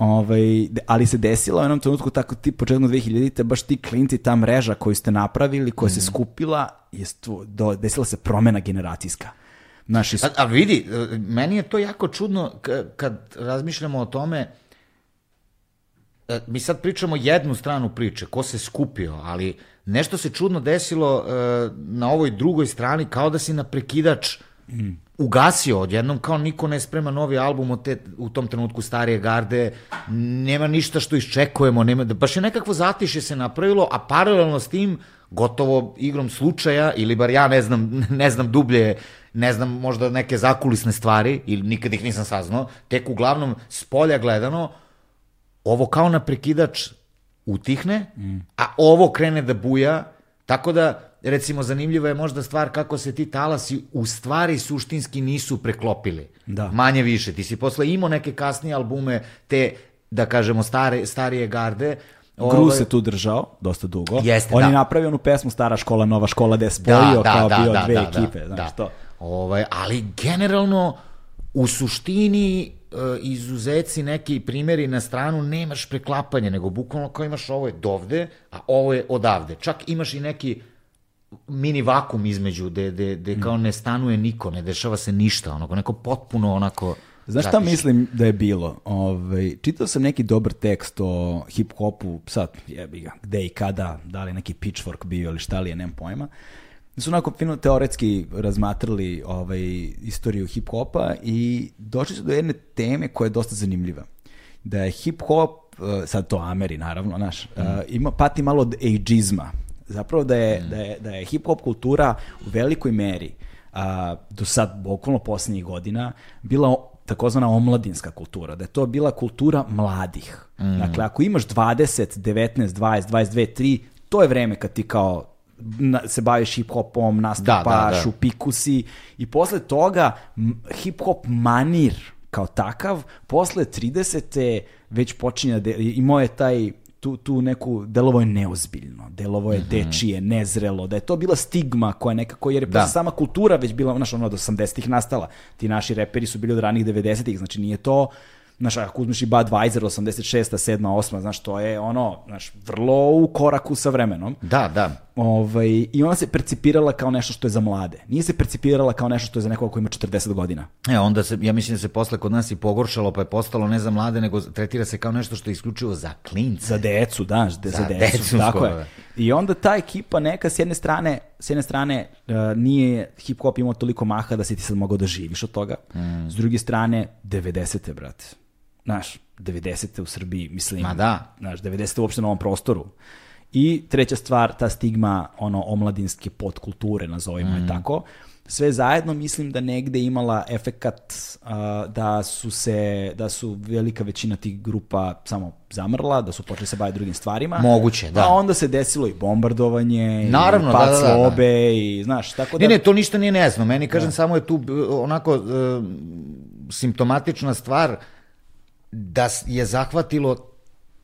Ovaj, ali se desilo u jednom trenutku tako ti početkom 2000-te baš ti klinci, ta mreža koju ste napravili, koja mm. se mhm. skupila, je stu, do, desila se promena generacijska. Naši... A, a vidi, meni je to jako čudno kad razmišljamo o tome, e, mi sad pričamo jednu stranu priče, ko se skupio, ali nešto se čudno desilo e, na ovoj drugoj strani, kao da si na prekidač mm ugasio odjednom, kao niko ne sprema novi album od te, u tom trenutku starije garde, nema ništa što iščekujemo, nema, baš je nekakvo zatiše se napravilo, a paralelno s tim, gotovo igrom slučaja, ili bar ja ne znam, ne znam dublje, ne znam možda neke zakulisne stvari, ili nikad ih nisam saznao, tek uglavnom s polja gledano, ovo kao na prekidač utihne, mm. a ovo krene da buja, tako da recimo, zanimljiva je možda stvar kako se ti talasi u stvari suštinski nisu preklopili. Da. Manje više. Ti si posle imao neke kasnije albume, te, da kažemo, stare, starije garde, Gru ovaj- se tu držao dosta dugo. Jeste, On da. je napravio onu pesmu Stara škola, Nova škola, gde je spojio da, da, kao da, bio da, dve da, ekipe. Da, znaš, da. to. Ovaj, ali generalno, u suštini, e, izuzeci neki primjeri na stranu nemaš preklapanje, nego bukvalno kao imaš ovo je dovde, a ovo je odavde. Čak imaš i neki mini vakum između, gde, gde, gde kao ne stanuje niko, ne dešava se ništa, onako, neko potpuno onako... Znaš šta mislim da je bilo? Ove, ovaj, čitao sam neki dobar tekst o hip-hopu, sad jebi ga, gde i kada, da li neki pitchfork bio ili šta li je, nemam pojma. Da su onako fino teoretski razmatrali ovaj, istoriju hip-hopa i došli su do jedne teme koja je dosta zanimljiva. Da je hip-hop, eh, sad to Ameri naravno, naš, mm. uh, ima, pati malo od ageizma, zapravo da je, mm. da je, da je hip-hop kultura u velikoj meri a, do sad, bukvalno poslednjih godina, bila takozvana omladinska kultura, da je to bila kultura mladih. Mm. Dakle, ako imaš 20, 19, 20, 22, 3, to je vreme kad ti kao na, se baviš hip-hopom, nastupaš, da, da, da. u piku si i posle toga hip-hop manir kao takav, posle 30. već počinje da imao je taj tu, tu neku, delovo je neozbiljno, delovo je mm -hmm. dečije, nezrelo, da je to bila stigma koja nekako, jer je da. sama kultura već bila, znaš, ono, od 80-ih nastala. Ti naši reperi su bili od ranih 90-ih, znači nije to znaš, ako uzmeš i Budweiser 86. 7. 8. znaš, to je ono, znaš, vrlo u koraku sa vremenom. Da, da. Ovaj, I ona se percipirala kao nešto što je za mlade. Nije se percipirala kao nešto što je za nekoga koji ima 40 godina. E, onda se, ja mislim da se posle kod nas i pogoršalo, pa je postalo ne za mlade, nego tretira se kao nešto što je isključivo za klince. Za decu, da, za, za decu. decu tako skoro. je. I onda ta ekipa neka s jedne strane, s jedne strane uh, nije hip hop imao toliko maha da si ti sad mogao da živiš od toga. Mm. S druge strane, 90. brate Znaš, 90. u Srbiji, mislim. Ma da. Znaš, 90. uopšte na ovom prostoru. I treća stvar, ta stigma ono omladinske podkulture, nazovimo mm. je tako, sve zajedno mislim da negde imala efekat uh, da su se, da su velika većina tih grupa samo zamrla, da su počeli se baviti drugim stvarima. Moguće, da. A onda se desilo i bombardovanje, Naravno, i pad da, da, da, slobe da. i znaš, tako da... Ne, ne, to ništa nije nezno. Meni, kažem, samo je tu onako uh, simptomatična stvar da je zahvatilo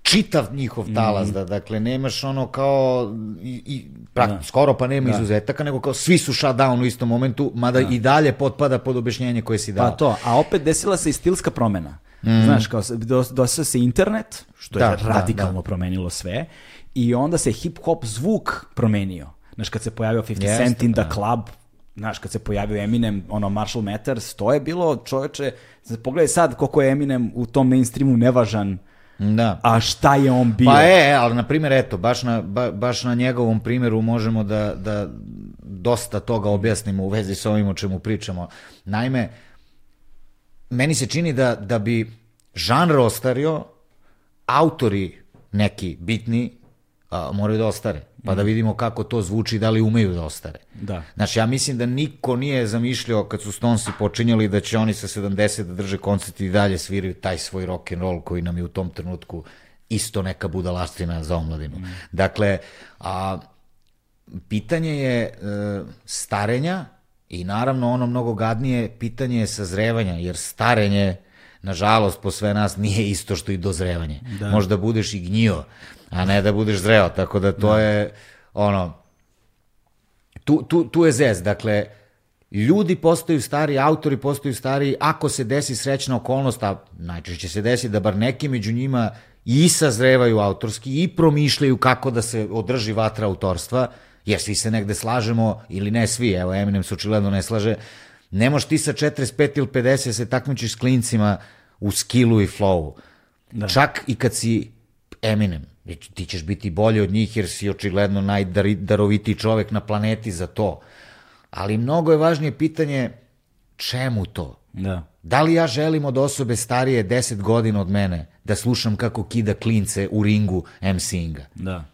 čitav njihov talas, mm. da dakle nemaš ono kao i, i prak, da. skoro pa nema da. izuzetaka, nego kao svi su shut down u istom momentu, mada da. i dalje potpada pod objašnjenje koje si dao. Pa to, a opet desila se i stilska promena. Mm. Znaš, kao dosao se internet, što da, je da, radikalno da, da. promenilo sve, i onda se hip-hop zvuk promenio. Znaš, kad se pojavio 50 Jeste, Cent in the da. Club, znaš, kad se pojavio Eminem, ono, Marshall Matters, to je bilo, čoveče, pogledaj sad koliko je Eminem u tom mainstreamu nevažan, Da. A šta je on bio? Pa je, ali na primjer, eto, baš na, ba, baš na njegovom primjeru možemo da, da dosta toga objasnimo u vezi sa ovim o čemu pričamo. Naime, meni se čini da, da bi žanr ostario, autori neki bitni a, moraju da ostare pa da vidimo kako to zvuči, da li umeju da ostare. Da. Znači, ja mislim da niko nije zamišljao kad su Stonesi počinjali da će oni sa 70 da drže koncert i dalje sviraju taj svoj rock and roll koji nam je u tom trenutku isto neka budalaština za omladinu. Mm. Dakle, a, pitanje je e, starenja i naravno ono mnogo gadnije pitanje je sazrevanja, jer starenje nažalost po sve nas nije isto što i dozrevanje. Da. Možda budeš i gnjio, a ne da budeš zreo, tako da to da. je ono tu, tu, tu je zez, dakle ljudi postaju stari, autori postaju stari, ako se desi srećna okolnost, a najčešće se desi da bar neki među njima i sazrevaju autorski i promišljaju kako da se održi vatra autorstva, jer svi se negde slažemo, ili ne svi, evo Eminem se očigledno ne slaže, ne možeš ti sa 45 ili 50 se takmičiš s klincima u skillu i flowu. Da. Čak i kad si Eminem, ti ćeš biti bolji od njih jer si očigledno najdarovitiji čovek na planeti za to. Ali mnogo je važnije pitanje čemu to? Da. Da li ja želim od osobe starije 10 godina od mene da slušam kako kida klince u ringu MC-inga? Da.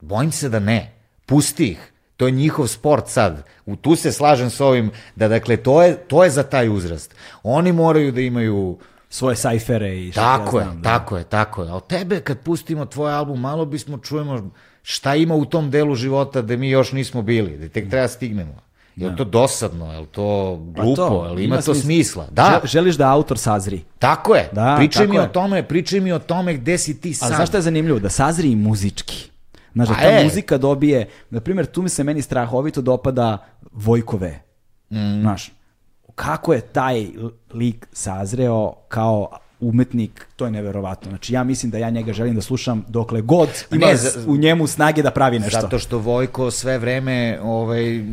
Bojim se da ne. Pusti ih. To je njihov sport sad. U tu se slažem s ovim da dakle to je to je za taj uzrast. Oni moraju da imaju svoje sajfere i što tako ja znam, je, da. tako je, tako je. A od tebe kad pustimo tvoj album, malo bismo čujemo šta ima u tom delu života da mi još nismo bili, da tek treba stignemo. Je li da. to dosadno, je li to pa glupo, to, je li ima, ima to smisla? Da. Želiš da autor sazri. Tako je. Da, pričaj mi je. o tome, pričaj mi o tome gde si ti sad. Ali znaš šta je zanimljivo? Da sazri i muzički. Znaš, da ta e. muzika dobije, na primjer, tu mi se meni strahovito dopada Vojkove. Mm. Znaš, kako je taj lik sazreo kao umetnik, to je neverovatno. Znači ja mislim da ja njega želim da slušam dokle god ima ne, za, u njemu snage da pravi nešto. Zato što Vojko sve vreme ovaj,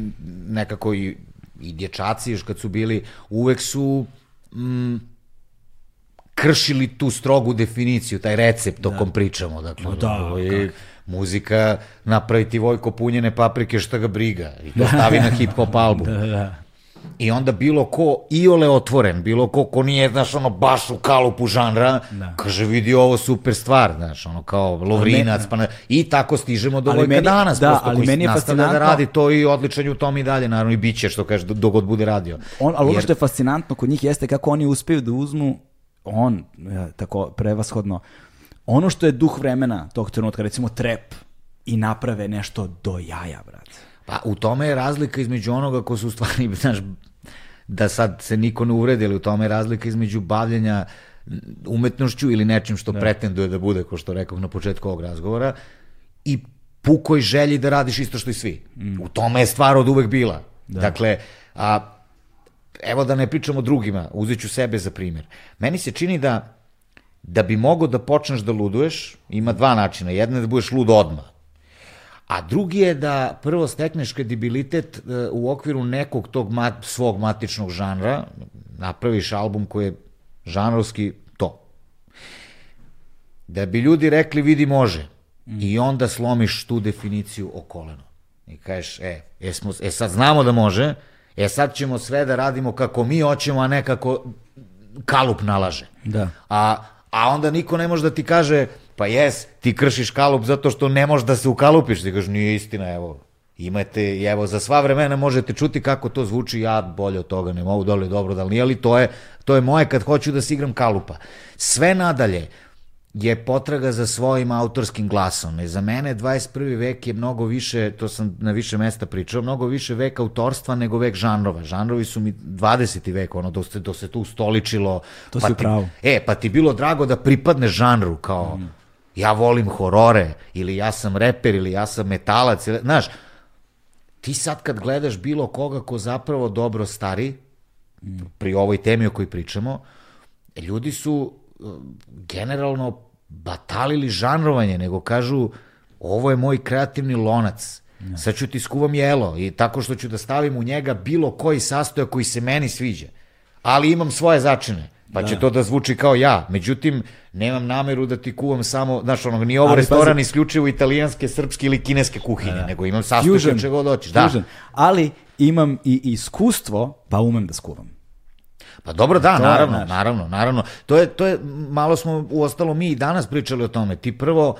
nekako i, i dječaci još kad su bili, uvek su mm, kršili tu strogu definiciju, taj recept o da. kom pričamo. Dakle, no, da, ovaj, muzika napraviti Vojko punjene paprike šta ga briga i to stavi na hip hop album. da, da. I onda bilo ko iole otvoren, bilo ko ko nije, znaš, ono, baš u kalupu žanra, da. kaže, vidi ovo super stvar, znaš, ono, kao Lovrinac, pa ne, i tako stižemo do Vojka danas, da, ali meni je fascinantno... da radi to i odličan u tom i dalje, naravno, i bit će, što kaže, dogod bude radio. On, ali Jer... ono što je fascinantno kod njih jeste kako oni uspeju da uzmu, on, tako, prevashodno, ono što je duh vremena tog trenutka, recimo trep, i naprave nešto do jaja, brate. Pa u tome je razlika između onoga ko su u stvari, znaš, da sad se niko ne uvredi, ali u tome je razlika između bavljenja umetnošću ili nečim što da. pretenduje da bude, ko što rekao na početku ovog razgovora, i pukoj želji da radiš isto što i svi. Mm. U tome je stvar od uvek bila. Da. Dakle, a, evo da ne pričamo drugima, uzet ću sebe za primjer. Meni se čini da da bi mogo da počneš da luduješ, ima dva načina. Jedna je da budeš lud odmah. A drugi je da prvo stekneš kredibilitet e, u okviru nekog tog mat, svog matičnog žanra, napraviš album koji je žanrovski to. Da bi ljudi rekli vidi može. Mm. I onda slomiš tu definiciju o koleno. I kažeš, e, e, smo, e sad znamo da može, e sad ćemo sve da radimo kako mi hoćemo, a ne kako kalup nalaže. Da. A, a onda niko ne može da ti kaže, pa jes, ti kršiš kalup zato što ne možeš da se ukalupiš. Ti kažeš, nije istina, evo, Imate, evo, za sva vremena možete čuti kako to zvuči, ja bolje od toga ne mogu, dole dobro, da li nije, ali to je, to je moje kad hoću da se igram kalupa. Sve nadalje, je potraga za svojim autorskim glasom. I za mene 21. vek je mnogo više, to sam na više mesta pričao, mnogo više vek autorstva nego vek žanrova. Žanrovi su mi 20. vek, ono, do se, do se tu ustoličilo. To pa si ti, pravo. E, pa ti bilo drago da pripadne žanru, kao mm. Ja volim horore, ili ja sam reper, ili ja sam metalac, ili, znaš, ti sad kad gledaš bilo koga ko zapravo dobro stari, pri ovoj temi o kojoj pričamo, ljudi su generalno batalili žanrovanje, nego kažu ovo je moj kreativni lonac. Ja. Sad ću ti skuvam jelo i tako što ću da stavim u njega bilo koji sastojak koji se meni sviđa. Ali imam svoje začine. Pa da. će to da zvuči kao ja. Međutim, nemam nameru da ti kuvam samo, znaš, ono, nije ovo Ali, restoran pazi. isključivo italijanske, srpske ili kineske kuhinje, da. nego imam sastojke čega god hoćeš. Da. Ali imam i iskustvo, pa umem da skuvam. Pa dobro, da, to naravno, je, naravno, naravno. To je, to je, malo smo u ostalo mi i danas pričali o tome. Ti prvo,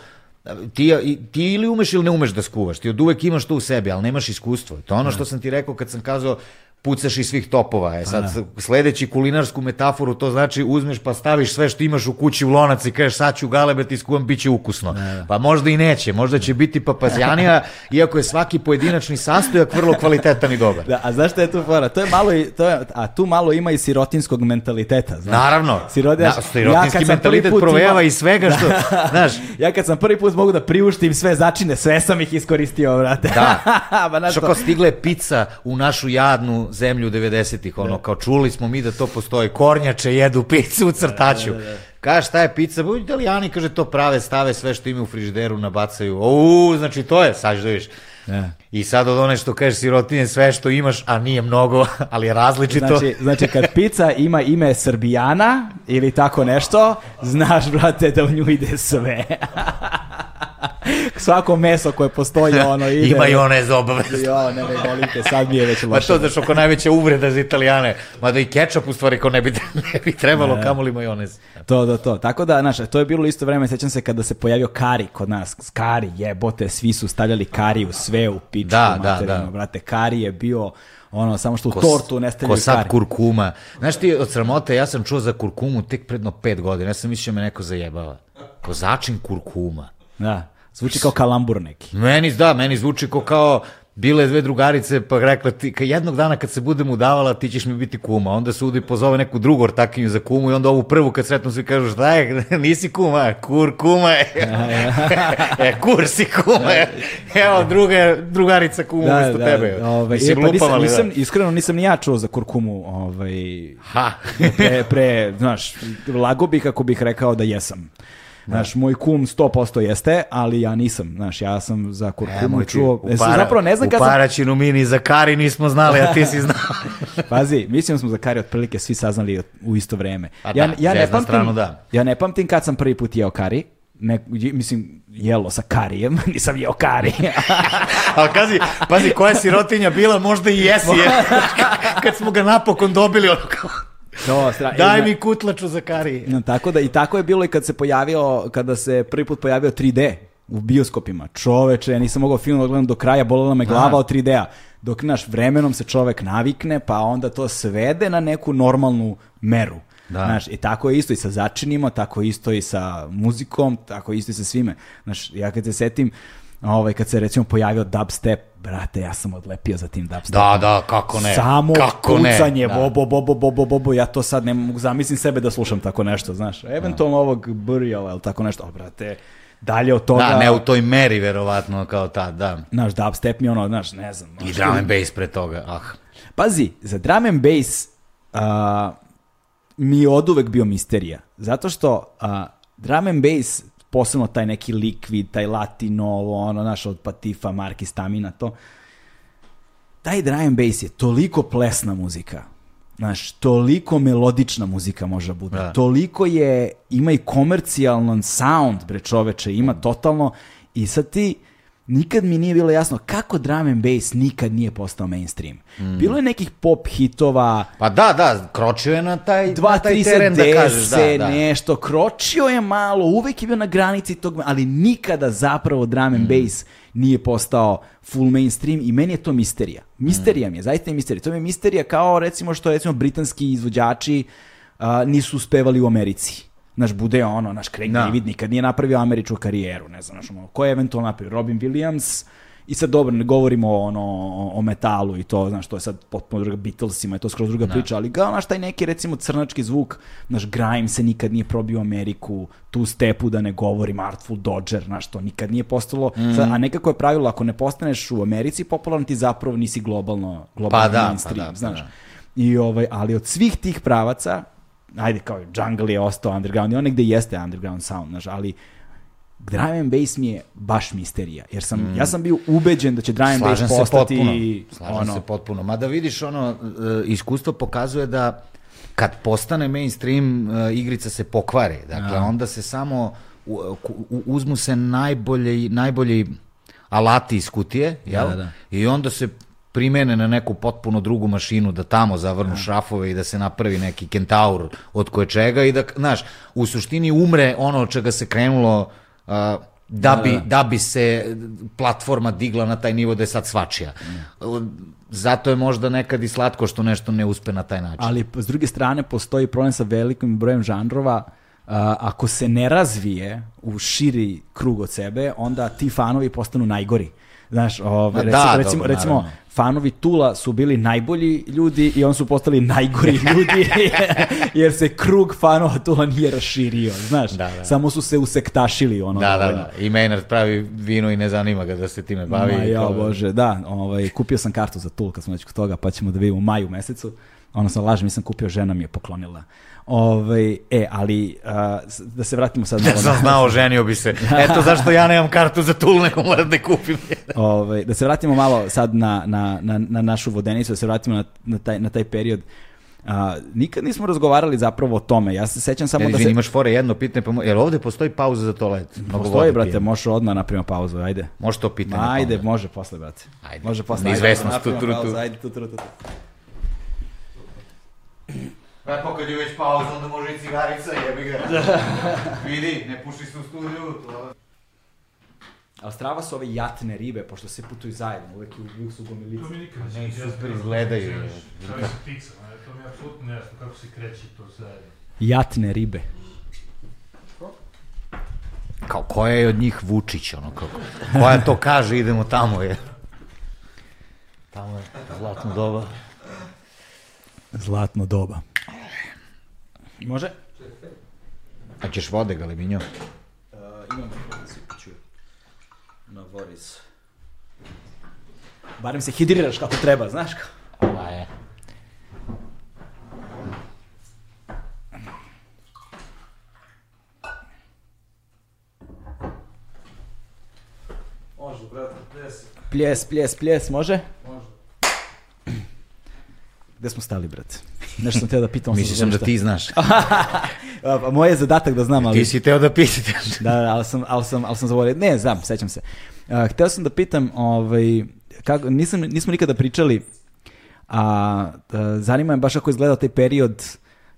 ti, ti ili umeš ili ne umeš da skuvaš, ti od uvek imaš to u sebi, ali nemaš iskustvo. To je ono što sam ti rekao kad sam kazao pucaš iz svih topova. E sad, da. sledeći kulinarsku metaforu, to znači uzmeš pa staviš sve što imaš u kući u lonac i kažeš sad ću galebeti skuvam, bit će ukusno. Da, da. Pa možda i neće, možda će biti papazjanija, iako je svaki pojedinačni sastojak vrlo kvalitetan i dobar. Da, a znaš šta je tu fora? To je malo, i, to je, a tu malo ima i sirotinskog mentaliteta. Znaš? Naravno. Sirodjaš, Na, sirotinski ja mentalitet provejava ima... i svega što, znaš. ja kad sam prvi put mogu da priuštim sve začine, sve sam ih iskoristio, brate. Da. pa, što ko stigle pizza u našu jadnu zemlju 90-ih, ono, da. kao čuli smo mi da to postoji, kornjače jedu picu u crtaču. Da, da, da. Kaže, šta je pizza? Bo italijani, kaže, to prave, stave sve što ima u frižideru, nabacaju. U, znači to je, sad da vidiš. Ja. I sad od one što kažeš sirotinje sve što imaš, a nije mnogo, ali je različito. Znači, znači kad pizza ima ime Srbijana ili tako nešto, znaš, brate, da u nju ide sve. Svako meso koje postoji, ono ide. Ima i one za obavezno. Jo, ne, ne, molim te, sad mi je već loše. Ma to znaš oko najveća uvreda za italijane. Mada i kečap u stvari ko ne bi, ne bi trebalo, ne. kamoli majonez. To, to, to. Tako da, znaš, to je bilo isto vreme, sećam se kada se pojavio kari kod nas. Kari, jebote, svi su stavljali kari u sve, u pičku, da, da, da. brate. Kari je bio ono, samo što u ko, tortu ne stavljaju kari. Ko sad kari. kurkuma. Znaš ti, od sramote, ja sam čuo za kurkumu tek predno pet godina. Ja sam mislio da me neko zajebava. Ko začin kurkuma. Da. Zvuči kao kalambur neki. Meni, da, meni zvuči kao kao bile dve drugarice, pa rekla ti, ka jednog dana kad se budem udavala, ti ćeš mi biti kuma. Onda se udi pozove neku drugu ortakinju za kumu i onda ovu prvu kad sretnu svi kažu šta je, nisi kuma, kur kuma je. e, kur si kuma je. Evo, druga, drugarica kuma da, umesto da, tebe. Ove, Mislim, e, pa nisam, ali, nisam, da. iskreno nisam ni ja čuo za kurkumu. Ovaj, ha. pre, pre, znaš, lago bih ako bih rekao da jesam. Znaš, moj kum 100% jeste, ali ja nisam. Znaš, ja sam za kurkumu e, čuo... U, para, zapravo ne znam kad u Paraćinu mi ni za kari nismo znali, a ti si znao. Pazi, mislim da smo za kari otprilike svi saznali u isto vreme. A ja, da, ja, ne pamtim, stranu, da. ja ne pamtim kad sam prvi put jeo kari, ne, mislim, jelo sa karijem, nisam jeo kari. Ali kazi, pazi, koja sirotinja bila, možda i jesi, je, kad smo ga napokon dobili, ono kao... To, stra... Daj mi kutlaču za kari. No, tako da, I tako je bilo i kad se pojavio, kada se prvi put pojavio 3D u bioskopima. Čoveče, ja nisam mogao film da gledam do kraja, bolela me glava od 3D-a. Dok, naš, vremenom se čovek navikne, pa onda to svede na neku normalnu meru. Da. Znaš, i tako je isto i sa začinima, tako isto i sa muzikom, tako isto i sa svime. Znaš, ja kad se setim, ovaj, kad se recimo pojavio dubstep, brate, ja sam odlepio za tim dubstepom. Da, da, kako ne. Samo kako kucanje, ne. Da. bobo, bobo, bobo, bobo, ja to sad ne mogu zamislim sebe da slušam tako nešto, znaš. Eventualno da. ovog Burial, ili tako nešto, o, brate, dalje od toga... Da, ne u toj meri, verovatno, kao ta, da. Znaš, dubstep mi ono, znaš, ne znam. I drum and bass pre toga, ah. Pazi, za drum and bass uh, mi je od uvek bio misterija. Zato što uh, drum and bass posebno taj neki likvid, taj latino, ovo, ono, naš od Patifa, Marki, Stamina, to. Taj and bass je toliko plesna muzika. Znaš, toliko melodična muzika može da bude. Da. Toliko je, ima i komercijalan sound, bre čoveče, ima totalno. I sad ti, nikad mi nije bilo jasno kako drum and bass nikad nije postao mainstream. Mm. Bilo je nekih pop hitova. Pa da, da, kročio je na taj, dva, na taj tri teren se da kažeš. Da, da. nešto, kročio je malo, uvek je bio na granici tog, ali nikada zapravo drum and mm. bass nije postao full mainstream i meni je to misterija. Misterija mm. mi je, zaista je misterija. To mi je misterija kao recimo što recimo britanski izvođači uh, nisu uspevali u Americi naš bude ono, naš Craig da. David nikad nije napravio američku karijeru, ne znam, naš, ono, ko je eventualno napravio, Robin Williams, i sad dobro, ne govorimo o, ono, o metalu i to, znaš, to je sad potpuno druga Beatlesima i to skroz druga da. priča, ali kao, znaš, taj neki, recimo, crnački zvuk, naš Grimes se nikad nije probio Ameriku, tu stepu da ne govorim, Artful Dodger, znaš, to nikad nije postalo, mm. sad, a nekako je pravilo, ako ne postaneš u Americi popularan, ti zapravo nisi globalno, globalno pa da, mainstream, pa da, pa znaš. Da. I ovaj, ali od svih tih pravaca, ajde kao jungle je ostao underground i on negde jeste underground sound, znaš, ali drum and bass mi je baš misterija, jer sam, mm. ja sam bio ubeđen da će drum and bass postati... Potpuno. Slažem ono, se potpuno. Mada vidiš, ono, e, iskustvo pokazuje da kad postane mainstream, e, igrica se pokvari. Dakle, A. onda se samo uzmu se najbolji, najbolji alati iz kutije, jel? Da, da, da. I onda se primene na neku potpuno drugu mašinu, da tamo zavrnu da. šrafove i da se napravi neki kentaur od koje čega i da, znaš, u suštini umre ono od čega se krenulo uh, da, bi, da, da. bi se platforma digla na taj nivo da je sad svačija. Zato je možda nekad i slatko što nešto ne uspe na taj način. Ali s druge strane postoji problem sa velikim brojem žanrova Uh, ako se ne razvije u širi krug od sebe, onda ti fanovi postanu najgori. Znaš, ove, recimo, da, recimo, dobro, recimo fanovi Tula su bili najbolji ljudi i on su postali najgori ljudi jer se krug fanova Tula nije raširio, znaš. Da, da. Samo su se usektašili ono. Da, da, da. I Maynard pravi vino i ne zanima ga da se time bavi. Ma, ja, bože, da. Ovaj, kupio sam kartu za Tul kad smo već kod toga, pa ćemo da vidimo u maju mesecu. Ono sam lažem, nisam kupio, žena mi je poklonila. Ovaj, e, ali uh, da se vratimo sad na... Ja sam znao, ženio bi se. Eto zašto ja nemam kartu za tul, nego moram da kupim. ovaj, da se vratimo malo sad na, na, na, na našu vodenicu, da se vratimo na, na, taj, na taj period. Uh, nikad nismo razgovarali zapravo o tome. Ja se sećam samo ja, da se... imaš fore jedno pitanje, pa mo... jel ovde postoji pauza za toalet? Mnogo postoji, brate, pijem. možeš odmah napravimo pauzu, ajde. Može to pitanje. Ajde, može posle, brate. Ajde. Može posle. Neizvesnost, tu, tu, tu. Ajde, tu, tu, tu. Pa kad je već pauza, onda može i cigarica, jebi ga. Vidi, ne puši se u studiju, to... Ali strava su ove jatne ribe, pošto se putuju zajedno, uvek, uvek su gomilice. To mi nikad ne, ne super izgledaju. Stavi se pizza, to mi je apsolutno nejasno kako se kreće to zajedno. Jatne ribe. Kao, koja je od njih Vučić, ono, kako, koja to kaže, idemo tamo, je. Tamo je zlatno doba. Zlatno doba. Može? A ćeš vode, Galeminjo? Uh, imam ću na Voris. Barem se hidriraš kako treba, znaš kao? Pa je. Može, brate, pljes. Pljes, pljes, pljes, može? Može. Gde smo stali, brate? Nešto sam teo da pitam. Misliš sam da ti znaš. moj je zadatak da znam, ali... Ti si teo da pitaš. da, da, ali sam, ali sam, ali sam zavolio. Ne, znam, sećam se. Uh, hteo sam da pitam, ovaj, kako, nisam, nismo nikada pričali, a, a zanima me baš ako izgledao taj period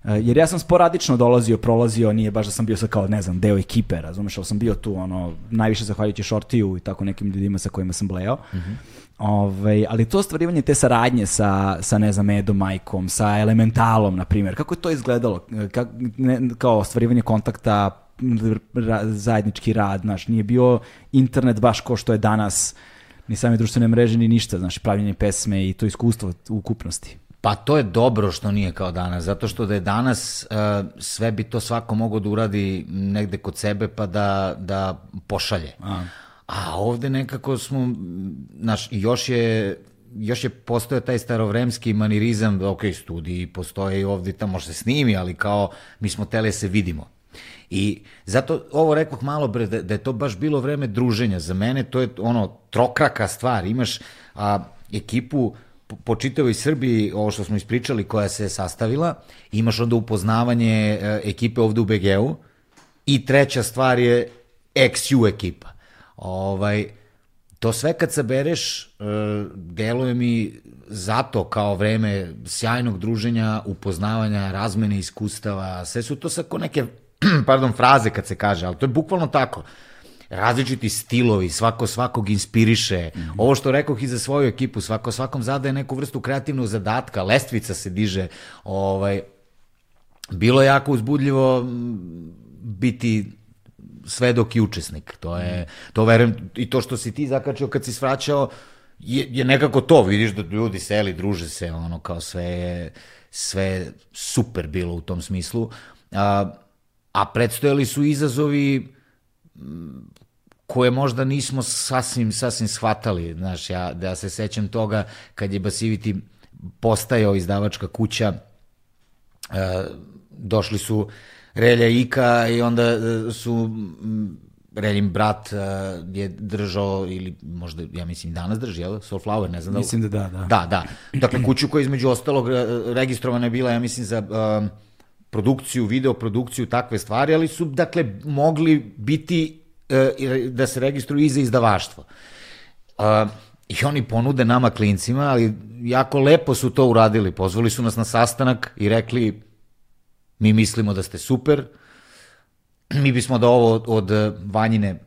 jer ja sam sporadično dolazio, prolazio, nije baš da sam bio sa kao, ne znam, deo ekipe, razumeš, ali sam bio tu, ono, najviše zahvaljujući Shortiju i tako nekim ljudima sa kojima sam blejao. Mm -hmm. Ove, ovaj, ali to ostvarivanje te saradnje sa, sa ne znam, Edo Majkom, sa Elementalom, na primjer, kako je to izgledalo? Kak, ne, kao ostvarivanje kontakta, ra, zajednički rad, znaš, nije bio internet baš ko što je danas, ni same društvene mreže, ni ništa, znaš, pravljenje pesme i to iskustvo u ukupnosti. Pa to je dobro što nije kao danas, zato što da je danas uh, sve bi to svako mogo da uradi negde kod sebe pa da, da pošalje. A. A ovde nekako smo, znaš, još je još je postojao taj starovremski manirizam, da, ok, studiji postoje i ovde tamo se snimi, ali kao mi smo tele se vidimo. I zato ovo rekoh malo bre, da, da je to baš bilo vreme druženja. Za mene to je ono trokraka stvar. Imaš a, ekipu po čitavoj Srbiji, ovo što smo ispričali, koja se sastavila, imaš onda upoznavanje e, ekipe ovde u BG-u i treća stvar je XU ekipa. Ovaj, to sve kad sabereš, uh, deluje mi zato kao vreme sjajnog druženja, upoznavanja, razmene iskustava, sve su to sako neke, pardon, fraze kad se kaže, ali to je bukvalno tako različiti stilovi, svako svakog inspiriše. Mm -hmm. Ovo što rekoh i za svoju ekipu, svako svakom zadaje neku vrstu kreativnog zadatka, lestvica se diže. Ovaj, bilo je jako uzbudljivo biti svedok i učesnik. To je, to verujem, i to što si ti zakačio kad si svraćao, je, je nekako to, vidiš da ljudi seli, druže se, ono kao sve je, sve super bilo u tom smislu. A, a predstojali su izazovi koje možda nismo sasvim, sasvim shvatali. Znaš, ja, da ja se sećam toga kad je Basiviti postajao izdavačka kuća, e, došli su Relja Ika i onda e, su Reljim brat uh, je držao, ili možda, ja mislim, danas drži, jel? Soulflower, ne znam da... Mislim da da, da. Da, da. Dakle, kuću koja između ostalog registrovana je bila, ja mislim, za produkciju, video produkciju, takve stvari, ali su, dakle, mogli biti E, da se registruju i za izdavaštvo. Uh, I oni ponude nama klincima, ali jako lepo su to uradili. Pozvali su nas na sastanak i rekli mi mislimo da ste super, mi bismo da ovo od, Vanjine,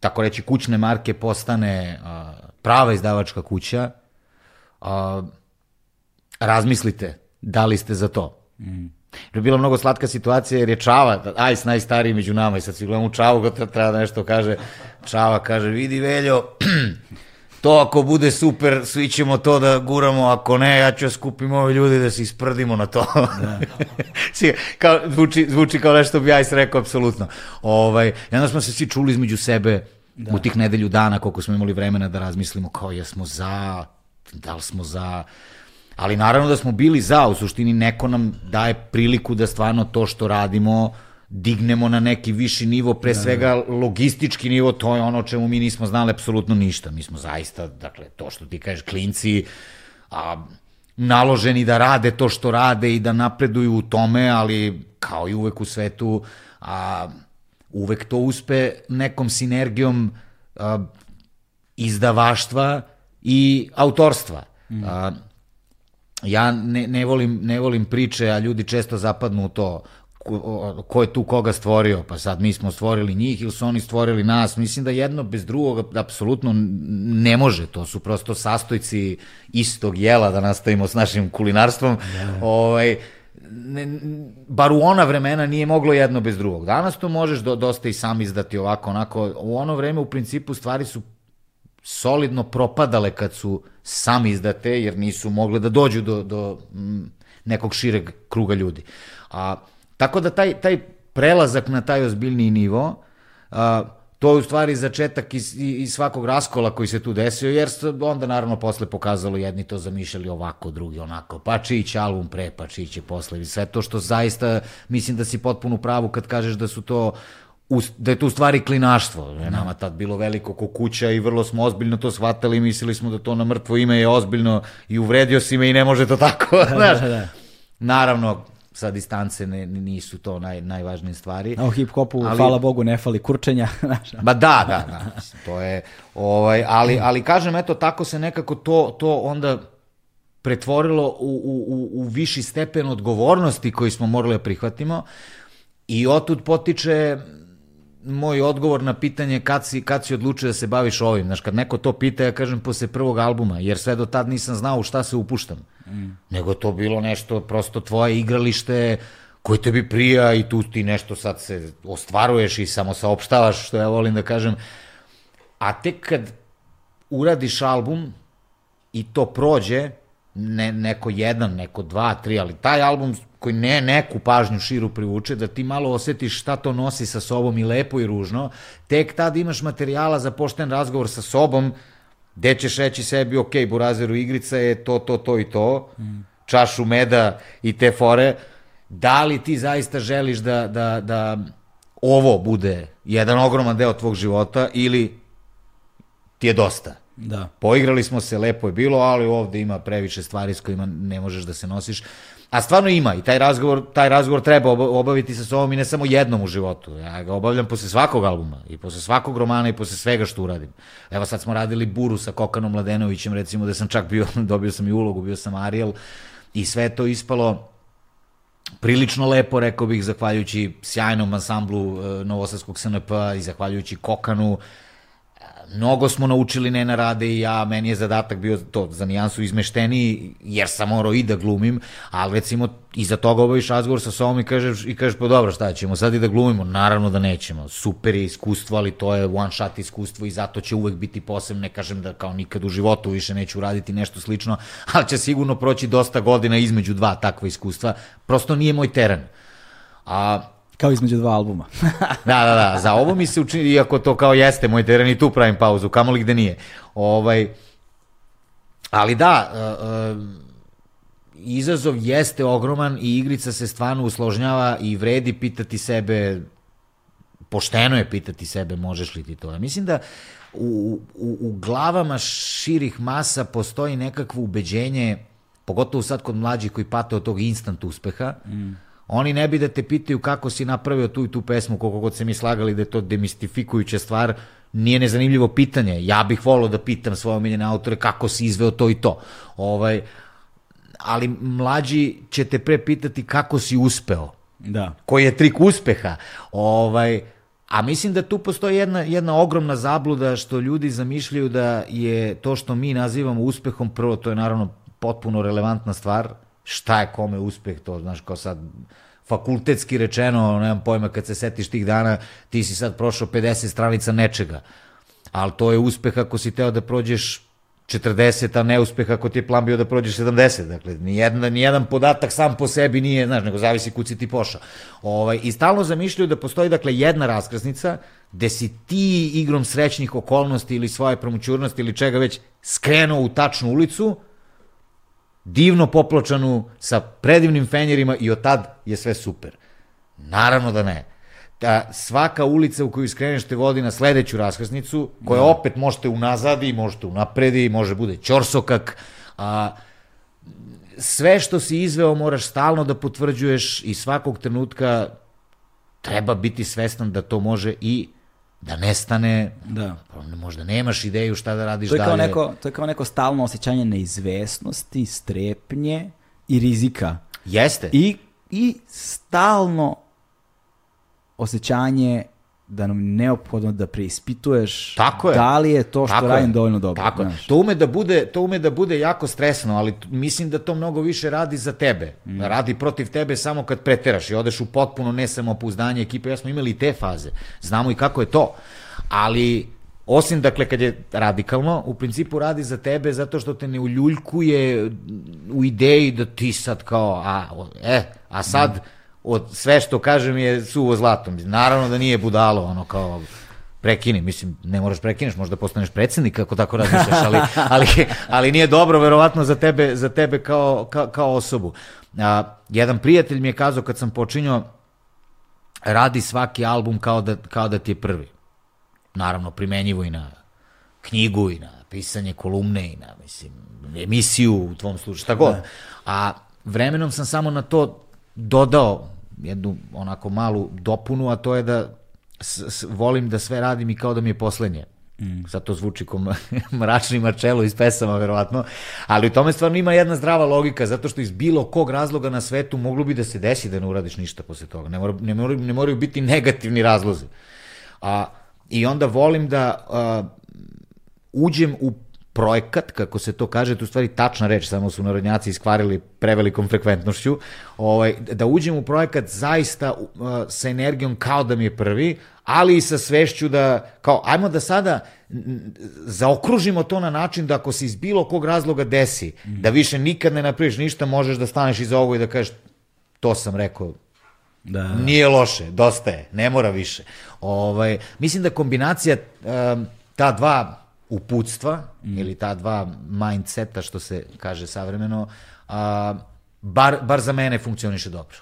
tako reći, kućne marke postane prava izdavačka kuća. Razmislite da li ste za to. Mm. Je bila mnogo slatka situacija jer je Čava, Ajs najstariji među nama i sad si gledamo Čavu, ga treba da nešto kaže. Čava kaže, vidi Veljo, to ako bude super, svi ćemo to da guramo, ako ne, ja ću skupim ove ljudi da se isprdimo na to. Da. kao, zvuči, zvuči kao nešto bi Ajs rekao, apsolutno. Ovaj, I onda smo se svi čuli između sebe da. u tih nedelju dana, koliko smo imali vremena da razmislimo kao jesmo za, da li smo za Ali naravno da smo bili za, u suštini neko nam daje priliku da stvarno to što radimo dignemo na neki viši nivo, pre da, svega da. logistički nivo, to je ono o čemu mi nismo znali apsolutno ništa. Mi smo zaista, dakle, to što ti kažeš, klinci, a, naloženi da rade to što rade i da napreduju u tome, ali kao i uvek u svetu, a, uvek to uspe nekom sinergijom a, izdavaštva i autorstva. Mm. A, ja ne, ne, volim, ne volim priče, a ljudi često zapadnu u to ko, ko je tu koga stvorio, pa sad mi smo stvorili njih ili su oni stvorili nas, mislim da jedno bez drugog apsolutno ne može, to su prosto sastojci istog jela da nastavimo s našim kulinarstvom, ja. Da. ovaj, ne, bar u ona vremena nije moglo jedno bez drugog. Danas to možeš do, dosta i sam izdati ovako, onako, u ono vreme u principu stvari su solidno propadale kad su sami izdate, jer nisu mogle da dođu do, do nekog šireg kruga ljudi. A, tako da taj, taj prelazak na taj ozbiljniji nivo, a, to je u stvari začetak iz, iz svakog raskola koji se tu desio, jer onda naravno posle pokazalo jedni to zamišljali ovako, drugi onako, pa čić album pre, pa čić je posle, sve to što zaista mislim da si potpuno pravu kad kažeš da su to da je to u stvari klinaštvo. Je nama tad bilo veliko ko kuća i vrlo smo ozbiljno to shvatali i mislili smo da to na mrtvo ime je ozbiljno i uvredio si me i ne može to tako. Da, znaš. Da, da. Naravno, sa distance ne, nisu to naj, najvažnije stvari. A u hip-hopu, ali, hvala Bogu, ne fali kurčenja. ba da, da, da. To je, ovaj, ali, ali kažem, eto, tako se nekako to, to onda pretvorilo u, u, u viši stepen odgovornosti koji smo morali da prihvatimo i otud potiče moj odgovor na pitanje kad si, kad si odlučio da se baviš ovim. Znaš, kad neko to pita, ja kažem posle prvog albuma, jer sve do tad nisam znao u šta se upuštam. Mm. Nego to bilo nešto, prosto tvoje igralište koje tebi prija i tu ti nešto sad se ostvaruješ i samo saopštavaš, što ja volim da kažem. A tek kad uradiš album i to prođe, ne, neko jedan, neko dva, tri, ali taj album koji ne neku pažnju širu privuče, da ti malo osetiš šta to nosi sa sobom i lepo i ružno, tek tad imaš materijala za pošten razgovor sa sobom, gde ćeš reći sebi, ok, Burazeru igrica je to, to, to i to, mm. čašu meda i te fore, da li ti zaista želiš da, da, da ovo bude jedan ogroman deo tvog života ili ti je dosta? Da. Poigrali smo se, lepo je bilo, ali ovde ima previše stvari s kojima ne možeš da se nosiš. A stvarno ima i taj razgovor, taj razgovor treba obaviti sa sobom i ne samo jednom u životu. Ja ga obavljam posle svakog albuma i posle svakog romana i posle svega što uradim. Evo sad smo radili Buru sa Kokanom Mladenovićem, recimo da sam čak bio, dobio sam i ulogu, bio sam Ariel i sve to ispalo prilično lepo, rekao bih, zahvaljujući sjajnom ansamblu e, Novosadskog SNP i zahvaljujući Kokanu, mnogo smo naučili Nena Rade i ja, meni je zadatak bio to za nijansu izmešteniji, jer sam morao i da glumim, ali recimo iza toga obaviš razgovor sa sobom i kažeš, i kažeš pa dobro šta ćemo sad i da glumimo, naravno da nećemo, super je iskustvo, ali to je one shot iskustvo i zato će uvek biti posebno, ne kažem da kao nikad u životu više neću raditi nešto slično, ali će sigurno proći dosta godina između dva takva iskustva, prosto nije moj teren. A Kao između dva albuma. da, da, da. Za ovo mi se učini, iako to kao jeste moj teren i tu pravim pauzu, kamoli gde nije. Ovaj, ali da, uh, uh, izazov jeste ogroman i igrica se stvarno usložnjava i vredi pitati sebe, pošteno je pitati sebe možeš li ti to. Ja mislim da u, u, u glavama širih masa postoji nekakvo ubeđenje, pogotovo sad kod mlađih koji pate od tog instant uspeha, mm Oni ne bi da te pitaju kako si napravio tu i tu pesmu, koliko god se mi slagali da je to demistifikujuća stvar, nije nezanimljivo pitanje. Ja bih volio da pitam svoje omiljene autore kako si izveo to i to. Ovaj, ali mlađi će te pre pitati kako si uspeo. Da. Koji je trik uspeha. Ovaj, a mislim da tu postoji jedna, jedna ogromna zabluda što ljudi zamišljaju da je to što mi nazivamo uspehom, prvo to je naravno potpuno relevantna stvar, šta je kome uspeh, to znaš kao sad fakultetski rečeno, nemam pojma, kad se setiš tih dana, ti si sad prošao 50 stranica nečega, ali to je uspeh ako si teo da prođeš 40, a neuspeh ako ti je plan bio da prođeš 70. Dakle, nijedan, nijedan podatak sam po sebi nije, znaš, nego zavisi kud si ti pošao. Ovaj, I stalno zamišljaju da postoji, dakle, jedna raskrsnica gde si ti igrom srećnih okolnosti ili svoje promućurnosti ili čega već skrenuo u tačnu ulicu, divno popločanu, sa predivnim fenjerima i od tad je sve super. Naravno da ne. Da svaka ulica u koju skreneš te vodi na sledeću raskrsnicu, koja da. opet možete unazadi, možete unapredi, može bude ćorsokak, a sve što si izveo moraš stalno da potvrđuješ i svakog trenutka treba biti svestan da to može i da nestane, da. možda nemaš ideju šta da radiš to je dalje. Kao neko, to je kao neko stalno osjećanje neizvesnosti, strepnje i rizika. Jeste. I, i stalno osjećanje da nam neophodno da preispituješ Tako je. da li je to što Tako radim je. dovoljno dobro. Tako znaš. To ume da bude, to ume da bude jako stresno, ali mislim da to mnogo više radi za tebe. Mm. Radi protiv tebe samo kad preteraš i odeš u potpuno nesamopouzdanje ekipe. Ja smo imali i te faze. Znamo i kako je to. Ali Osim, dakle, kad je radikalno, u principu radi za tebe zato što te ne uljuljkuje u ideji da ti sad kao, a, e, a sad, mm od sve što kažem je suvo zlato. Naravno da nije budalo, ono kao prekini, mislim, ne moraš prekineš, možda postaneš predsednik ako tako razmišljaš, ali, ali, ali nije dobro verovatno za tebe, za tebe kao, kao, kao osobu. A, jedan prijatelj mi je kazao kad sam počinjao radi svaki album kao da, kao da ti je prvi. Naravno, primenjivo i na knjigu i na pisanje kolumne i na, mislim, emisiju u tvom slučaju, šta god. Da. A vremenom sam samo na to dodao jednu onako malu dopunu, a to je da s, s, volim da sve radim i kao da mi je poslednje. Mm. Sad to zvuči kao mračni marčelo iz pesama, verovatno, ali u tome stvarno ima jedna zdrava logika, zato što iz bilo kog razloga na svetu moglo bi da se desi da ne uradiš ništa posle toga. Ne, mora, ne, moraju, ne moraju biti negativni razlozi. A, I onda volim da a, uđem u projekat, kako se to kaže, to u stvari tačna reč, samo su narodnjaci iskvarili prevelikom frekventnošću, ovaj, da uđem u projekat zaista uh, sa energijom kao da mi je prvi, ali i sa svešću da, kao, ajmo da sada zaokružimo to na način da ako se iz bilo kog razloga desi, da više nikad ne napraviš ništa, možeš da staneš iza ovo i da kažeš, to sam rekao, Da. Nije loše, dosta je, ne mora više. Ovaj, mislim da kombinacija um, ta dva uputstva mm. ili ta dva mindseta što se kaže savremeno, a, bar, bar za mene funkcioniše dobro.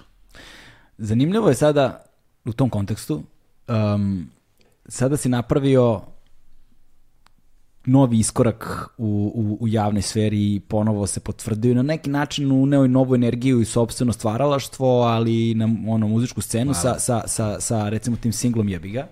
Zanimljivo je sada u tom kontekstu, um, sada si napravio novi iskorak u, u, u javnoj sferi i ponovo se potvrdio na neki način uneo i novu energiju i sobstveno stvaralaštvo, ali i na ono, muzičku scenu sa, sa, sa, sa, recimo tim singlom Jebiga,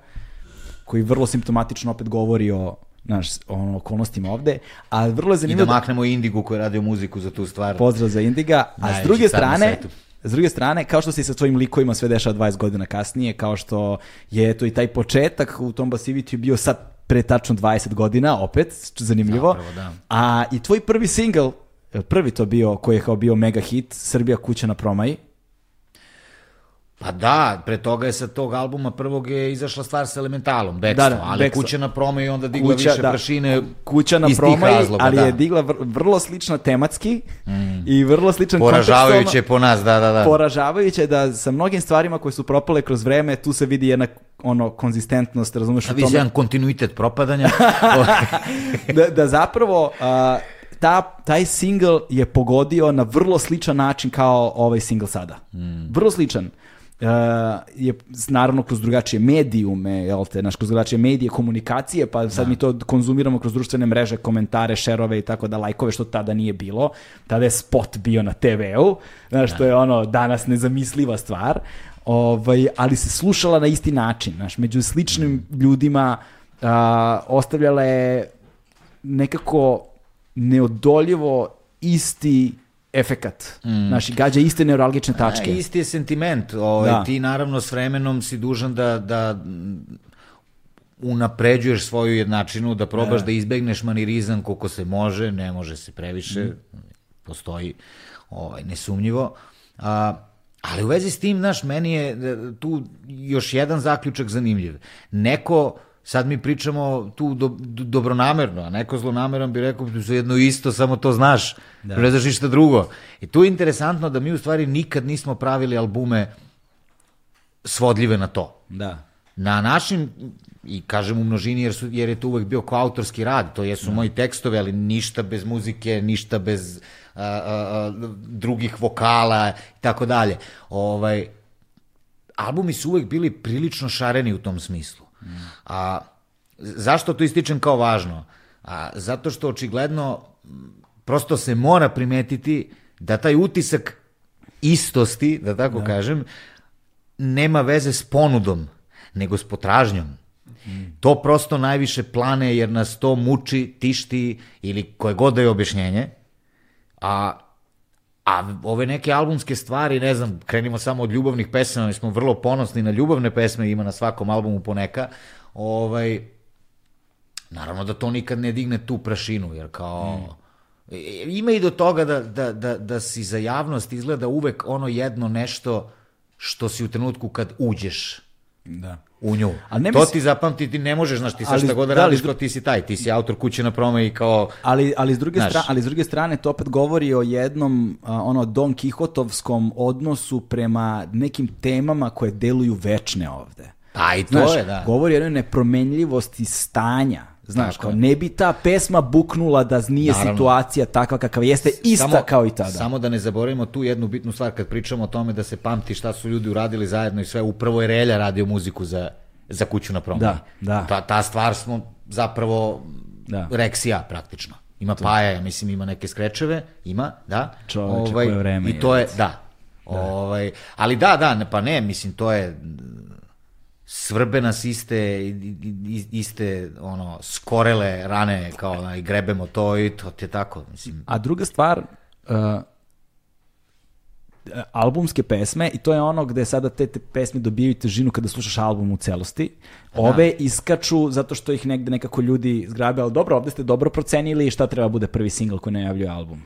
koji vrlo simptomatično opet govori o naš, ono, okolnostima ovde, a vrlo je I zanimljivo... da maknemo Indigu koji je radio muziku za tu stvar. Pozdrav za Indiga, a s Najveći druge car na strane, s druge strane, kao što se i sa tvojim likovima sve dešava 20 godina kasnije, kao što je to i taj početak u tom Basivitiju bio sad pre tačno 20 godina, opet, zanimljivo. Zapravo, da. A i tvoj prvi single, prvi to bio, koji je kao bio mega hit, Srbija kuća na promaji, Pa da, pre toga je sa tog albuma prvog je izašla stvar sa Elementalom, Bekstvo, Da, da, ali Bekstvo. kuća na prome i onda digla Kuća, više da. prašine kuća na iz tih promaji, razloga, ali da. je digla vr- vrlo slično tematski i vrlo sličan Poražavajuće kontekstualno- po nas, da, da, da. poražavajuće da sa mnogim stvarima koje su propale kroz vreme, tu se vidi jedna ono konzistentnost, razumeš A u vi tome jedan kontinuitet propadanja. da, da zapravo a, ta, taj single je pogodio na vrlo sličan način kao ovaj single sada. Vrlo sličan. Uh, je naravno kroz drugačije medijume, jel te, naš, kroz drugačije medije, komunikacije, pa sad mi to konzumiramo kroz društvene mreže, komentare, šerove i tako da, lajkove, što tada nije bilo. Tada je spot bio na TV-u, znaš, to je ono danas nezamisliva stvar, ovaj, ali se slušala na isti način, znaš, među sličnim ljudima uh, ostavljala je nekako neodoljivo isti efekat. Mm. Znaš, i gađa iste neuralgične tačke. A, isti je sentiment. Ovaj, Da. Ti naravno s vremenom si dužan da, da mm, unapređuješ svoju jednačinu, da probaš da izbegneš manirizam koliko se može, ne može se previše, postoji ovaj, nesumnjivo. A, ali u vezi s tim, znaš, meni je e, tu još jedan zaključak zanimljiv. Neko, sad mi pričamo tu do, do, dobronamerno, a neko zlonameran bi rekao, to je jedno isto, samo to znaš, da. ne znaš ništa drugo. I tu je interesantno da mi u stvari nikad nismo pravili albume svodljive na to Da. na način i kažem u množini jer, su, jer je to uvek bio kao autorski rad, to jesu moji tekstovi, ali ništa bez muzike, ništa bez a, a, a, drugih vokala i tako dalje. Ovaj, albumi su uvek bili prilično šareni u tom smislu. A zašto to ističem kao važno? A, zato što očigledno prosto se mora primetiti da taj utisak istosti, da tako kažem, nema veze s ponudom, nego s potražnjom. To prosto najviše plane jer nas to muči, tišti ili koje god da je objašnjenje. A, a ove neke albumske stvari, ne znam, krenimo samo od ljubavnih pesama, mi smo vrlo ponosni na ljubavne pesme, ima na svakom albumu poneka. Ovaj, naravno da to nikad ne digne tu prašinu, jer kao... E, Ima i do toga da, da, da, da si za javnost izgleda uvek ono jedno nešto što si u trenutku kad uđeš Da. U nju. Ali ne to mislim- ti zapamti, ti ne možeš, znaš, ti sad Ali- šta god da ali radiš, kao ti si taj, ti si autor kuće na prome i kao... Ali, ali, s druge Znaš. strane, ali s druge strane to opet govori o jednom a, ono Don Kihotovskom odnosu prema nekim temama koje deluju večne ovde. Pa i to Znaš, je, da. govori o jednoj nepromenljivosti stanja. Znaš, Tako kao je. ne bi ta pesma buknula da nije Naravno. situacija takva kakva jeste, ista kao i tada. Samo da ne zaboravimo tu jednu bitnu stvar kad pričamo o tome da se pamti šta su ljudi uradili zajedno i sve, upravo je Relja radio muziku za, za kuću na promoji. Da, da. Ta, ta stvar smo zapravo Da. reksija praktično. Ima Paja, ja mislim ima neke skrečeve, ima, da. Čoveče, koje vreme I to je. je, da. Ovaj, ali da, da, ne, pa ne, mislim, to je svrbe nas iste, iste ono, skorele rane, kao onaj, grebemo to i to je tako, mislim. A druga stvar, uh, albumske pesme i to je ono gde sada te, te pesme dobijaju težinu kada slušaš album u celosti. Ove iskaču zato što ih negde nekako ljudi zgrabe, ali dobro, ovde ste dobro procenili šta treba bude prvi singl koji najavljuje album.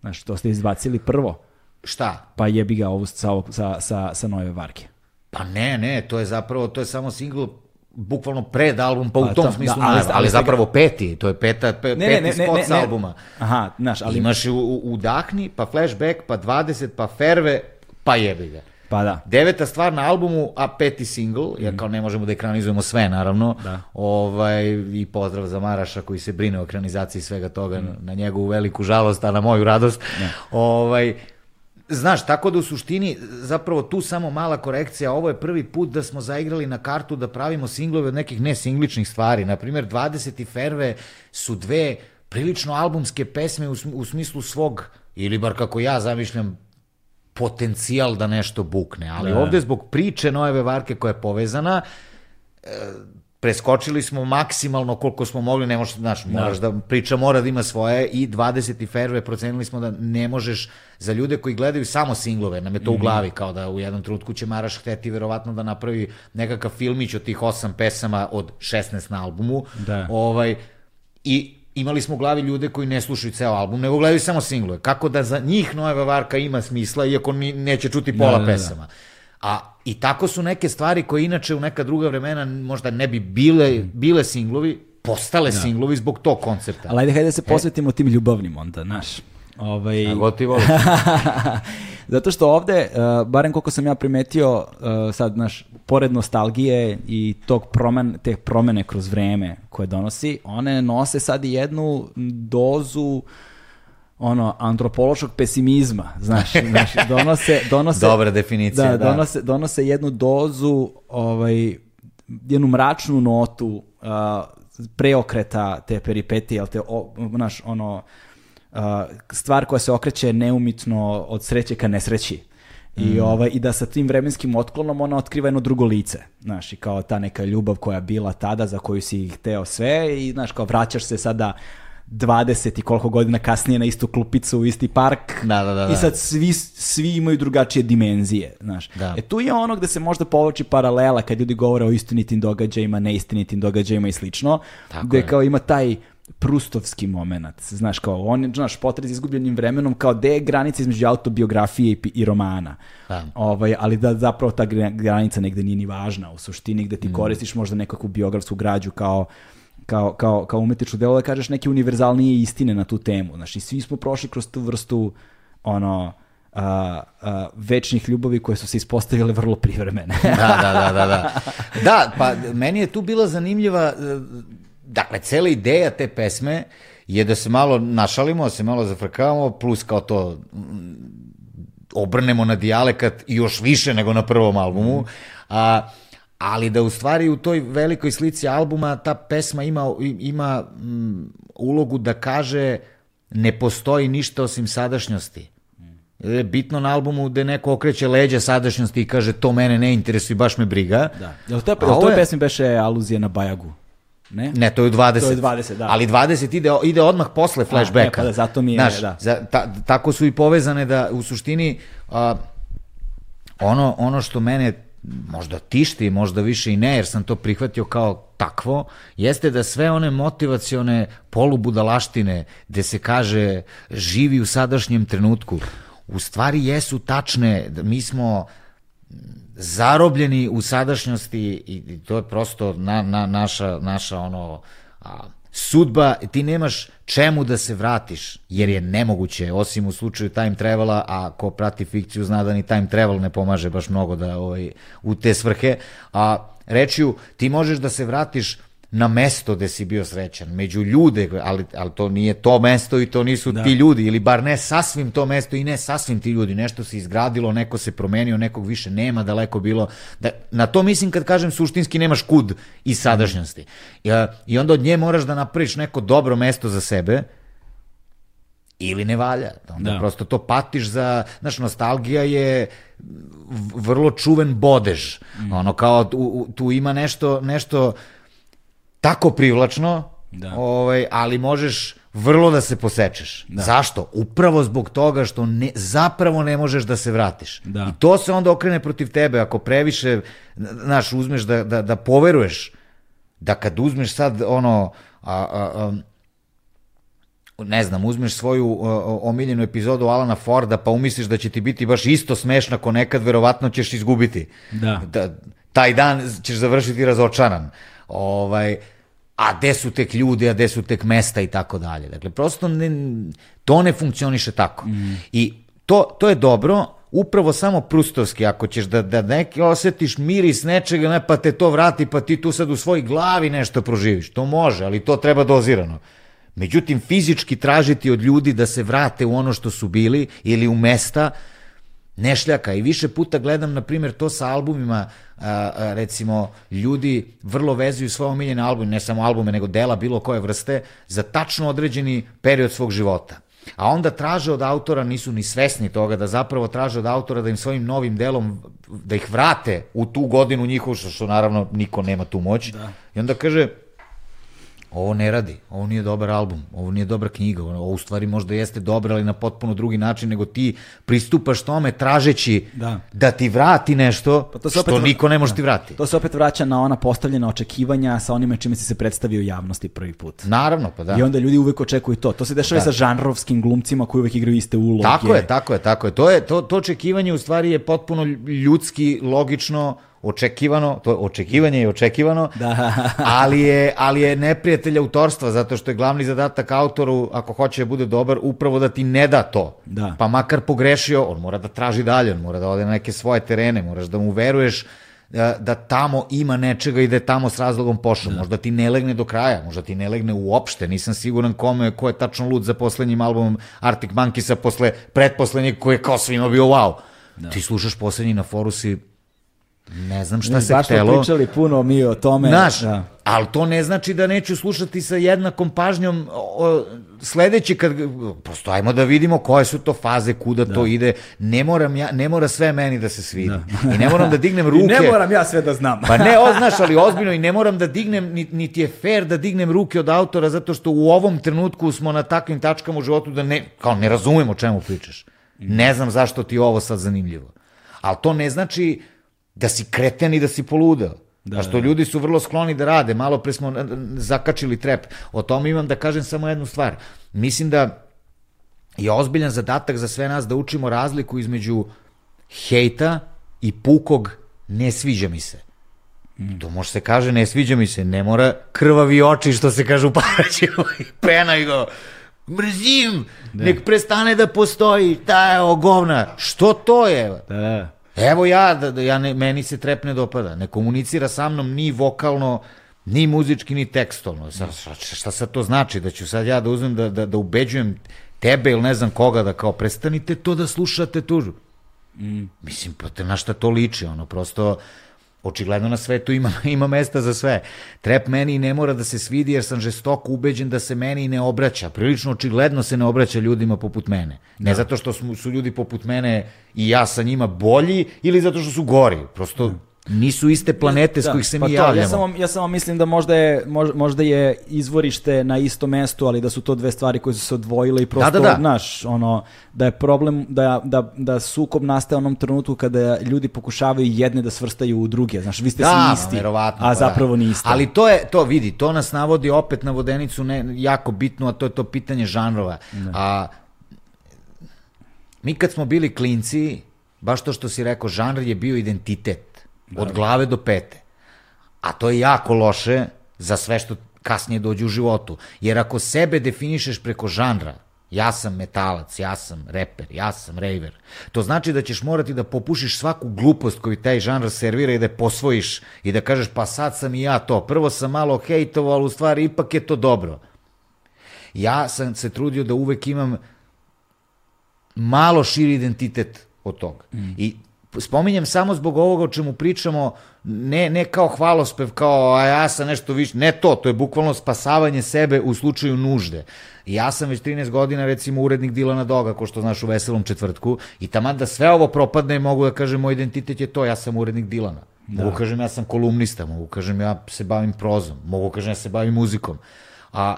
Znaš, to ste izbacili prvo, Šta? pa jebi ga ovu sa, sa, sa, sa nove varke. Pa ne, ne, to je zapravo, to je samo single bukvalno pred album, pa u Pa tom to, smislu da, da, ali- ali, svega- zapravo peti, to je peta, pe, Ne, peti ne, ne, spot ne, sa ne. albuma. Aha, znaš, ali... Imaš u, u, udahni, pa flashback, pa 20, pa ferve, pa jebi ga. Pa da. Deveta stvar na albumu, a peti single, jer kao ne možemo da ekranizujemo sve, naravno. Da. Ovaj, I pozdrav za Maraša koji se brine o ekranizaciji svega toga, na, na njegovu veliku žalost, a na moju radost. Ovaj, Znaš, tako da u suštini, zapravo tu samo mala korekcija, ovo je prvi put da smo zaigrali na kartu da pravimo singlove od nekih nesingličnih stvari. Naprimjer, 20 i Ferve su dve prilično albumske pesme u, smislu svog, ili bar kako ja zamišljam, potencijal da nešto bukne. Ali da. ovde zbog priče Nojeve Varke koja je povezana, e, preskočili smo maksimalno koliko smo mogli, ne možeš, znaš, da. moraš da. priča mora da ima svoje i 20 ferve procenili smo da ne možeš za ljude koji gledaju samo singlove, nam je to mm. u mhm. glavi, kao da u jednom trutku će Maraš hteti verovatno da napravi nekakav filmić od tih osam pesama od 16 na albumu. Da. Ovaj, I imali smo u glavi ljude koji ne slušaju ceo album, nego gledaju samo singlove. Kako da za njih Nojeva Varka ima smisla, iako neće čuti pola da, da, da. pesama. A i tako su neke stvari koje inače u neka druga vremena možda ne bi bile, bile singlovi, postale da. singlovi zbog tog koncepta. Ali ajde, hajde da se e. posvetimo e? tim ljubavnim onda, znaš. Ovaj... A god ti voli. Zato što ovde, uh, barem koliko sam ja primetio, uh, sad, znaš, pored nostalgije i tog promen, te promene kroz vreme koje donosi, one nose sad i jednu dozu ono antropološkog pesimizma, znaš, znaš donose donose Dobra definicija, da, da. Donose donose jednu dozu ovaj jednu mračnu notu uh, preokreta te peripetije, al te o, naš ono uh, stvar koja se okreće neumitno od sreće ka nesreći. I, mm. ovaj, I da sa tim vremenskim otklonom ona otkriva jedno drugo lice. Znaš, i kao ta neka ljubav koja bila tada, za koju si hteo sve i, znaš, kao vraćaš se sada 20 i koliko godina kasnije na istu klupicu u isti park da, da, da, i sad svi, svi imaju drugačije dimenzije znaš. Da. E tu je ono gde se možda povlači paralela kad ljudi govore o istinitim događajima, neistinitim događajima i slično, Tako gde je. kao ima taj prustovski moment, znaš, kao on, znaš, potrez izgubljenim vremenom, kao gde je granica između autobiografije i, i romana. Da. Ovaj, ali da zapravo ta granica negde nije ni važna, u suštini gde ti mm. koristiš možda nekakvu biografsku građu kao kao, kao, kao umetničko delo da kažeš neke univerzalnije istine na tu temu. Znači, svi smo prošli kroz tu vrstu ono, a, a, večnih ljubavi koje su se ispostavile vrlo privremene. da, da, da, da, da. Da, pa meni je tu bila zanimljiva, e, dakle, cela ideja te pesme je da se malo našalimo, da se malo zafrkavamo, plus kao to obrnemo na dijalekat još više nego na prvom albumu, a ali da u stvari u toj velikoj slici albuma ta pesma ima, ima mm, ulogu da kaže ne postoji ništa osim sadašnjosti. Je bitno na albumu gde neko okreće leđa sadašnjosti i kaže to mene ne interesuje, baš me briga. Da. Jel to, jel toj je... pesmi beše aluzija na Bajagu? Ne? Ne, to je u 20. To je 20, da. Ali 20 ide, ide odmah posle flashbacka. A, e, pa da, zato mi je, Znaš, da. Za, ta, tako su i povezane da u suštini a, ono, ono što mene možda tišti, možda više i ne, jer sam to prihvatio kao takvo, jeste da sve one motivacione polubudalaštine gde se kaže živi u sadašnjem trenutku, u stvari jesu tačne, mi smo zarobljeni u sadašnjosti i to je prosto na, na, naša, naša ono, a, sudba, ti nemaš čemu da se vratiš, jer je nemoguće, osim u slučaju time travela, a ko prati fikciju zna da ni time travel ne pomaže baš mnogo da ovaj, u te svrhe, a rečju, ti možeš da se vratiš na mesto gde si bio srećan, među ljude, ali, ali to nije to mesto i to nisu da. ti ljudi, ili bar ne sasvim to mesto i ne sasvim ti ljudi, nešto se izgradilo, neko se promenio, nekog više nema, daleko bilo, da, na to mislim kad kažem suštinski nemaš kud iz sadašnjosti. I, I onda od nje moraš da napraviš neko dobro mesto za sebe, ili ne valja. Onda da. prosto to patiš za, znaš, nostalgija je vrlo čuven bodež. Mm. Ono kao tu, tu ima nešto, nešto tako privlačno, da. ovaj, ali možeš vrlo da se posečeš. Da. Zašto? Upravo zbog toga što ne, zapravo ne možeš da se vratiš. Da. I to se onda okrene protiv tebe. Ako previše, znaš, uzmeš da, da, da poveruješ, da kad uzmeš sad ono, a, a, a, ne znam, uzmeš svoju a, omiljenu epizodu Alana Forda pa umisliš da će ti biti baš isto smešna ko nekad, verovatno ćeš izgubiti. Da. da taj dan ćeš završiti razočaran. Ovaj, a gde su tek ljudi, a gde su tek mesta i tako dalje. Dakle, prosto ne, to ne funkcioniše tako. Mm. I to, to je dobro, upravo samo prustovski, ako ćeš da, da neki osetiš miris nečega, ne, pa te to vrati, pa ti tu sad u svojoj glavi nešto proživiš. To može, ali to treba dozirano. Međutim, fizički tražiti od ljudi da se vrate u ono što su bili ili u mesta, nešljaka i više puta gledam, na primjer, to sa albumima, a, a, recimo, ljudi vrlo vezuju svoje omiljene albume, ne samo albume, nego dela bilo koje vrste, za tačno određeni period svog života. A onda traže od autora, nisu ni svesni toga, da zapravo traže od autora da im svojim novim delom, da ih vrate u tu godinu njihovu, što, što naravno niko nema tu moć. Da. I onda kaže, ovo ne radi, ovo nije dobar album, ovo nije dobra knjiga, ovo u stvari možda jeste dobra, ali na potpuno drugi način, nego ti pristupaš tome tražeći da, da ti vrati nešto pa to se opet, što niko ne može da. ti vrati. To se opet vraća na ona postavljena očekivanja sa onime čime si se predstavio javnosti prvi put. Naravno, pa da. I onda ljudi uvek očekuju to. To se dešava da. sa žanrovskim glumcima koji uvek igraju iste uloge. Tako je, tako je, tako je. To, je, to, to očekivanje u stvari je potpuno ljudski, logično, očekivano, to je očekivanje i očekivano, da. ali, je, ali je neprijatelj autorstva, zato što je glavni zadatak autoru, ako hoće da bude dobar, upravo da ti ne da to. Da. Pa makar pogrešio, on mora da traži dalje, on mora da ode na neke svoje terene, moraš da mu veruješ da, da tamo ima nečega i da je tamo s razlogom pošao. Da. Možda ti ne legne do kraja, možda ti ne legne uopšte, nisam siguran kome, ko je tačno lud za poslednjim albumom Arctic Monkeys-a posle pretposlednjeg koji je kao svima bio wow. Da. Ti slušaš poslednji na foru si Ne znam šta ne, se htelo. Baš smo pričali puno mi o tome. Znaš, da. ali to ne znači da neću slušati sa jednakom pažnjom o, sledeći kad prosto ajmo da vidimo koje su to faze, kuda da. to ide. Ne moram ja, ne mora sve meni da se svidi. Da. I ne moram da dignem ruke. I ne moram ja sve da znam. pa ne, o, znaš, ali ozbiljno i ne moram da dignem, niti ni je fair da dignem ruke od autora zato što u ovom trenutku smo na takvim tačkama u životu da ne, kao ne razumemo o čemu pričaš. Ne znam zašto ti je ovo sad zanimljivo. Ali to ne znači da si kreten i da si poludeo. Da, A što da. ljudi su vrlo skloni da rade. Malo pre smo zakačili trep. O tome imam da kažem samo jednu stvar. Mislim da je ozbiljan zadatak za sve nas da učimo razliku između hejta i pukog ne sviđa mi se. Mm. To može se kaže ne sviđa mi se, ne mora krvavi oči što se kaže u paraćima i penaj go. Mrzim, da. nek prestane da postoji, ta je ogovna. Što to je? Da, da. Evo ja, da, da ja ne, meni se trep ne dopada. Ne komunicira sa mnom ni vokalno, ni muzički, ni tekstovno. Sa, šta, šta sad to znači? Da ću sad ja da uzmem da, da, da ubeđujem tebe ili ne znam koga da kao prestanite to da slušate tužu. Mm. Mislim, pa te na šta to liči, ono, prosto Očigledno na svetu ima, ima mesta za sve. Trep meni ne mora da se svidi jer sam žestoko ubeđen da se meni ne obraća. Prilično očigledno se ne obraća ljudima poput mene. Ne da. zato što su, su ljudi poput mene i ja sa njima bolji ili zato što su gori. Prosto da nisu iste planete da, s kojih se pa mi to, javljamo. Ja samo, ja samo mislim da možda je, možda je izvorište na isto mestu, ali da su to dve stvari koje su se odvojile i prosto, da, da, da. znaš, ono, da je problem, da, da, da sukob nastaje onom trenutku kada ljudi pokušavaju jedne da svrstaju u druge, znaš, vi ste da, svi isti, verovatno, a pa zapravo da. niste. Ali to je, to vidi, to nas navodi opet na vodenicu ne, jako bitno, a to je to pitanje žanrova. Da. A, mi kad smo bili klinci, baš to što si rekao, žanr je bio identitet Da. Od glave do pete. A to je jako loše za sve što kasnije dođe u životu. Jer ako sebe definišeš preko žanra, ja sam metalac, ja sam reper, ja sam raver, to znači da ćeš morati da popušiš svaku glupost koju taj žanr servira i da je posvojiš i da kažeš pa sad sam i ja to. Prvo sam malo hejtovao, ali u stvari ipak je to dobro. Ja sam se trudio da uvek imam malo širi identitet od toga. Mm. I spominjem samo zbog ovoga o čemu pričamo, ne, ne kao hvalospev, kao a ja sam nešto više, ne to, to je bukvalno spasavanje sebe u slučaju nužde. Ja sam već 13 godina recimo urednik Dilana Doga, ko što znaš u Veselom četvrtku, i taman da sve ovo propadne, mogu da kažem, moj identitet je to, ja sam urednik Dilana. Da. Mogu kažem, ja sam kolumnista, mogu kažem, ja se bavim prozom, mogu kažem, ja se bavim muzikom. A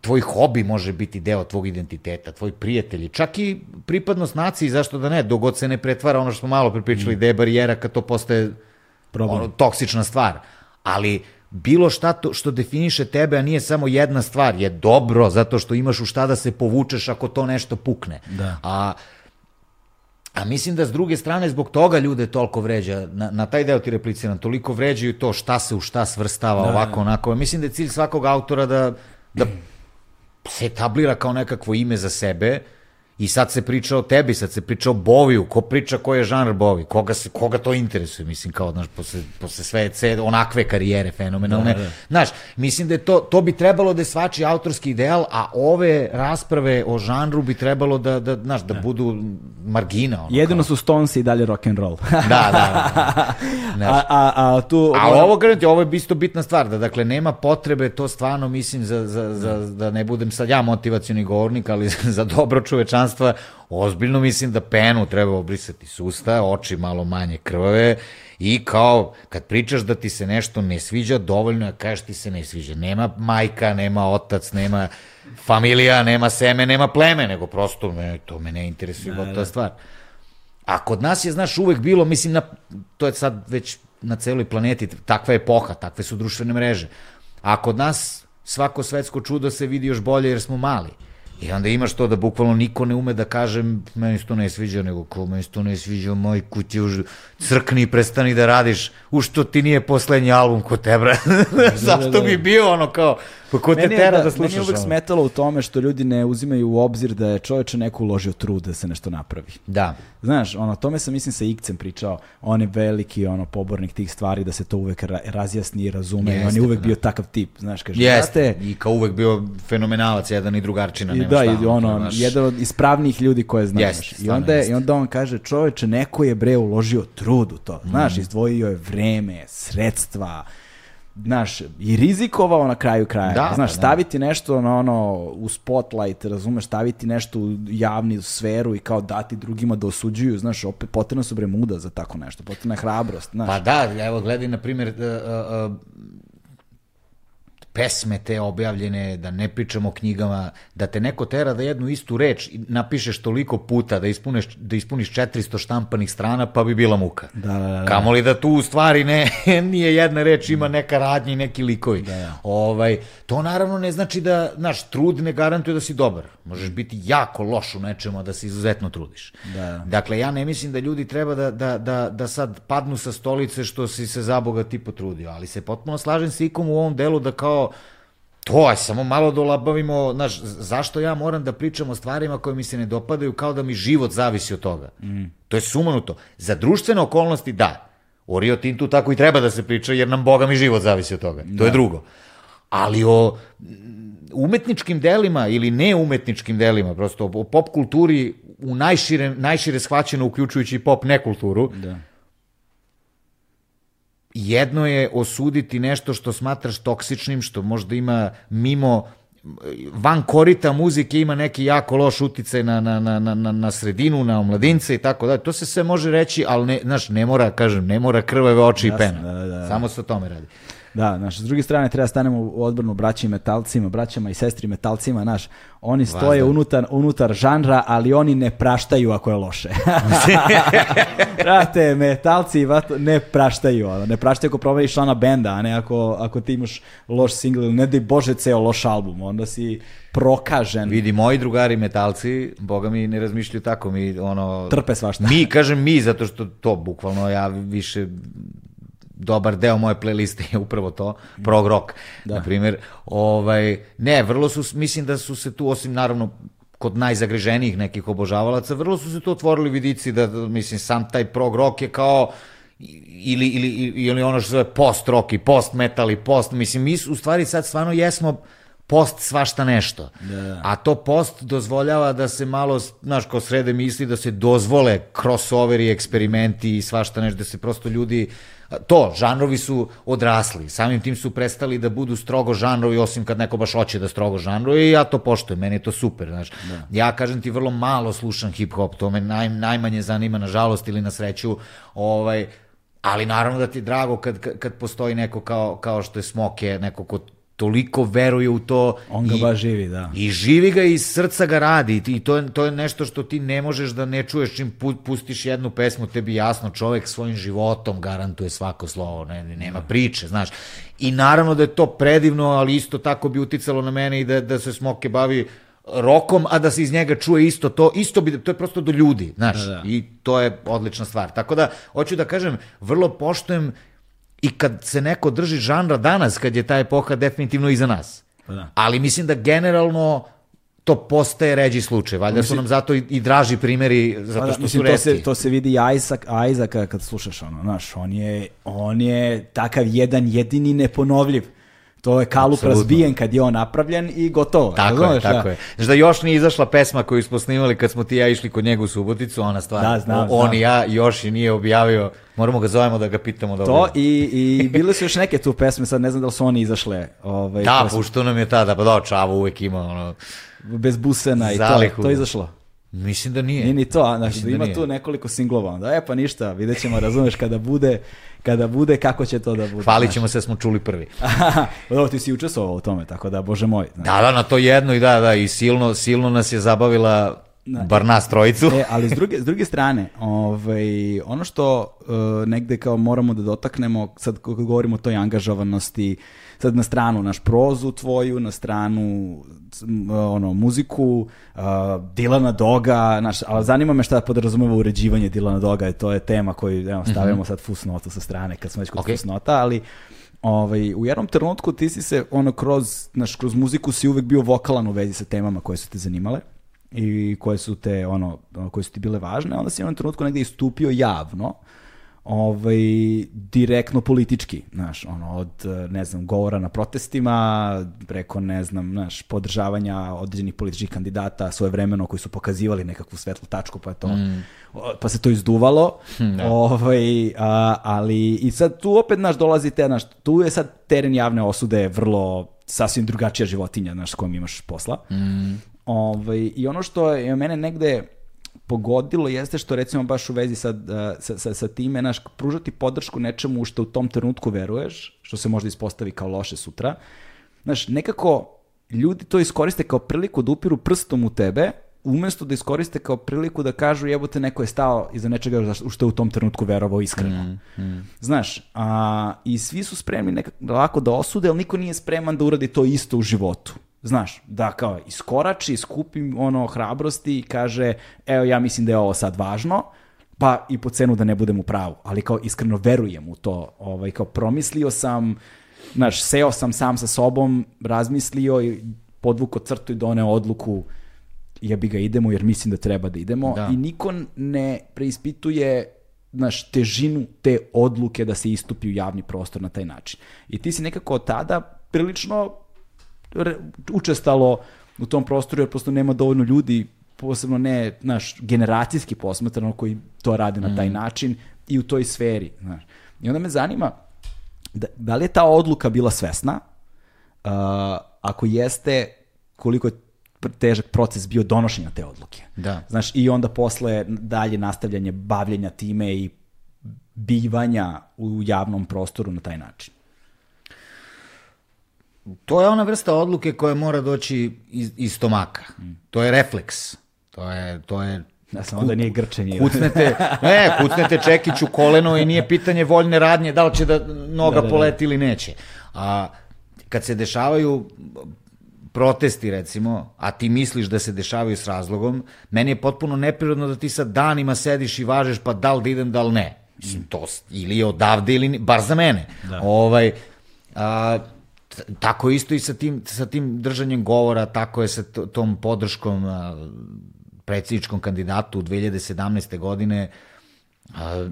tvoj hobi može biti deo tvog identiteta, tvoj prijatelji, čak i pripadnost naciji, zašto da ne, dogod se ne pretvara ono što smo malo pripričali, mm. da je barijera kad to postaje ono, toksična stvar. Ali bilo šta to što definiše tebe, a nije samo jedna stvar, je dobro, zato što imaš u šta da se povučeš ako to nešto pukne. Da. A, a mislim da s druge strane zbog toga ljude toliko vređa, na, na taj deo ti repliciram, toliko vređaju to šta se u šta svrstava, da, ovako, onako. Mislim da je cilj svakog autora da, da se etablira kao nekakvo ime za sebe I sad se priča o tebi, sad se priča o Boviju, ko priča ko je žanr Bovi, koga, se, koga to interesuje, mislim, kao, znaš, posle, posle sve ce, onakve karijere fenomenalne. Da, da. Znaš, mislim da je to, to bi trebalo da je svači autorski ideal, a ove rasprave o žanru bi trebalo da, da znaš, da, da. budu margina. Ono, Jedino kao. su Stones i dalje rock and roll. da, da. da. a, a, a, tu... A ovo, gledajte, ovo je isto bitna stvar, da dakle, nema potrebe, to stvarno mislim, za, za, za, da ne budem sad ja motivacioni govornik, ali za dobro čovečanstvo prostranstva, ozbiljno mislim da penu treba obrisati s usta, oči malo manje krvave i kao kad pričaš da ti se nešto ne sviđa, dovoljno je da kažeš ti se ne sviđa. Nema majka, nema otac, nema familija, nema seme, nema pleme, nego prosto me, to me ne interesuje da, ta stvar. A kod nas je, znaš, uvek bilo, mislim, na, to je sad već na celoj planeti, takva epoha, takve su društvene mreže. A kod nas svako svetsko čudo se vidi još bolje jer smo mali. I onda imaš to da bukvalno niko ne ume da kaže meni se to ne sviđa, nego ko meni se to ne sviđa, moj kući už crkni i prestani da radiš, u što ti nije poslednji album kod tebra. Zašto da, da, bi bio ono kao, pa ko te tera da, da slušaš? Meni je uvek smetalo u tome što ljudi ne uzimaju u obzir da je čoveče neko uložio trud da se nešto napravi. Da. Znaš, ono, tome sam mislim sa Ikcem pričao, on je veliki ono, pobornik tih stvari da se to uvek ra razjasni i razume, Jeste, on je uvek pa bio takav tip, znaš, kaže, Jeste, i kao uvek bio fenomenalac, jedan i drugarčina, I, da, šta, i ono, naš... jedan od ispravnijih ljudi koje znaš. Jeste, I onda, je, I onda on kaže, čoveče, neko je bre uložio trud u to, znaš, mm. izdvojio je vreme, sredstva, znaš, i rizikovao na kraju kraja. Da, znaš, da. staviti nešto na ono, u spotlight, razumeš, staviti nešto u javni sferu i kao dati drugima da osuđuju, znaš, opet potrebno su bre muda za tako nešto, potrebna je hrabrost, znaš. Pa da, evo, gledaj, na primjer, uh, uh, pesme te objavljene, da ne pričamo o knjigama, da te neko tera da jednu istu reč napišeš toliko puta, da, ispuneš, da ispuniš 400 štampanih strana, pa bi bila muka. Da, da, da. Kamo li da tu u stvari ne, nije jedna reč, ima neka radnja i neki likovi. Da, da. Ovaj, to naravno ne znači da, naš trud ne garantuje da si dobar. Možeš biti jako loš u nečemu, da se izuzetno trudiš. Da. Dakle, ja ne mislim da ljudi treba da, da, da, da sad padnu sa stolice što si se za Boga ti potrudio, ali se potpuno slažem s ikom u ovom delu da kao To, aj samo malo dolabavimo, znaš, zašto ja moram da pričam o stvarima koje mi se ne dopadaju kao da mi život zavisi od toga. Mm. To je sumanuto. Za društvene okolnosti, da. O Rio Tintu tako i treba da se priča, jer nam, boga mi, život zavisi od toga. To da. je drugo. Ali o umetničkim delima ili neumetničkim delima, prosto o pop kulturi u najšire, najšire shvaćeno, uključujući i pop nekulturu, da jedno je osuditi nešto što smatraš toksičnim, što možda ima mimo van korita muzike ima neki jako loš uticaj na, na, na, na, na sredinu, na omladince i tako dalje. To se sve može reći, ali ne, znaš, ne mora, kažem, ne mora krvave oči Jasne, i pena. Da, da, da. Samo se o tome radi. Da, znaš, s druge strane treba da stanemo u odbranu braći i metalcima, braćama i sestri metalcima, znaš, oni stoje unutar, unutar žanra, ali oni ne praštaju ako je loše. Brate, metalci ne praštaju, ne praštaju ako proveriš člana benda, a ne ako, ako ti imaš loš single, ne daj Bože ceo loš album, onda si prokažen. Vidi, moji drugari metalci, boga mi ne razmišljaju tako, mi ono... Trpe svašta. Mi, kažem mi, zato što to bukvalno ja više dobar deo moje playliste je upravo to, prog rock, da. na primjer. Ovaj, ne, vrlo su, mislim da su se tu, osim naravno kod najzagriženijih nekih obožavalaca, vrlo su se tu otvorili vidici da, mislim, sam taj prog rock je kao ili, ili, ili ono što se zove post rock i post metal i post, mislim, mi u stvari sad stvarno jesmo post svašta nešto. Da. A to post dozvoljava da se malo, znaš, ko srede misli da se dozvole crossoveri, eksperimenti i svašta nešto, da se prosto ljudi to, žanrovi su odrasli, samim tim su prestali da budu strogo žanrovi, osim kad neko baš hoće da strogo žanrovi i ja to poštujem, meni je to super, znaš. Da. Ja, kažem ti, vrlo malo slušam hip-hop, to me naj, najmanje zanima, nažalost ili na sreću, ovaj, ali naravno da ti je drago kad, kad postoji neko kao, kao što je Smoke, neko ko toliko veruje u to. On ga i, baš živi, da. I živi ga i iz srca ga radi. I to je, to je nešto što ti ne možeš da ne čuješ čim pustiš jednu pesmu, tebi jasno, čovek svojim životom garantuje svako slovo, ne, nema priče, znaš. I naravno da je to predivno, ali isto tako bi uticalo na mene i da, da se Smoke bavi rokom, a da se iz njega čuje isto to, isto bi, to je prosto do ljudi, znaš, da, da. i to je odlična stvar. Tako da, hoću da kažem, vrlo poštujem i kad se neko drži žanra danas, kad je ta epoha definitivno iza nas. Pa da. Ali mislim da generalno to postaje ređi slučaj. Valjda su nam zato i, i draži primjeri zato Pa što mislim, su to retki. se, to se vidi Isaac, Isaaca kad slušaš ono, znaš, on je, on je takav jedan jedini neponovljiv. To je kalup Apsolutno. razbijen kad je on napravljen i gotovo. Tako je, razumeš, tako da? je. Znaš da još nije izašla pesma koju smo snimali kad smo ti i ja išli kod njega u Suboticu, ona stvar. Da, znam, on znam. i ja još i nije objavio. Moramo ga zovemo da ga pitamo da To i, i bile su još neke tu pesme, sad ne znam da li su oni izašle. Ovaj, Da, pušto nam je tada, pa da, Čavo uvek ima ono... bez busena i to, to je izašlo. Mislim da nije. Nije ni to, znači, da ima nije. tu nekoliko singlova, onda, e pa ništa, vidjet ćemo, razumeš, kada bude, kada bude, kako će to da bude. Hvalit ćemo se da smo čuli prvi. Dobro, ti si učestvovao u tome, tako da, bože moj. znaš. Da, da, na to jedno i da, da, i silno, silno nas je zabavila bar nas trojicu. E, ali s druge, s druge strane, ovaj, ono što e, negde kao moramo da dotaknemo, sad kako govorimo o toj angažovanosti, sad na stranu naš prozu tvoju, na stranu ono, muziku, uh, Dilana Doga, naš, ali zanima me šta podrazumeva uređivanje Dilana Doga, to je tema koju, evo, stavljamo sad fusnotu sa strane, kad smo već kod Ok. fusnota, ali ovaj, u jednom trenutku ti si se, ono, kroz, naš, kroz muziku si uvek bio vokalan u vezi sa temama koje su te zanimale i koje su te, ono, koje su ti bile važne, onda si u jednom trenutku negde istupio javno, ovaj, direktno politički, znaš, ono, od, ne znam, govora na protestima, preko, ne znam, znaš, podržavanja određenih političkih kandidata svoje vremeno koji su pokazivali nekakvu svetlu tačku, pa je to, o, pa se to izduvalo, ovaj, a, ali i sad tu opet, znaš, dolazi te, znaš, tu je sad teren javne osude vrlo sasvim drugačija životinja, znaš, s kojom imaš posla. Ovaj, I ono što je mene negde pogodilo jeste što recimo baš u vezi sa, uh, sa, sa, sa time, naš, pružati podršku nečemu što u tom trenutku veruješ, što se možda ispostavi kao loše sutra. Znaš, nekako ljudi to iskoriste kao priliku da upiru prstom u tebe, umesto da iskoriste kao priliku da kažu jebote neko je stao iza nečega u što je u tom trenutku verovao iskreno. Znaš, a, i svi su spremni nekako lako da osude, ali niko nije spreman da uradi to isto u životu. Znaš, da kao iskorači, skupi ono hrabrosti i kaže, evo ja mislim da je ovo sad važno, pa i po cenu da ne budem u pravu, ali kao iskreno verujem u to, ovaj, kao promislio sam, znaš, seo sam sam sa sobom, razmislio i podvuko crtu i doneo odluku jebi ga idemo jer mislim da treba da idemo Da. i niko ne preispituje znaš, težinu te odluke da se istupi u javni prostor na taj način. I ti si nekako od tada prilično učestalo u tom prostoru jer prosto nema dovoljno ljudi posebno ne, naš, generacijski posmatrano koji to rade na taj način i u toj sferi, znaš. I onda me zanima da, da li je ta odluka bila svesna, Uh, ako jeste, koliko je težak proces bio donošenja te odluke. Da. Znaš, i onda posle dalje nastavljanje bavljenja time i bivanja u javnom prostoru na taj način. To je ona vrsta odluke koja mora doći iz, iz stomaka. To je refleks. To je, to je Da samo da nije grčenje. Kucnete, ne, kucnete čekić u koleno i nije pitanje voljne radnje da li će da noga Da, da, da. poleti ili neće. A kad se dešavaju protesti recimo, a ti misliš da se dešavaju s razlogom, meni je potpuno neprirodno da ti sad danima sediš i važeš pa da li da idem, da li ne. Mislim, to ili je odavde ili ni, bar za mene. Ovaj, a, tako isto i sa tim, sa tim držanjem govora, tako je sa to- tom podrškom a, predsjedničkom kandidatu u 2017. godine. A,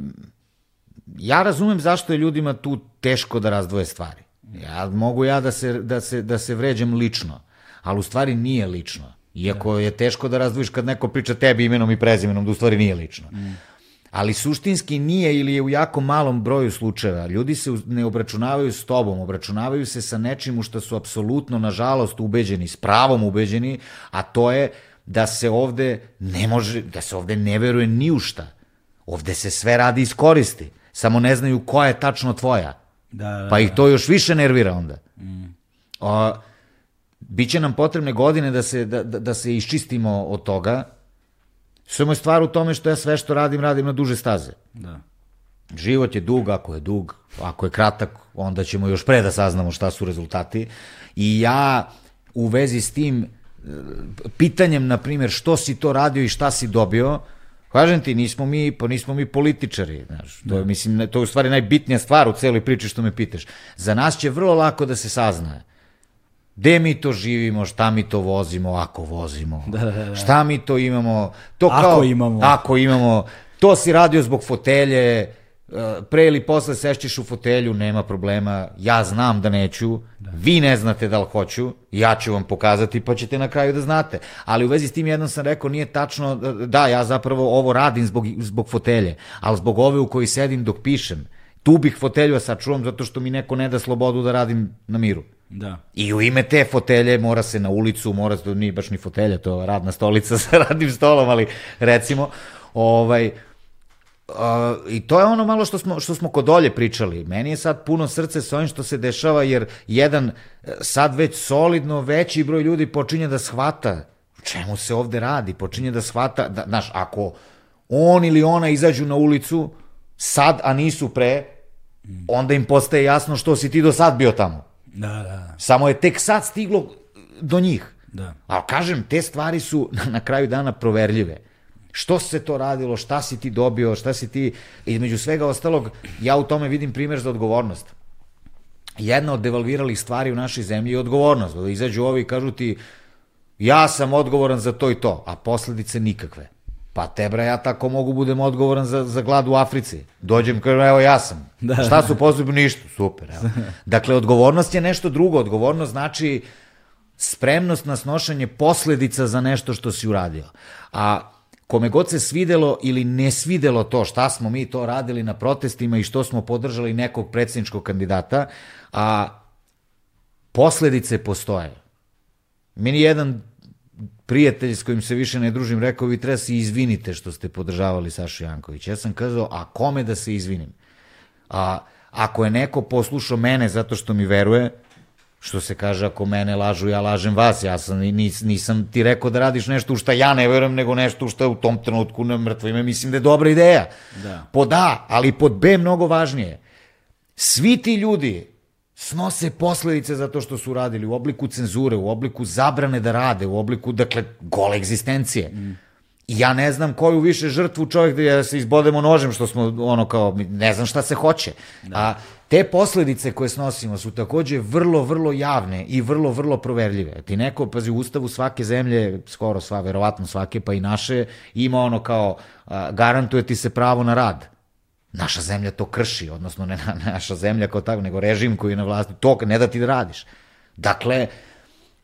ja razumem zašto je ljudima tu teško da razdvoje stvari. Ja mogu ja da se, da se, da se vređam lično, ali u stvari nije lično. Iako je teško da razdvojiš kad neko priča tebi imenom i prezimenom, da u stvari nije lično. Ali suštinski nije ili je u jako malom broju slučajeva. Ljudi se ne obračunavaju s tobom, obračunavaju se sa nečim u što su apsolutno, nažalost, ubeđeni, s pravom ubeđeni, a to je da se ovde ne može, da se ovde ne veruje ni u šta. Ovde se sve radi iz koristi. Samo ne znaju koja je tačno tvoja. Da, da, Pa ih to još više nervira onda. A, biće nam potrebne godine da se, da, da, da se iščistimo od toga. Samo je stvar u tome što ja sve što radim, radim na duže staze. Da. Život je dug, ako je dug, ako je kratak, onda ćemo još pre da saznamo šta su rezultati. I ja u vezi s tim e, pitanjem, na primjer, što si to radio i šta si dobio, kažem ti, nismo mi, pa nismo mi političari, znaš, to je, mislim, ne- to je u stvari najbitnija stvar u celoj priči što me pitaš. Za nas će vrlo lako da se saznaje Gde mi to živimo, šta mi to vozimo, ako vozimo? Da, da, da. Šta mi to imamo? To Ako kao, imamo. Ako imamo. To si radio zbog fotelje, e, pre ili posle sešćeš u fotelju, nema problema, ja znam da neću, da. vi ne znate da li hoću, ja ću vam pokazati pa ćete na kraju da znate. Ali u vezi s tim jednom sam rekao, nije tačno, da, ja zapravo ovo radim zbog, zbog fotelje, ali zbog ove u kojoj sedim dok pišem, tu bih fotelju sačuvam zato što mi neko ne da slobodu da radim na miru. Da. I u ime te fotelje mora se na ulicu, mora se, nije baš ni fotelja, to je radna stolica sa radnim stolom, ali recimo, ovaj, Uh, I to je ono malo što smo, što smo kod olje pričali. Meni je sad puno srce sa ovim što se dešava, jer jedan sad već solidno veći broj ljudi počinje da shvata čemu se ovde radi, počinje da shvata, da, znaš, ako on ili ona izađu na ulicu sad, a nisu pre, onda im postaje jasno što si ti do sad bio tamo. Da, da. Samo je tek sad stiglo do njih. Da. Ali kažem, te stvari su na kraju dana proverljive. Što se to radilo, šta si ti dobio, šta si ti... Između svega ostalog, ja u tome vidim primjer za odgovornost. Jedna od devalviralih stvari u našoj zemlji je odgovornost. Da izađu ovi i kažu ti, ja sam odgovoran za to i to, a posledice nikakve. Pa te bre, ja tako mogu budem odgovoran za, za glad u Africi. Dođem, kažem, evo ja sam. Da. Šta su posebno? Ništa, super. Evo. Dakle, odgovornost je nešto drugo. Odgovornost znači spremnost na snošanje posledica za nešto što si uradio. A kome god se svidelo ili ne svidelo to šta smo mi to radili na protestima i što smo podržali nekog predsjedničkog kandidata, a posledice postoje. Meni jedan prijatelj s kojim se više ne družim rekao, vi treba se izvinite što ste podržavali Sašu Jankovića. Ja sam kazao, a kome da se izvinim? A ako je neko poslušao mene zato što mi veruje, što se kaže, ako mene lažu, ja lažem vas. Ja sam, nis, nisam ti rekao da radiš nešto u šta ja ne verujem, nego nešto u šta u tom trenutku na mrtvo ime mislim da je dobra ideja. Da. Pod A, ali pod B mnogo važnije. Svi ti ljudi snose posledice za to što su radili u obliku cenzure, u obliku zabrane da rade, u obliku, dakle, gole egzistencije. Mm. I ja ne znam koju više žrtvu čovjek da se izbodemo nožem, što smo ono kao, ne znam šta se hoće. Da. A te posledice koje snosimo su takođe vrlo, vrlo javne i vrlo, vrlo proverljive. Ti neko, pazi, u ustavu svake zemlje, skoro sva, verovatno svake, pa i naše, ima ono kao, a, garantuje ti se pravo na rad. Naša zemlja to krši, odnosno ne naša zemlja kao tako, nego režim koji je na vlasti, to ne da ti da radiš. Dakle,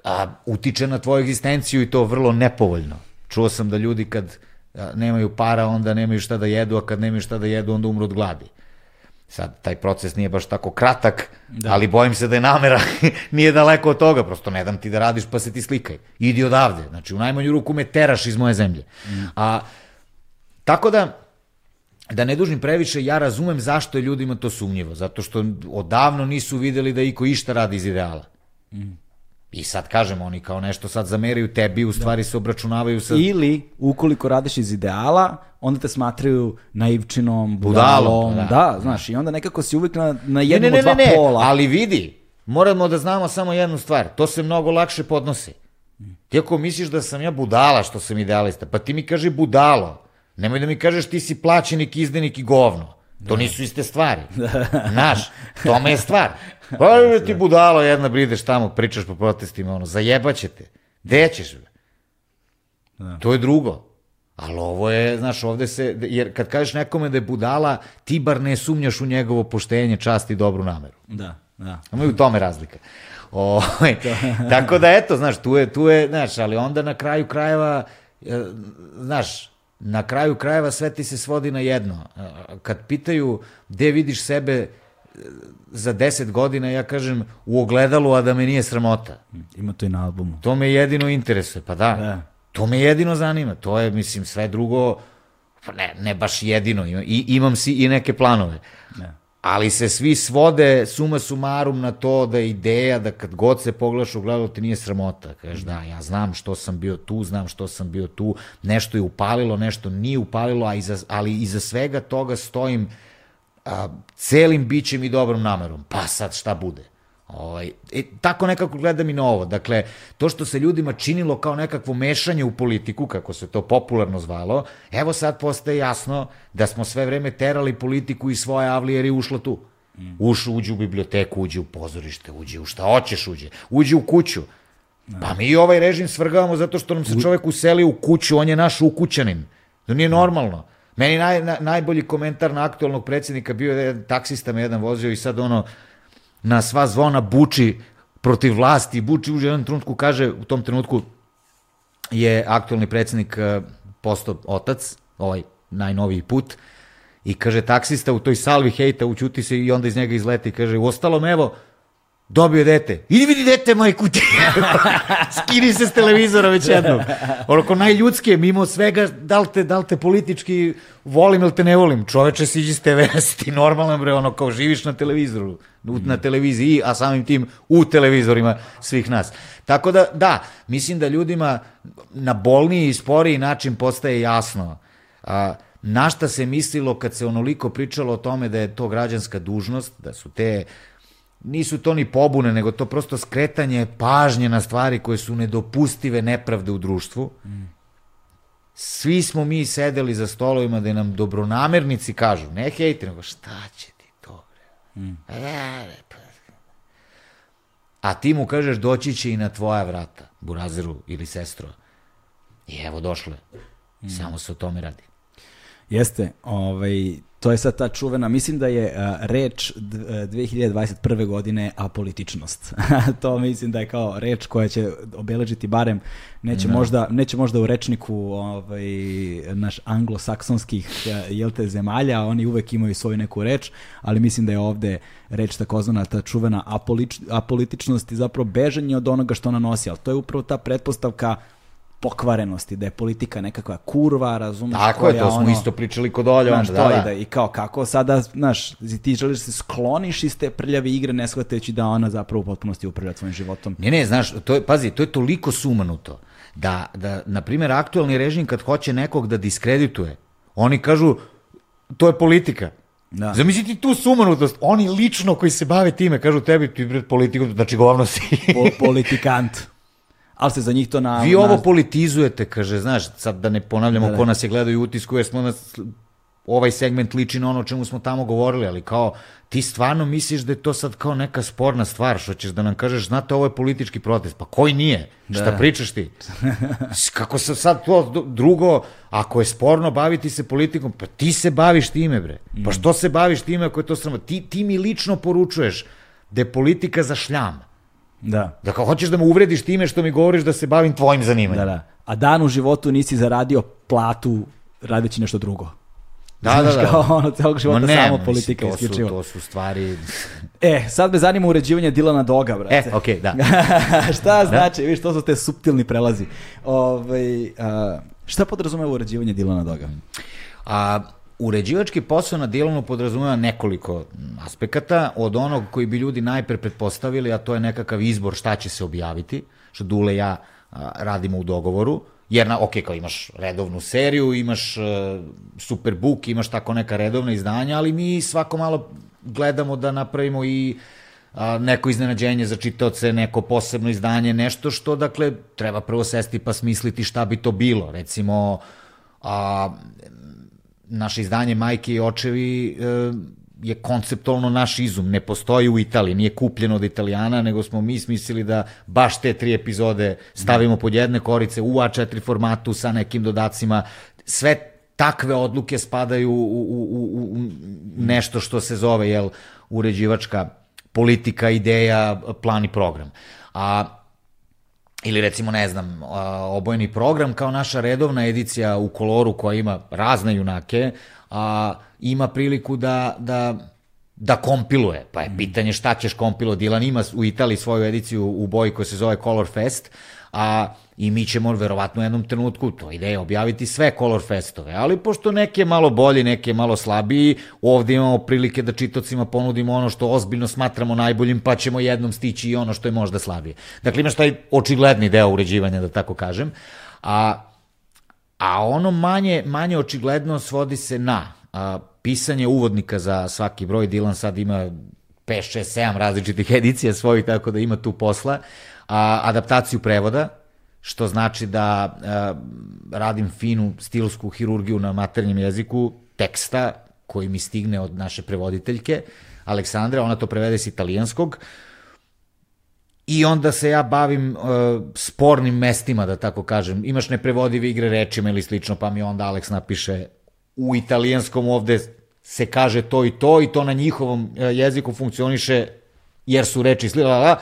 a, utiče na tvoju egzistenciju i to vrlo nepovoljno. Čuo sam da ljudi kad nemaju para, onda nemaju šta da jedu, a kad nemaju šta da jedu, onda umru od gladi. Sad, taj proces nije baš tako kratak, da. ali bojim se da je namera nije daleko od toga, prosto ne dam ti da radiš pa se ti slikaj. Idi odavde, znači u najmanju ruku me teraš iz moje zemlje. Mm. A, tako da, da ne dužim previše, ja razumem zašto je ljudima to sumnjivo, zato što odavno nisu videli da iko išta radi iz ideala. Mm. I sad kažem, oni kao nešto sad zameraju tebi, u stvari da. se obračunavaju sa... Ili, ukoliko radiš iz ideala, onda te smatraju naivčinom, budalom, da. da, znaš, i onda nekako si uvijek na, na jednom ne, ne, ne, od dva ne, pola. Ali vidi, moramo da znamo samo jednu stvar, to se mnogo lakše podnosi. Ti ako misliš da sam ja budala što sam idealista, pa ti mi kaže budalo, nemoj da mi kažeš ti si plaćenik, izdenik i govno. To nisu iste stvari. Znaš, tome je stvar. Pa ti budalo jedna brideš tamo, pričaš po protestima, ono, zajebaće te. Gde ćeš? Da. To je drugo. Ali ovo je, znaš, ovde se, jer kad kažeš nekome da je budala, ti bar ne sumnjaš u njegovo poštenje, čast i dobru nameru. Da, da. Ima u tome razlika. O, tako da, eto, znaš, tu je, tu je, znaš, ali onda na kraju krajeva, e, znaš, na kraju krajeva sve ti se svodi na jedno. Kad pitaju gde vidiš sebe e, za deset godina, ja kažem u ogledalu, a da me nije sramota. Ima to i na albumu. To me jedino interesuje, pa da. da. To me jedino zanima. To je, mislim, sve drugo, pa ne, ne baš jedino. I, imam si i neke planove. Da ali se svi svode suma sumarum na to da je ideja da kad god se pogledaš u gledalu ti nije sramota. Kažeš da, ja znam što sam bio tu, znam što sam bio tu, nešto je upalilo, nešto nije upalilo, a iza, ali iza svega toga stojim a, celim bićem i dobrom namerom. Pa sad šta bude? Ovaj, e, tako nekako gledam i na ovo. Dakle, to što se ljudima činilo kao nekakvo mešanje u politiku, kako se to popularno zvalo, evo sad postaje jasno da smo sve vreme terali politiku i svoje avlije jer je ušla tu. Mm. Uš, uđe u biblioteku, uđe u pozorište, uđe u šta hoćeš, uđe. Uđe u kuću. Pa mi ovaj režim svrgavamo zato što nam se čovek useli u kuću, on je naš ukućanin. To nije normalno. Meni naj, na, najbolji komentar na aktualnog predsjednika bio je taksista me jedan vozio i sad ono na sva zvona buči protiv vlasti, buči u jednom trenutku kaže, u tom trenutku je aktualni predsjednik eh, postao otac, ovaj najnoviji put, i kaže taksista u toj salvi hejta učuti se i onda iz njega izleti kaže u ostalom evo dobio dete. Idi vidi dete moje kuti. Skini se s televizora već jednom. Onako najljudskije, mimo svega, da li te, da li te politički volim ili te ne volim. Čoveče, siđi s TV, si ti normalan, bre, ono, kao živiš na televizoru, na televiziji, a samim tim u televizorima svih nas. Tako da, da, mislim da ljudima na bolniji i sporiji način postaje jasno a, na šta se mislilo kad se onoliko pričalo o tome da je to građanska dužnost, da su te nisu to ni pobune, nego to prosto skretanje pažnje na stvari koje su nedopustive nepravde u društvu. Svi smo mi sedeli za stolovima da nam dobronamernici kažu, ne hejte, nego šta će ti to? Mm. Pa, a ti mu kažeš doći će i na tvoja vrata, burazeru ili sestro. I evo došle. Mm. Samo se o tome radi. Jeste, ovaj, to je sad ta čuvena, mislim da je uh, reč 2021. godine apolitičnost. to mislim da je kao reč koja će obeležiti barem, neće, no. možda, neće možda u rečniku ovaj, naš anglosaksonskih jelte zemalja, oni uvek imaju svoju neku reč, ali mislim da je ovde reč takozvana ta čuvena apolič, apolitičnost i zapravo bežanje od onoga što ona nosi, ali to je upravo ta pretpostavka pokvarenosti, da je politika nekakva kurva, razumeš? Tako je, to smo ono, isto pričali kod Olja. Znaš, da, da. da. I kao, kako sada, znaš, ti želiš da se skloniš iz te prljave igre, ne shvatajući da ona zapravo u potpunosti upravlja svojim životom. Ne, ne, znaš, to je, pazi, to je toliko sumanuto, da, da na primjer, aktualni režim kad hoće nekog da diskredituje, oni kažu, to je politika. Da. Zamisli ti tu sumanutost, oni lično koji se bave time, kažu tebi, ti pred politikom, znači govno si. Po, politikant ali se za njih to na... Vi ovo politizujete, kaže, znaš, sad da ne ponavljamo da, da. ko nas je gledao i utisku, jer smo nas, ovaj segment liči na ono o čemu smo tamo govorili, ali kao, ti stvarno misliš da je to sad kao neka sporna stvar, što ćeš da nam kažeš, znate, ovo je politički protest, pa koji nije? Da. Šta pričaš ti? Kako se sad to drugo, ako je sporno baviti se politikom, pa ti se baviš time, bre. Pa mm. što se baviš time ako je to sramo? Ti, ti mi lično poručuješ da je politika za šljam. Da. Da kao hoćeš da me uvrediš time što mi govoriš da se bavim tvojim zanimanjem. Da, da. A dan u životu nisi zaradio platu radeći nešto drugo. Da, Znaš, da, da. Kao ono, celog života ne, samo politika to isključivo. Su, to su stvari... E, sad me zanima uređivanje Dilana Doga, brate. E, okej, okay, da. šta da. znači, viš, to su te subtilni prelazi. Ove, ovaj, a, šta podrazumeva uređivanje Dilana Doga? A, Uređivački posao na Dilanu podrazumeva nekoliko aspekata, od onog koji bi ljudi najpre pretpostavili, a to je nekakav izbor šta će se objaviti, što Dule ja radimo u dogovoru, jer na, ok, kao imaš redovnu seriju, imaš uh, superbook, imaš tako neka redovna izdanja, ali mi svako malo gledamo da napravimo i neko iznenađenje za čitaoce, neko posebno izdanje, nešto što, dakle, treba prvo sesti pa smisliti šta bi to bilo. Recimo, a, naše izdanje Majke i očevi e, je konceptualno naš izum, ne postoji u Italiji, nije kupljeno od Italijana, nego smo mi smislili da baš te tri epizode stavimo pod jedne korice u A4 formatu sa nekim dodacima. Sve takve odluke spadaju u, u, u, u nešto što se zove jel, uređivačka politika, ideja, plan i program. A ili recimo, ne znam, obojeni program kao naša redovna edicija u koloru koja ima razne junake, a, ima priliku da, da, da kompiluje. Pa je mm. pitanje šta ćeš kompilo. Dilan ima u Italiji svoju ediciju u boji koja se zove Color Fest, a i mi ćemo verovatno u jednom trenutku, to ideja, objaviti sve Color Festove, ali pošto neke malo bolji, neke malo slabiji, ovde imamo prilike da čitocima ponudimo ono što ozbiljno smatramo najboljim, pa ćemo jednom stići i ono što je možda slabije. Dakle, imaš taj očigledni deo uređivanja, da tako kažem, a, a ono manje, manje očigledno svodi se na a, pisanje uvodnika za svaki broj, Dilan sad ima 5, 6, 7 različitih edicija svojih, tako da ima tu posla, a, adaptaciju prevoda, što znači da e, radim finu stilsku hirurgiju na maternjem jeziku teksta koji mi stigne od naše prevoditeljke, Aleksandra, ona to prevede s italijanskog, I onda se ja bavim uh, spornim mestima, da tako kažem. Imaš neprevodive igre rečima ili slično, pa mi onda Alex napiše u italijanskom ovde se kaže to i to i to na njihovom uh, jeziku funkcioniše jer su reči slila,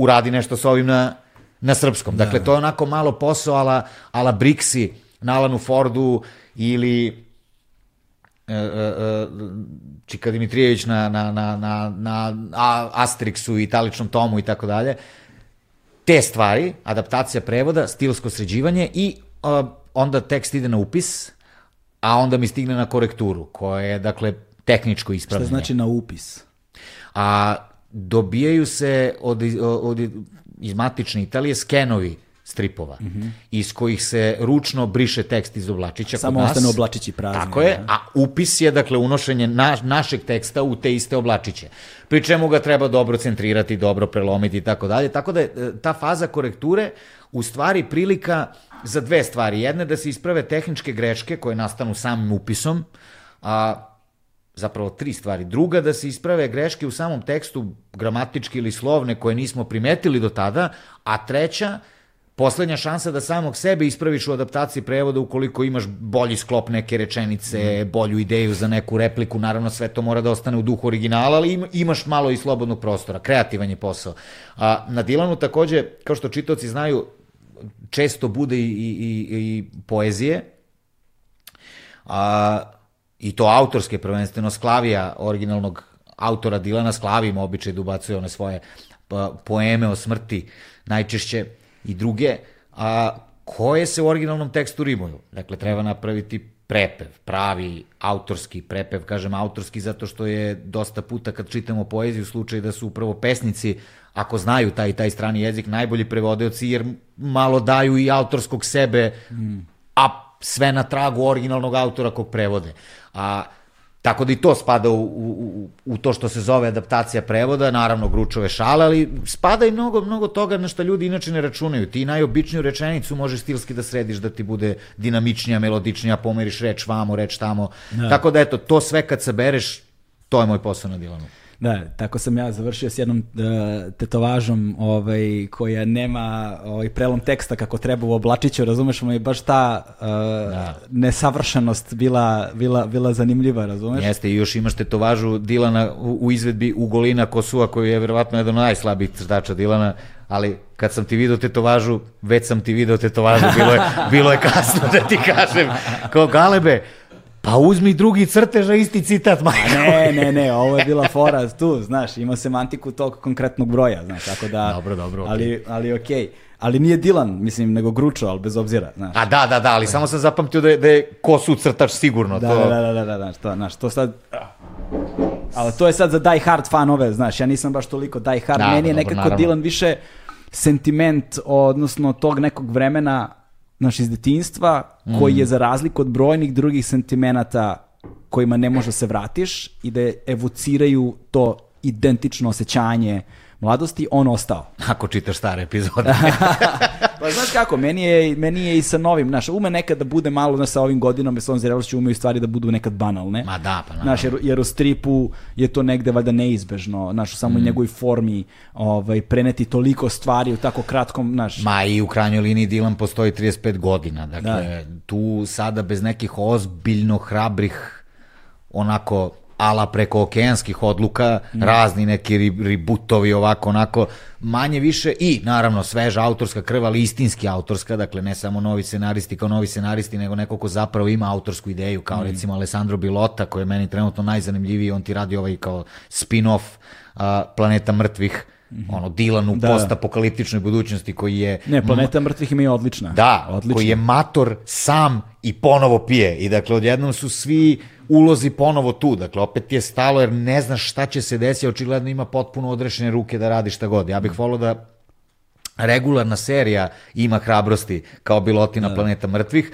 uradi nešto sa ovim na, na srpskom. Dakle, da. to je onako malo posao ala, ala Brixi na Alanu Fordu ili E, e, e, Čika Dimitrijević na, na, na, na, na Asterixu i Italičnom tomu i tako dalje. Te stvari, adaptacija prevoda, stilsko sređivanje i uh, onda tekst ide na upis, a onda mi stigne na korekturu, koja je, dakle, tehničko ispravljanje. Šta znači na upis? A dobijaju se od, od, od iz matične Italije skenovi stripova, mm -hmm. iz kojih se ručno briše tekst iz oblačića. Samo ostane oblačići prazni. Tako je, a upis je, dakle, unošenje na, našeg teksta u te iste oblačiće. Pri čemu ga treba dobro centrirati, dobro prelomiti i tako dalje. Tako da je e, ta faza korekture u stvari prilika za dve stvari. Jedna je da se isprave tehničke greške koje nastanu samim upisom, a zapravo tri stvari. Druga, da se isprave greške u samom tekstu, gramatički ili slovne, koje nismo primetili do tada, a treća, poslednja šansa da samog sebe ispraviš u adaptaciji prevoda ukoliko imaš bolji sklop neke rečenice, mm. bolju ideju za neku repliku, naravno sve to mora da ostane u duhu originala, ali imaš malo i slobodnog prostora, kreativan je posao. A na Dilanu takođe, kao što čitoci znaju, često bude i, i, i, i poezije, a, i to autorske prvenstveno, Sklavija, originalnog autora Dilana Sklavima običaj da ubacuje one svoje pa, poeme o smrti, najčešće i druge, a koje se u originalnom tekstu rimuju. Dakle, treba napraviti prepev, pravi autorski prepev, kažem autorski zato što je dosta puta kad čitamo poeziju slučaj da su upravo pesnici ako znaju taj taj strani jezik najbolji prevodeoci jer malo daju i autorskog sebe mm. a sve na tragu originalnog autora kog prevode. A Tako da i to spada u, u, u to što se zove adaptacija prevoda, naravno gručove šale, ali spada i mnogo, mnogo toga na što ljudi inače ne računaju. Ti najobičniju rečenicu možeš stilski da središ da ti bude dinamičnija, melodičnija, pomeriš reč vamo, reč tamo. Da. Tako da eto, to sve kad sabereš, to je moj posao na Dilanu. Da, tako sam ja završio s jednom uh, tetovažom ovaj, koja nema ovaj, prelom teksta kako treba u oblačiću, razumeš mu i baš ta uh, da. nesavršenost bila, bila, bila zanimljiva, razumeš? Jeste, i još imaš tetovažu Dilana u, u izvedbi Ugolina Kosua, koji je verovatno jedan od najslabijih crtača Dilana, ali kad sam ti video tetovažu, već sam ti video tetovažu, bilo je, bilo je kasno da ti kažem, kao galebe, Pa uzmi drugi crtež, a isti citat, majka. Ne, ne, ne, ovo je bila fora tu, znaš, ima semantiku tog konkretnog broja, znaš, tako da... Dobro, dobro, okay. Ali, ali okej. Okay. Ali nije Dilan, mislim, nego Gručo, ali bez obzira, znaš. A da, da, da, ali samo sam zapamtio da je, da je kosu crtač sigurno. Da, to... da, da, da, da, da, to, znaš, to sad... Ali to je sad za die hard fanove, znaš, ja nisam baš toliko die hard, da, meni je nekako naravno. Dilan više sentiment, odnosno tog nekog vremena naš iz detinstva, mm. koji je za razliku od brojnih drugih sentimenata kojima ne možeš da se vratiš i da evociraju to identično osjećanje mladosti, on ostao. Ako čitaš stare epizode. pa znaš kako, meni je, meni je i sa novim, znaš, ume nekad da bude malo, znaš, sa ovim godinom i sa ovom zrelošću umeju stvari da budu nekad banalne. Ma da, pa Znaš, jer, jer u stripu je to negde valjda neizbežno, znaš, u samoj mm. njegovoj formi ovaj, preneti toliko stvari u tako kratkom, znaš. Ma i u krajnjoj liniji Dilan postoji 35 godina, dakle, da. tu sada bez nekih ozbiljno hrabrih onako ala preko okeanskih odluka, mm. razni neki ributovi ovako onako, manje više i naravno sveža autorska krva, ali istinski autorska, dakle ne samo novi scenaristi kao novi scenaristi, nego neko ko zapravo ima autorsku ideju, kao mm. recimo Alessandro Bilota, koji je meni trenutno najzanimljiviji, on ti radi ovaj kao spin-off uh, Planeta mrtvih. Ono Dilan u da. postapokaliptičnoj budućnosti koji je Ne, planeta mrtvih ima i odlična. Da, odlična. koji je mator sam i ponovo pije. I dakle odjednom su svi ulozi ponovo tu. Dakle, opet ti je stalo jer ne znaš šta će se desiti, očigledno ima potpuno odrešene ruke da radi šta god. Ja bih volio da regularna serija ima hrabrosti kao bilotina da. planeta mrtvih,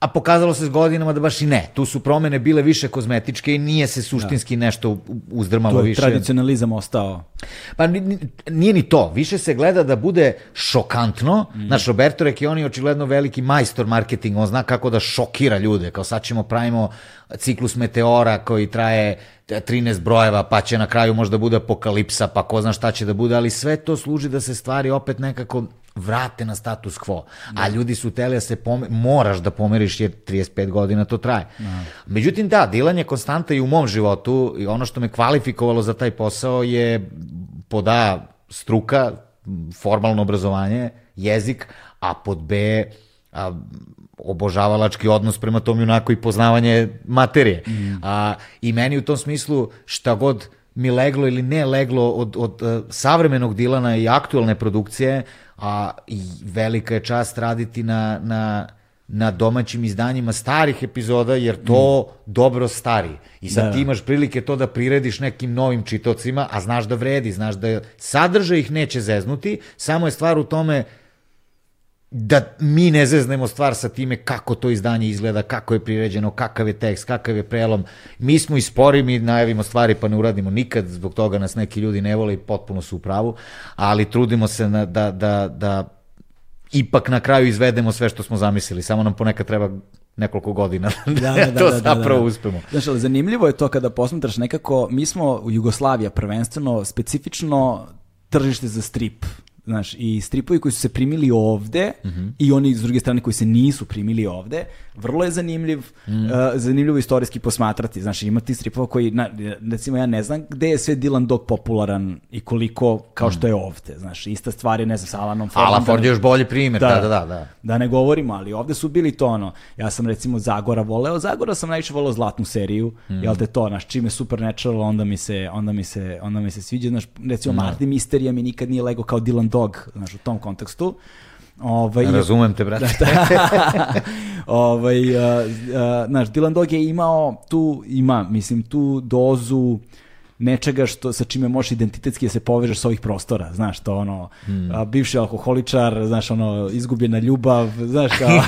a pokazalo se s godinama da baš i ne. Tu su promene bile više kozmetičke i nije se suštinski da. nešto uzdrmalo više. To je tradicionalizam ostao. Pa nije ni to. Više se gleda da bude šokantno. Mm. Naš Roberto Recchioni je očigledno veliki majstor marketinga. On zna kako da šokira ljude. Kao sad ćemo pravimo ciklus meteora koji traje 13 brojeva, pa će na kraju možda bude apokalipsa, pa ko zna šta će da bude, ali sve to služi da se stvari opet nekako vrate na status quo. Da. A ljudi su teli da se pomer, moraš da pomeriš jer 35 godina to traje. Da. Međutim, da, Dilan je konstanta i u mom životu i ono što me kvalifikovalo za taj posao je poda struka, formalno obrazovanje, jezik, a pod B a, obožavalački odnos prema tom junako i poznavanje materije. Mm. A, I meni u tom smislu šta god mi leglo ili ne leglo od, od uh, savremenog Dilana i aktualne produkcije, a i velika je čast raditi na, na, na domaćim izdanjima starih epizoda, jer to mm. dobro stari. I sad da, ti imaš prilike to da prirediš nekim novim čitocima, a znaš da vredi, znaš da sadržaj ih neće zeznuti, samo je stvar u tome da mi ne zeznemo stvar sa time kako to izdanje izgleda, kako je priređeno, kakav je tekst, kakav je prelom. Mi smo i spori, mi najavimo stvari pa ne uradimo nikad, zbog toga nas neki ljudi ne vole i potpuno su u pravu, ali trudimo se na, da, da, da ipak na kraju izvedemo sve što smo zamislili, samo nam ponekad treba nekoliko godina da, da, da, to da, da, zapravo da, da. uspemo. Znaš, ali zanimljivo je to kada posmatraš nekako, mi smo u Jugoslavija prvenstveno specifično tržište za strip Znaš, i stripovi koji su se primili ovde mm -hmm. i oni s druge strane koji se nisu primili ovde, vrlo je zanimljiv, mm. uh, zanimljivo istorijski posmatrati. Znaš, ima ti stripova koji, na, recimo ja ne znam gde je sve Dylan Dog popularan i koliko kao što je ovde. Znaš, ista stvar je, ne znam, sa Alanom Fordom. Alan Ford je još bolji primjer, da, da, da, da. Da ne govorimo, ali ovde su bili to ono, ja sam recimo Zagora voleo, Zagora sam najviše voleo zlatnu seriju, mm. jel te to, znaš, čime Supernatural, onda mi se, onda mi se, onda mi se sviđa, znaš, recimo mm. Marty Misterija mi nikad nije lego kao Dylan Dog, znaš, u tom kontekstu. Ovaj, Razumem te, brate. Da, ovaj, uh, uh, znaš, Dylan Dog je imao tu, ima, mislim, tu dozu nečega što sa čime možeš identitetski da se povežeš sa ovih prostora, znaš, to ono, hmm. a, bivši alkoholičar, znaš, ono, izgubljena ljubav, znaš, kao,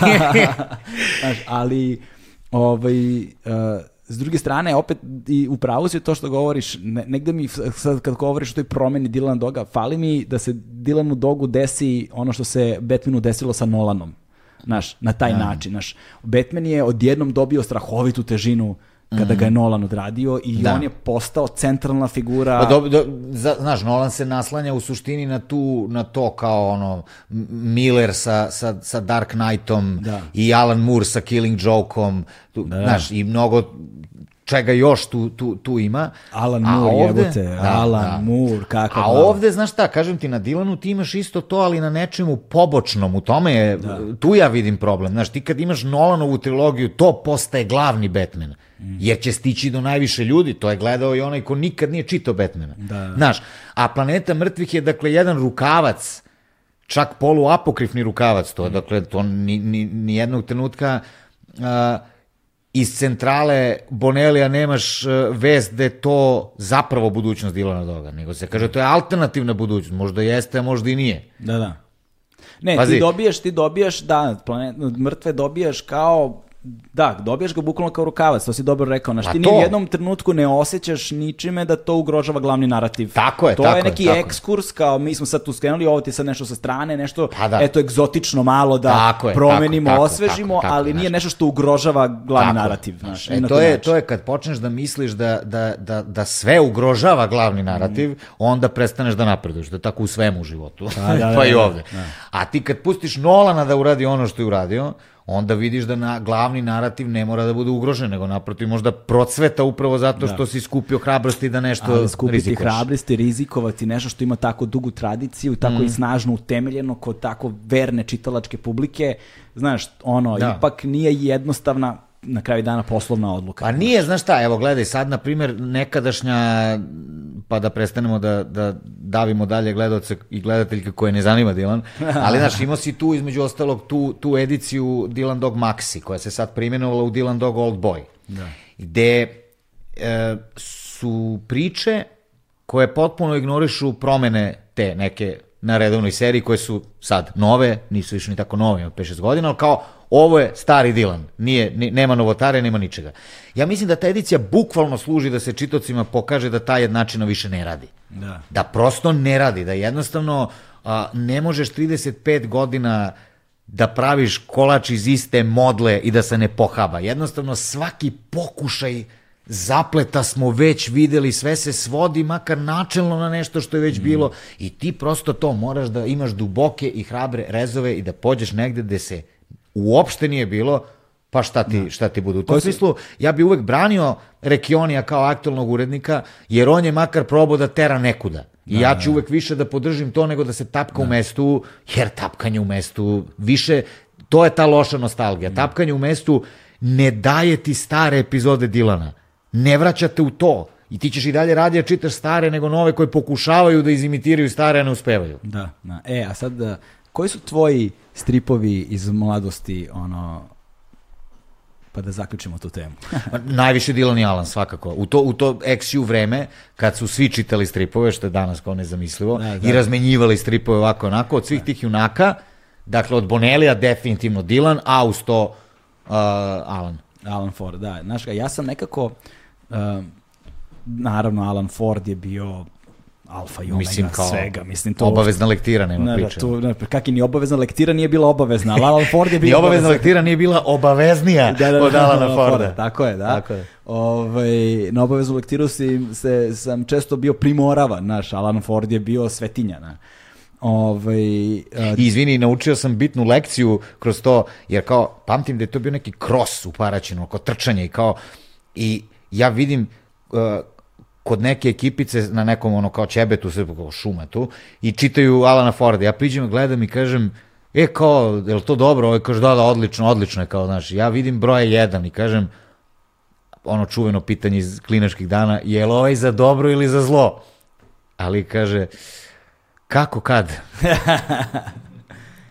znaš, ali, ovaj, S druge strane, opet i u pravu si to što govoriš, ne, negde mi sad kad govoriš o toj promeni Dylan Doga, fali mi da se Dylanu Dogu desi ono što se Batmanu desilo sa Nolanom. Znaš, na taj ja. Da. način. Znaš, Batman je odjednom dobio strahovitu težinu kada ga je mhm. Nolan odradio i da. on je postao centralna figura. Pa do, do, za, znaš, Nolan se naslanja u suštini na tu na to kao ono Miller sa, sa, sa Dark Knightom da. i Alan Moore sa Killing Joke-om, tu, da. znaš, i mnogo čega još tu, tu, tu ima. Alan Moore, ovde, jebote, da, Alan da. Moore, kako... A da. ovde, znaš šta, kažem ti, na Dilanu ti imaš isto to, ali na nečemu pobočnom, u tome je, da. tu ja vidim problem. Znaš, ti kad imaš Nolanovu trilogiju, to postaje glavni Batman. Mm. Jer će stići do najviše ljudi, to je gledao i onaj ko nikad nije čitao Batmana. Da. Znaš, a Planeta mrtvih je, dakle, jedan rukavac, čak poluapokrifni rukavac, to je, mm. dakle, to ni, ni, ni jednog trenutka... Uh, iz centrale Bonelija nemaš e, vest da je to zapravo budućnost Dilana Doga, nego se kaže to je alternativna budućnost, možda jeste, a možda i nije. Da, da. Ne, Pazi. ti dobijaš, ti dobijaš, da, planet, mrtve dobijaš kao Da, dobiješ ga bukvalno kao rukavac, to si dobro rekao. Znaš, ti ni u jednom trenutku ne osjećaš ničime da to ugrožava glavni narativ. Tako je, to tako je neki tako ekskurs, kao mi smo sad tu skrenuli, ovo ti sad nešto sa strane, nešto, pa da. eto, egzotično malo da tako je, promenimo, tako, osvežimo, tako, tako, ali nije nešto što ugrožava glavni tako, narativ. Znaš, e, to, je, to je kad počneš da misliš da, da, da, da sve ugrožava glavni narativ, mm. onda prestaneš da napreduješ, da je tako u svemu u životu, pa, da, pa i da, ovde. Da. A ti kad pustiš Nolana da uradi ono što je uradio, onda vidiš da na, glavni narativ ne mora da bude ugrožen, nego naprotiv možda procveta upravo zato što da. si skupio hrabrosti da nešto Ali skupiti rizikuješ. hrabrosti, rizikovati nešto što ima tako dugu tradiciju, tako mm. i snažno utemeljeno kod tako verne čitalačke publike, znaš, ono, da. ipak nije jednostavna na kraju dana poslovna odluka. Pa nije, znaš šta, evo gledaj, sad na primjer nekadašnja, pa da prestanemo da, da davimo dalje gledalce i gledateljke koje ne zanima Dylan, ali znaš, imao si tu između ostalog tu, tu ediciju Dylan Dog Maxi, koja se sad primjenovala u Dylan Dog Old Boy, da. gde e, su priče koje potpuno ignorišu promene te neke na redovnoj seriji koje su sad nove, nisu više ni tako nove, ima 5-6 godina, ali kao ovo je stari Dilan, nije, ni, nema novotare, nema ničega. Ja mislim da ta edicija bukvalno služi da se čitocima pokaže da ta jednačina više ne radi. Da. Da prosto ne radi, da jednostavno a, ne možeš 35 godina da praviš kolač iz iste modle i da se ne pohaba. Jednostavno svaki pokušaj zapleta smo već videli, sve se svodi makar načelno na nešto što je već mm. bilo i ti prosto to moraš da imaš duboke i hrabre rezove i da pođeš negde gde se uopšte nije bilo, pa šta ti, da. šta ti bude. U tom smislu, ja bi uvek branio Rekionija kao aktualnog urednika, jer on je makar probao da tera nekuda. I da, ja ću da. uvek više da podržim to nego da se tapka da. u mestu, jer tapkanje u mestu više, to je ta loša nostalgija. Da. Tapkanje u mestu ne daje ti stare epizode Dilana. Ne vraćate u to. I ti ćeš i dalje radije čitaš stare nego nove koje pokušavaju da izimitiraju stare, a ne uspevaju. Da, da. E, a sad, da, koji su tvoji stripovi iz mladosti, ono, pa da zaključimo tu temu. Najviše Dylan i Alan, svakako. U to, u to XU vreme, kad su svi čitali stripove, što je danas kao nezamislivo, da, da. i razmenjivali stripove ovako onako, od svih da. tih junaka, dakle od Bonelija definitivno Dylan, a uz to uh, Alan. Alan Ford, da. Znaš, ja sam nekako, uh, naravno Alan Ford je bio alfa i omega mislim, kao svega. Mislim, to obavezna lektira, nema ne, da, priče. Tu, ne, kak i ni obavezna lektira nije bila obavezna, Alan Ford je bila obavezna. obavezna lektira nije bila obaveznija da, da, da, od Alana da, Forda. Tako je, da. Tako je. Ove, ovaj, na obaveznu lektiru si, se, sam često bio primoravan, naš Alan Ford je bio svetinja, na. Ove, a... I izvini, naučio sam bitnu lekciju kroz to, jer kao, pamtim da je to bio neki kros u Paraćinu, oko trčanje i kao, i ja vidim uh, kod neke ekipice na nekom ono kao čebetu, sve kao šumetu i čitaju Alana Forda. Ja priđem, gledam i kažem, e kao, je li to dobro? Ovo kaže, da, da, odlično, odlično je kao, znaš, ja vidim broje jedan i kažem, ono čuveno pitanje iz klinačkih dana, je li ovaj za dobro ili za zlo? Ali kaže, kako kad?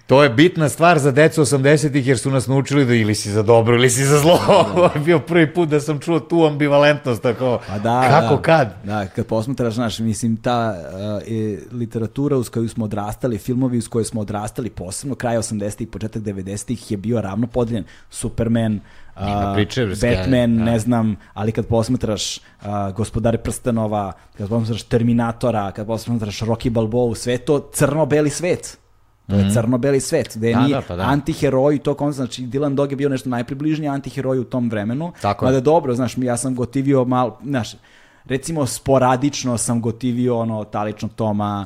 To je bitna stvar za decu 80-ih jer su nas naučili da ili si za dobro ili si za zlo. Ovo je bio prvi put da sam čuo tu ambivalentnost tako. Pa da, kako da, kad? Da, kad posmatraš, znaš, mislim ta uh, literatura uz koju smo odrastali, filmovi uz koje smo odrastali, posebno kraj 80-ih, početak 90-ih je bio ravno podeljen. Superman, Uh, priče, Batman, da. ne znam, ali kad posmetraš uh, Gospodare prstenova, kad posmetraš Terminatora, kad posmetraš Rocky Balboa, sve to crno-beli svet. To je -hmm. crno-beli svet, gde da, nije da, pa da. antiheroj, to kon, znači Dylan Dog je bio nešto najpribližnije antiheroj u tom vremenu. Tako Mada je. dobro, znaš, ja sam gotivio malo, znaš, recimo sporadično sam gotivio ono taličnog Toma,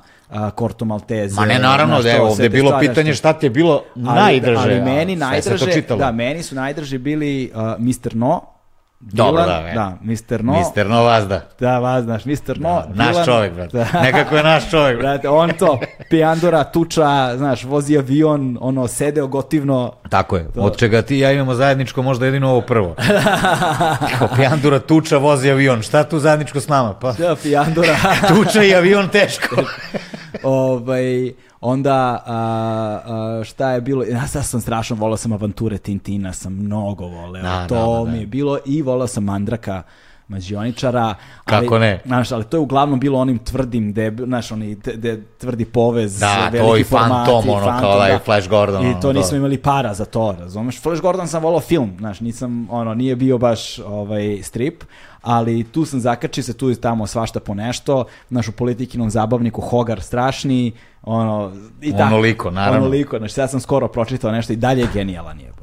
Korto Malteze. Ma ne, naravno, da je ovde bilo stvari, pitanje šta ti je bilo ali, najdraže. Ali meni najdraže, da, meni su najdraži bili uh, Mr. No, Dobro, da, da, Mr. No. Mr. No Vazda. Da, Vazda, Mr. No. Da, naš Dylan, čovjek, brate. Da. Nekako je naš čovjek, brate. on to, pijandora, tuča, znaš, vozi avion, ono, sedeo gotivno. Tako je, to. od čega ti ja imamo zajedničko možda jedino ovo prvo. Kao pijandora, tuča, vozi avion, šta tu zajedničko s nama? Pa, da, pijandora. tuča i avion teško. ovaj, Onda, a, a, šta je bilo, ja sad sam strašno, volao sam avanture Tintina, sam mnogo voleo, da, to da, da, mi je bilo i volao sam Mandraka, mađioničara. Ali, Kako ne? Znaš, ali to je uglavnom bilo onim tvrdim, gde, znaš, oni, de, tvrdi povez, da, to i Phantom, ono, fantom, kao da, je Flash Gordon. I to ono, nismo to. imali para za to, razumeš? Flash Gordon sam volao film, znaš, nisam, ono, nije bio baš ovaj, strip, ali tu sam zakačio se tu i tamo svašta po nešto, znaš, u politikinom zabavniku Hogar strašni, ono, i tako. Onoliko, naravno. Onoliko, znaš, ja sam skoro pročitao nešto i dalje je genijalan je,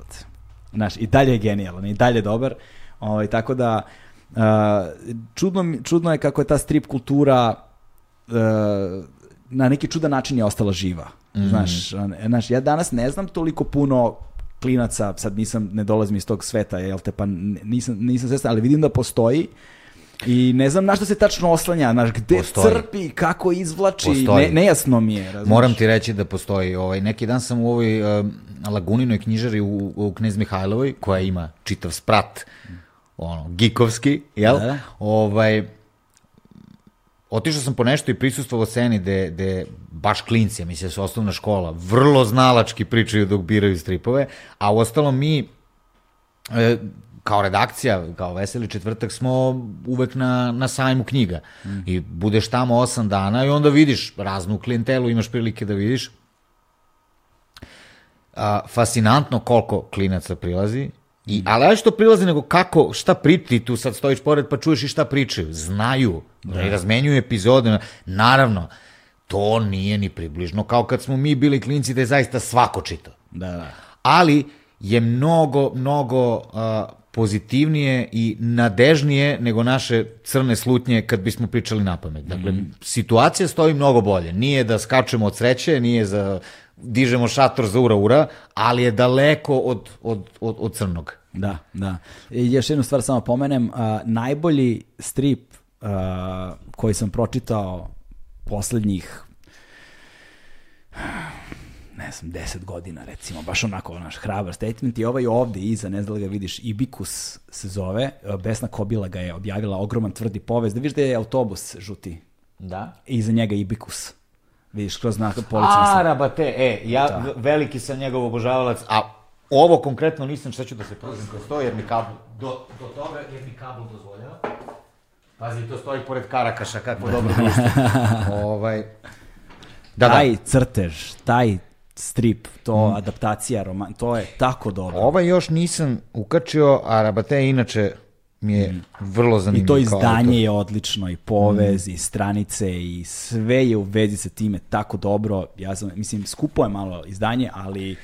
Znaš, i dalje je genijalan, i dalje je dobar, ovaj, tako da, uh, čudno, čudno je kako je ta strip kultura uh, na neki čudan način je ostala živa. Mm. Znaš, znaš, ja danas ne znam toliko puno klinaca, sad nisam, ne dolazim iz tog sveta, jel te, pa nisam, nisam svestan, ali vidim da postoji I ne znam na što se tačno oslanja, znaš, gde postoji. crpi, kako izvlači, ne, nejasno mi je. Razumiješ? Moram ti reći da postoji. Ovaj, neki dan sam u ovoj uh, Laguninoj knjižari u, u Knez Mihajlovoj, koja ima čitav sprat, ono, gikovski, jel? Da. Ovaj, otišao sam po nešto i prisustvovao sceni gde, gde baš klinci, mislim da su osnovna škola, vrlo znalački pričaju dok biraju stripove, a u ostalom mi e, kao redakcija, kao Veseli četvrtak smo uvek na, na sajmu knjiga. Mm. I budeš tamo osam dana i onda vidiš raznu klijentelu, imaš prilike da vidiš. A, fascinantno koliko klinaca prilazi, I, ali ja što prilazi, nego kako, šta pričati, tu sad stojiš pored pa čuješ i šta pričaju. Znaju, da. i razmenjuju epizode. Naravno, to nije ni približno kao kad smo mi bili klinci da je zaista svako čitao. Da, da. Ali je mnogo, mnogo uh, pozitivnije i nadežnije nego naše crne slutnje kad bismo pričali na pamet. Dakle, mm. situacija stoji mnogo bolje. Nije da skačemo od sreće, nije za dižemo šator za ura ura, ali je daleko od, od, od, od crnog. Da, da. I još jednu stvar samo pomenem, a, najbolji strip a, koji sam pročitao poslednjih ne znam, deset godina recimo, baš onako naš hrabar statement i ovaj ovde iza, ne znam da ga vidiš, Ibikus se zove, Besna Kobila ga je objavila, ogroman tvrdi povez, da vidiš da je autobus žuti. Da. I iza njega Ibikus. Vidiš, kroz znak policija. A, rabate, e, ja da. veliki sam njegov obožavalac, a ovo konkretno nisam, šta ću da se prozim kroz to, jer mi kabel, do, do toga, jer mi kabel dozvoljava. Pazi, to stoji pored Karakaša, kako dobro društvo. ovaj, da, da. taj da. crtež, taj strip, to mm. adaptacija, roman, to je tako dobro. Ovaj još nisam ukačio, a Rabate inače mi je mm. vrlo zanimljivo. I to izdanje je odlično, i povez, mm. i stranice, i sve je u vezi sa time tako dobro. Ja sam, mislim, skupo je malo izdanje, ali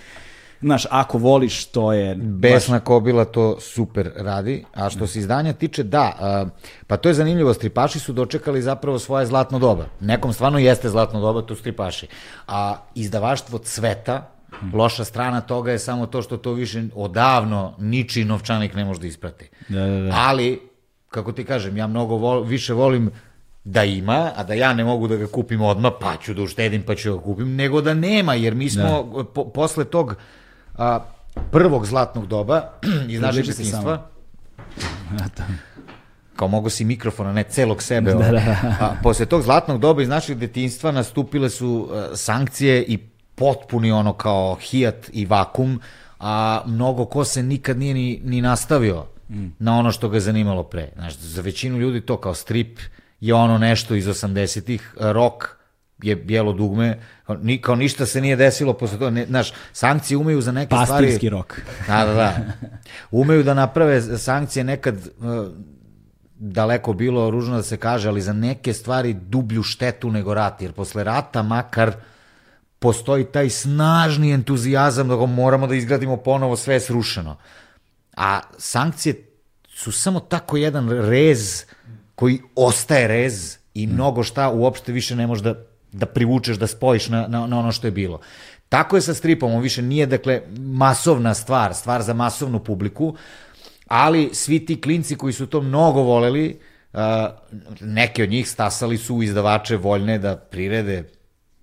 znaš, ako voliš, to je... Besna baš... Kobila to super radi, a što se izdanja tiče, da, uh, pa to je zanimljivo, stripaši su dočekali zapravo svoje zlatno doba. Nekom stvarno jeste zlatno doba, to stripaši. A izdavaštvo Cveta, Loša strana toga je samo to što to više odavno ničiji novčanik ne može da isprati. Da, da, da. Ali, kako ti kažem, ja mnogo vol, više volim da ima, a da ja ne mogu da ga kupim odmah, pa ću da uštedim pa ću da ga kupim, nego da nema, jer mi smo da. po, posle tog a, prvog zlatnog doba iz našeg detinjstva, kao mogo si mikrofona, ne celog sebe. Da, da. A, posle tog zlatnog doba iz našeg detinjstva nastupile su a, sankcije i potpuni ono kao hijat i vakum, a mnogo ko se nikad nije ni, ni nastavio mm. na ono što ga je zanimalo pre. Znaš, za većinu ljudi to kao strip je ono nešto iz 80-ih, rok je bijelo dugme, ni, kao ništa se nije desilo posle toga, ne, znaš, sankcije umeju za neke Pastirski stvari... Pastirski rok. Da, da, da. Umeju da naprave sankcije nekad uh, daleko bilo ružno da se kaže, ali za neke stvari dublju štetu nego rat, jer posle rata makar postoji taj snažni entuzijazam da ga moramo da izgradimo ponovo, sve je srušeno. A sankcije su samo tako jedan rez koji ostaje rez i mnogo šta uopšte više ne može da da privučeš, da spojiš na, na, na ono što je bilo. Tako je sa stripom, on više nije, dakle, masovna stvar, stvar za masovnu publiku, ali svi ti klinci koji su to mnogo voleli, uh, neke od njih stasali su izdavače voljne da prirede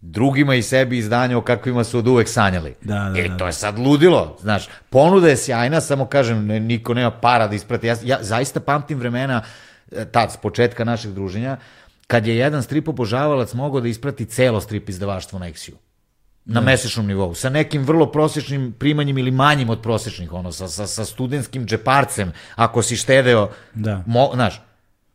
drugima i sebi izdanja o kakvima su od uvek sanjali. Da, da, e, da. to je sad ludilo, znaš. Ponuda je sjajna, samo kažem, ne, niko nema para da isprati. Ja, ja zaista pamtim vremena, e, tad, s početka našeg druženja, kad je jedan strip obožavalac mogao da isprati celo strip izdavaštvo na Exiju. Na ne. mesečnom nivou, sa nekim vrlo prosječnim primanjem ili manjim od prosječnih, ono, sa, sa, sa studentskim džeparcem, ako si štedeo, da. mo, znaš,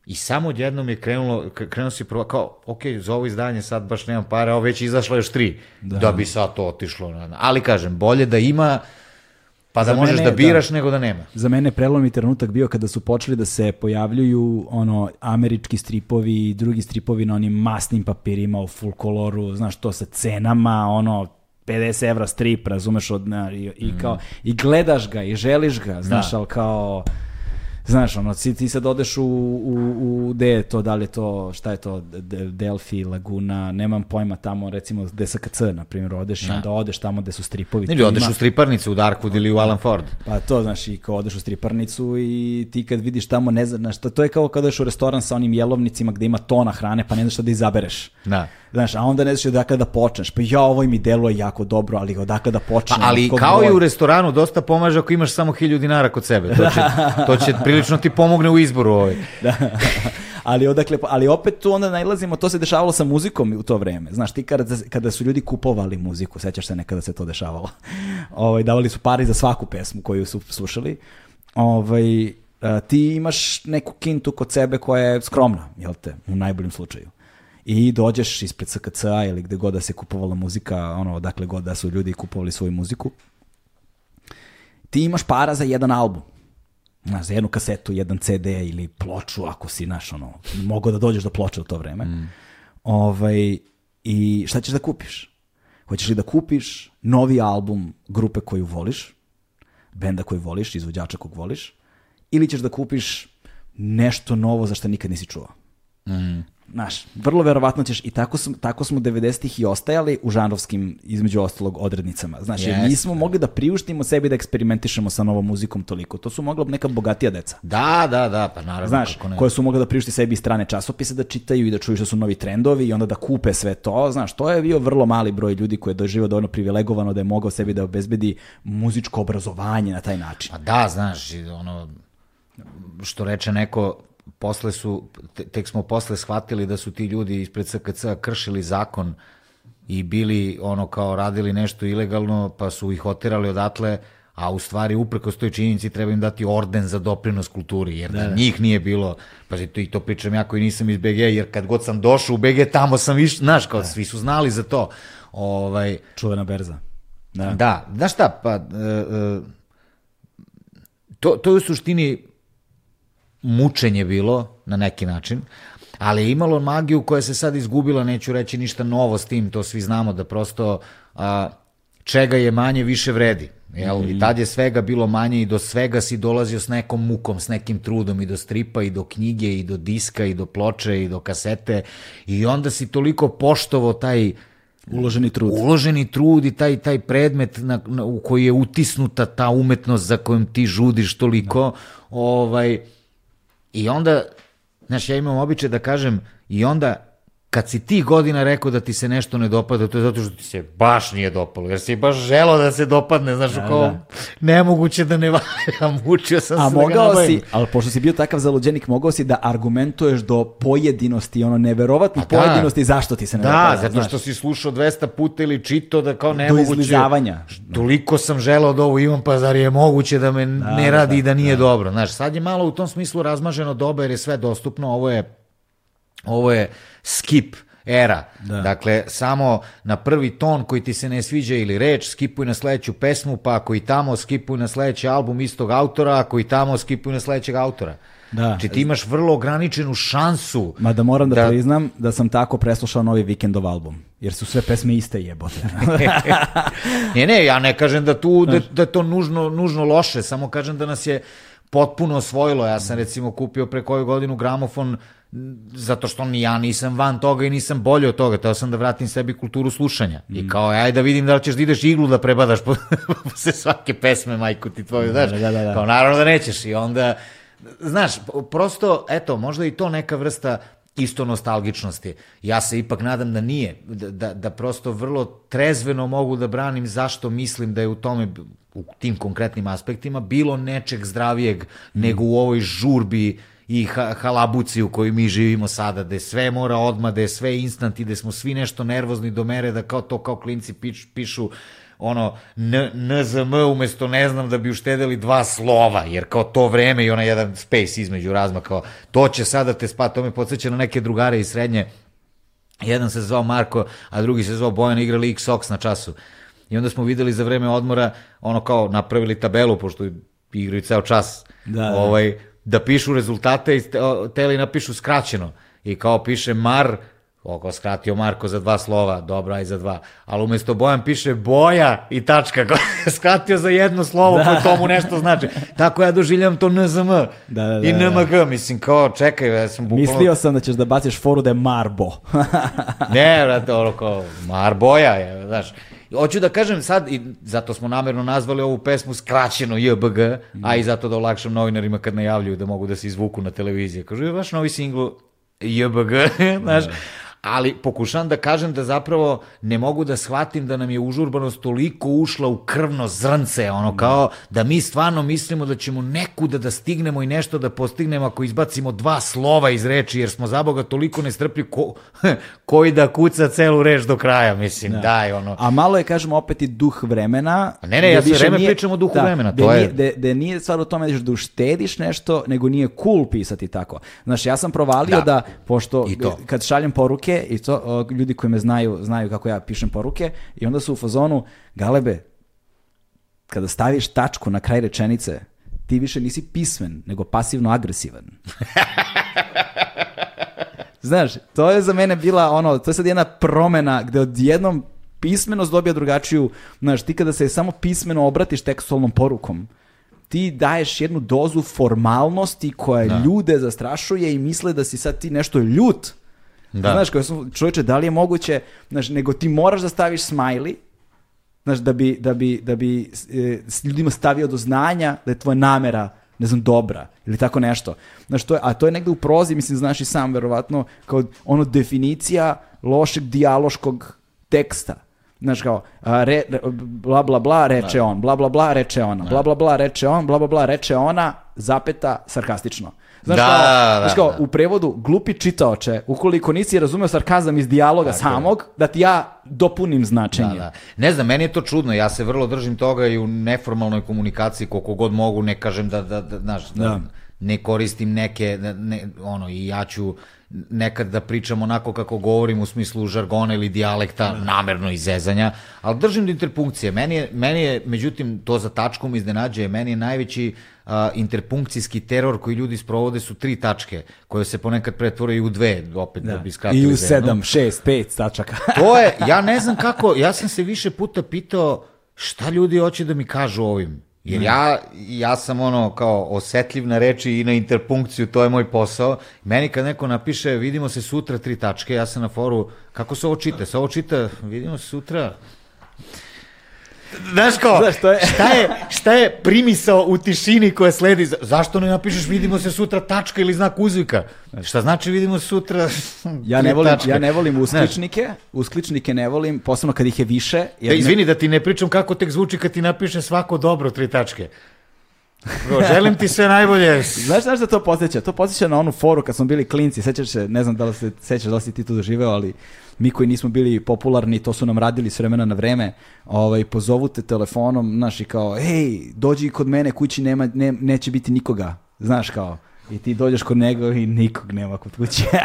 I samo odjednom je krenulo, krenulo si prvo, kao, ok, za ovo izdanje sad baš nemam para, ovo već izašlo još tri, da, da bi sad to otišlo. Ali kažem, bolje da ima, pa da možeš da biraš da, nego da nema. Za mene prelomni trenutak bio kada su počeli da se pojavljuju ono američki stripovi i drugi stripovi na onim masnim papirima u full koloru, znaš to sa cenama, ono 50 evra strip, razumeš, od, na, i, i, kao, mm. i gledaš ga i želiš ga, znaš, da. ali kao Znaš, ono, ti, ti sad odeš u, u, u, gde je to, da li je to, šta je to, Delfi, Laguna, nemam pojma tamo, recimo DSKC, na primjer, odeš i da. onda odeš tamo gde su stripovi. Ili odeš ima... u striparnicu u Darkwood ili u Alan Ford. Pa to, znaš, i kao odeš u striparnicu i ti kad vidiš tamo, ne znaš, to je kao kad odeš u restoran sa onim jelovnicima gde ima tona hrane, pa ne znaš šta da izabereš. Da. Znaš, a onda ne znaš odakle da počneš. Pa ja, ovo mi deluje jako dobro, ali odakle da počnem? Pa, ali kao broj... i u restoranu, dosta pomaže ako imaš samo 1000 dinara kod sebe. To će, to će prilično ti pomogne u izboru ovaj. da. ali odakle, ali opet tu onda najlazimo, to se dešavalo sa muzikom u to vreme. Znaš, ti kada, kada su ljudi kupovali muziku, sećaš se nekada se to dešavalo. Ovaj, davali su pari za svaku pesmu koju su slušali ovaj, ti imaš neku kintu kod sebe koja je skromna, jel te, u najboljem slučaju. I dođeš ispred SKC-a ili gde god da se kupovala muzika, ono, odakle god da su ljudi kupovali svoju muziku. Ti imaš para za jedan album. Znaš, za jednu kasetu, jedan CD ili ploču, ako si, naš, ono, mogao da dođeš do ploče u to vreme. Mm. Ovaj, I šta ćeš da kupiš? Hoćeš li da kupiš novi album grupe koju voliš, benda koju voliš, izvođača kog voliš, ili ćeš da kupiš nešto novo za što nikad nisi čuo? Mm. Znaš, vrlo verovatno ćeš, i tako, smo, tako smo 90-ih i ostajali u žanrovskim, između ostalog, odrednicama. Znaš, yes. jer nismo mogli da priuštimo sebi da eksperimentišemo sa novom muzikom toliko. To su mogla neka bogatija deca. Da, da, da, pa naravno. Znaš, kako ne. koje su mogli da priušti sebi strane časopise da čitaju i da čuju što su novi trendovi i onda da kupe sve to. Znaš, to je bio vrlo mali broj ljudi koji je doživio dovoljno privilegovano da je mogao sebi da obezbedi muzičko obrazovanje na taj način. Pa da, znaš, ono, što reče neko, posle su, tek smo posle shvatili da su ti ljudi ispred SKC kršili zakon i bili ono kao radili nešto ilegalno, pa su ih oterali odatle, a u stvari upreko toj činjenici treba im dati orden za doprinos kulturi, jer da, da njih nije bilo, pa to i to pričam ja koji nisam iz BG, jer kad god sam došao u BG, tamo sam više, znaš, kao da. svi su znali za to. Ovaj, Čuvena berza. Da, da znaš šta, pa, uh, uh, to, to je u suštini mučenje bilo na neki način, ali je imalo magiju koja se sad izgubila, neću reći ništa novo s tim, to svi znamo da prosto a, čega je manje više vredi. Jel? Mm. I tad je svega bilo manje i do svega si dolazio s nekom mukom, s nekim trudom i do stripa i do knjige i do diska i do ploče i do kasete i onda si toliko poštovo taj uloženi trud. Uloženi trud i taj taj predmet na, na, u koji je utisnuta ta umetnost za kojom ti žudiš toliko, da. ovaj I onda, znaš, ja imam običaj da kažem, i onda kad si ti godina rekao da ti se nešto ne dopada, to je zato što ti se baš nije dopalo, jer si baš želo da se dopadne, znaš, da, kao, da. nemoguće da ne valja, mučio sam A se da mogao da si, ali pošto si bio takav zaluđenik, mogao si da argumentuješ do pojedinosti, ono, neverovatnih da. pojedinosti zašto ti se ne da, dopada. Da, zato znaš. što si slušao 200 puta ili čito da kao nemoguće. Do izlizavanja. Toliko sam želao da ovo imam, pa zar je moguće da me da, ne radi da, i da nije da. dobro. Znaš, sad je malo u tom smislu razmaženo doba jer je sve dostupno, ovo je ovo je skip era. Da. Dakle, samo na prvi ton koji ti se ne sviđa ili reč, skipuj na sledeću pesmu, pa ako i tamo skipuj na sledeći album istog autora, ako i tamo skipuj na sledećeg autora. Da. Znači ti imaš vrlo ograničenu šansu. Ma da moram da, da priznam da sam tako preslušao novi Vikendov album. Jer su sve pesme iste jebote. ne, ne, ja ne kažem da tu da, da to nužno, nužno loše, samo kažem da nas je potpuno osvojilo. Ja sam recimo kupio pre koju godinu gramofon zato što ni ja nisam van toga i nisam bolje od toga, teo sam da vratim sebi kulturu slušanja. Mm. I kao, aj da vidim da li ćeš da ideš iglu da prebadaš po, se svake pesme, majku ti tvoju, znaš. Da, da, da, da. Kao, naravno da nećeš. I onda, znaš, prosto, eto, možda i to neka vrsta isto nostalgičnosti. Ja se ipak nadam da nije, da, da, da prosto vrlo trezveno mogu da branim zašto mislim da je u tome u tim konkretnim aspektima bilo nečeg zdravijeg mm. nego u ovoj žurbi i ha halabuci u kojoj mi živimo sada, gde sve mora odmah, gde je sve instant i gde smo svi nešto nervozni do mere da kao to kao klinci piš, pišu ono NZM umesto ne znam da bi uštedeli dva slova, jer kao to vreme i ona jedan space između razma, kao to će sada te spati, to me podsjeća na neke drugare iz srednje, jedan se zvao Marko, a drugi se zvao Bojan, igrali X-Sox na času. I onda smo videli za vreme odmora, ono kao napravili tabelu, pošto igraju ceo čas, da, da. ovaj, da pišu rezultate i teli napišu skraćeno. I kao piše Mar, oko skratio Marko za dva slova, dobro, aj za dva. Ali umesto Bojan piše Boja i tačka, skratio za jedno slovo, da. koje tomu nešto znači. Tako ja doživljam to NZM da, da, da, i da. NMG, mislim, kao, čekaj, ja sam bukvalno... Mislio sam da ćeš da baciš foru da je Marbo. ne, vrate, ono kao, Marboja je, znaš. Hoću da kažem sad, i zato smo namerno nazvali ovu pesmu skraćeno JBG, mm. a i zato da olakšam novinarima kad najavljuju da mogu da se izvuku na televiziji. Kažu, je vaš novi singl JBG, znaš, da. Ali pokušavam da kažem da zapravo ne mogu da shvatim da nam je užurbanost toliko ušla u krvno zrnce, ono kao da mi stvarno mislimo da ćemo nekuda da stignemo i nešto da postignemo ako izbacimo dva slova iz reči, jer smo za Boga toliko nestrpljivi ko, koji da kuca celu reč do kraja, mislim, da. daj, ono. A malo je, kažemo, opet i duh vremena. Ne, ne, ja sve vreme nije, pričam o duhu da, vremena, to je... Nije, da nije stvar u tome da uštediš nešto, nego nije cool pisati tako. Znaš, ja sam provalio da, da pošto kad šaljem poruke, i to ljudi koji me znaju, znaju kako ja pišem poruke, i onda su u fazonu, Galebe, kada staviš tačku na kraj rečenice, ti više nisi pismen, nego pasivno agresivan. Znaš, to je za mene bila ono, to je sad jedna promena gde odjednom pismenost dobija drugačiju, znaš, ti kada se samo pismeno obratiš tekstualnom porukom, ti daješ jednu dozu formalnosti koja da. ljude zastrašuje i misle da si sad ti nešto ljut. Da. Znaš, kao sam, čovječe, da li je moguće, znaš, nego ti moraš da staviš smiley, znaš, da bi, da bi, da bi e, ljudima stavio do znanja da je tvoja namera ne znam, dobra ili tako nešto. Znaš, to je, a to je negde u prozi, mislim, znaš i sam, verovatno, kao ono definicija lošeg dijaloškog teksta. Znaš kao, a, re, bla bla bla reče da. on, bla bla bla reče ona, da. bla bla bla reče on, bla bla bla reče ona, zapeta, sarkastično. Znaš da, kao, da, znaš kao, da. u prevodu, glupi čitaoče, ukoliko nisi razumeo sarkazam iz dijaloga Tako samog, je. da ti ja dopunim značenje. Da, da. Ne znam, meni je to čudno, ja se vrlo držim toga i u neformalnoj komunikaciji koliko god mogu, ne kažem da, da, da, znaš, da, da ne koristim neke, ne, ono, i ja ću nekad da pričam onako kako govorim u smislu žargona ili dijalekta, namerno izezanja, ali držim do interpunkcije. Meni je, meni je, međutim, to za tačkom iznenađuje, meni je najveći uh, interpunkcijski teror koji ljudi sprovode su tri tačke, koje se ponekad pretvore i u dve, opet da, da bi skratili. I u sedam, šest, pet tačaka. to je, ja ne znam kako, ja sam se više puta pitao šta ljudi hoće da mi kažu ovim Jer ja, ja sam ono kao osetljiv na reči i na interpunkciju, to je moj posao. Meni kad neko napiše vidimo se sutra tri tačke, ja sam na foru, kako se ovo čita? Se ovo čita, vidimo se sutra, Znaš kao, Znaš, to je... šta, je, šta je primisao u tišini koja sledi? Zašto ne napišeš vidimo se sutra tačka ili znak uzvika? Šta znači vidimo se sutra Ja ne volim, tačke? ja ne volim uskličnike, Znaš. uskličnike ne volim, posebno kad ih je više. Jer da, izvini ne... da ti ne pričam kako tek zvuči kad ti napiše svako dobro tri tačke. Bro, želim ti sve najbolje. Znaš, znaš da to posjeća? To posjeća na onu foru kad smo bili klinci, sećaš se, ne znam da li se sećaš da li si ti tu doživeo, ali mi koji nismo bili popularni, to su nam radili s vremena na vreme, ovaj, pozovu te telefonom, znaš, i kao, hej, dođi kod mene, kući nema, ne, neće biti nikoga, znaš, kao, i ti dođeš kod njega i nikog nema kod kuće.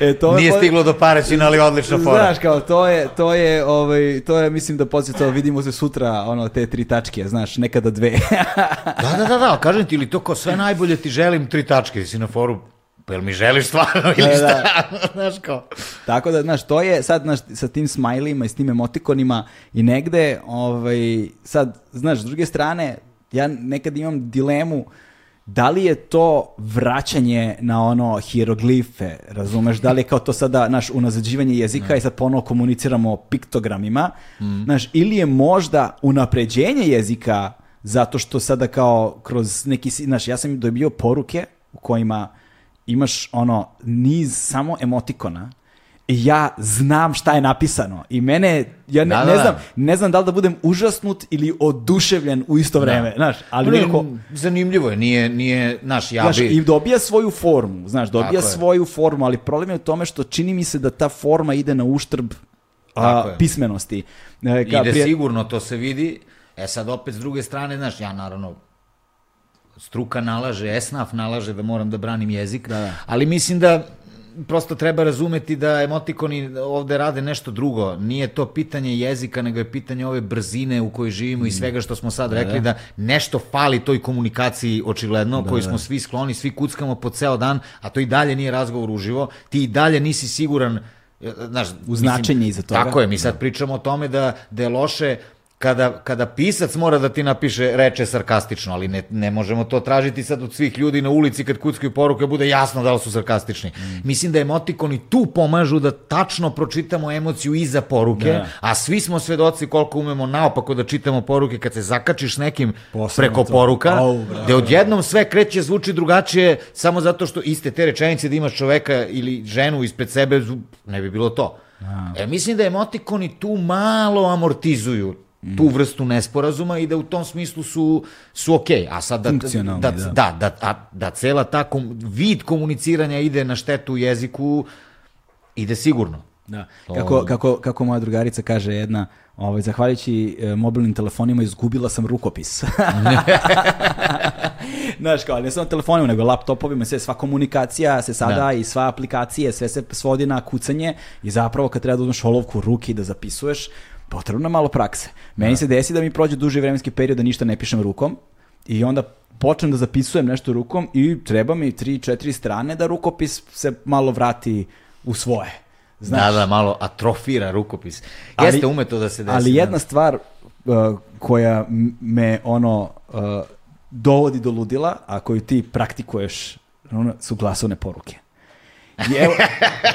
e, to Nije je, stiglo do Paraćina, ali odlično fora. Znaš, kao, to je, to je, ovaj, to je, mislim da podsjeća, vidimo se sutra, ono, te tri tačke, znaš, nekada dve. da, da, da, da, kažem ti, ili to kao sve najbolje ti želim tri tačke, si na foru, pa jel mi želiš stvarno ili da, šta? Da. znaš kao. Tako da, znaš, to je sad, znaš, sa tim smajlima i s tim emotikonima i negde, ovaj, sad, znaš, s druge strane, ja nekad imam dilemu da li je to vraćanje na ono hieroglife, razumeš, da li je kao to sada naš unazađivanje jezika mm. i sad ponovo komuniciramo piktogramima, mm. znaš, ili je možda unapređenje jezika zato što sada kao kroz neki, znaš, ja sam dobio poruke u kojima imaš ono niz samo emotikona i ja znam šta je napisano i mene ja ne, da, da, ne znam ne znam da li da budem užasnut ili oduševljen u isto da. vreme da. znaš ali ne, nekako zanimljivo je nije nije naš ja znaš, bi i dobija svoju formu znaš dobija Tako svoju je. formu ali problem je u tome što čini mi se da ta forma ide na uštrb a, pismenosti e, ka, ide prije... sigurno to se vidi e sad opet s druge strane znaš ja naravno struka nalaže, esnaf nalaže da moram da branim jezik, da, da. ali mislim da prosto treba razumeti da emotikoni ovde rade nešto drugo. Nije to pitanje jezika, nego je pitanje ove brzine u kojoj živimo mm. i svega što smo sad da, rekli, da. da nešto fali toj komunikaciji očigledno, da, koji smo da. svi skloni, svi kuckamo po ceo dan, a to i dalje nije razgovor uživo. Ti i dalje nisi siguran, znaš, u značenje iza toga. Tako je, mi sad da. pričamo o tome da, da je loše kada, kada pisac mora da ti napiše reče sarkastično, ali ne, ne možemo to tražiti sad od svih ljudi na ulici kad kuckaju poruke, bude jasno da li su sarkastični. Mm. Mislim da emotikoni tu pomažu da tačno pročitamo emociju iza poruke, da. a svi smo svedoci koliko umemo naopako da čitamo poruke kad se zakačiš nekim Posledno preko to. poruka, oh, da odjednom sve kreće, zvuči drugačije, samo zato što iste te rečenice da imaš čoveka ili ženu ispred sebe, ne bi bilo to. A. E, mislim da emotikoni tu malo amortizuju tu vrstu nesporazuma i da u tom smislu su, su okej. Okay. A sad da, da, da, da, da, a, da cela ta kom, vid komuniciranja ide na štetu jeziku, ide sigurno. Da. Kako, kako, kako moja drugarica kaže jedna, ovaj, zahvaljujući e, mobilnim telefonima izgubila sam rukopis. Znaš, kao, ne samo telefonima, nego laptopovima, sve, sva komunikacija se sada da. i sva aplikacije, sve se svodi na kucanje i zapravo kad treba da uzmeš olovku u ruki da zapisuješ, potrebno malo prakse. Meni da. se desi da mi prođe duži vremenski period da ništa ne pišem rukom i onda počnem da zapisujem nešto rukom i treba mi 3-4 strane da rukopis se malo vrati u svoje. Znaš? Da, da, malo atrofira rukopis. Jeste ume to da se desi. Ali jedna da. stvar uh, koja me ono uh, dovodi do ludila, a koju ti praktikuješ, ono, su glasovne poruke. I evo,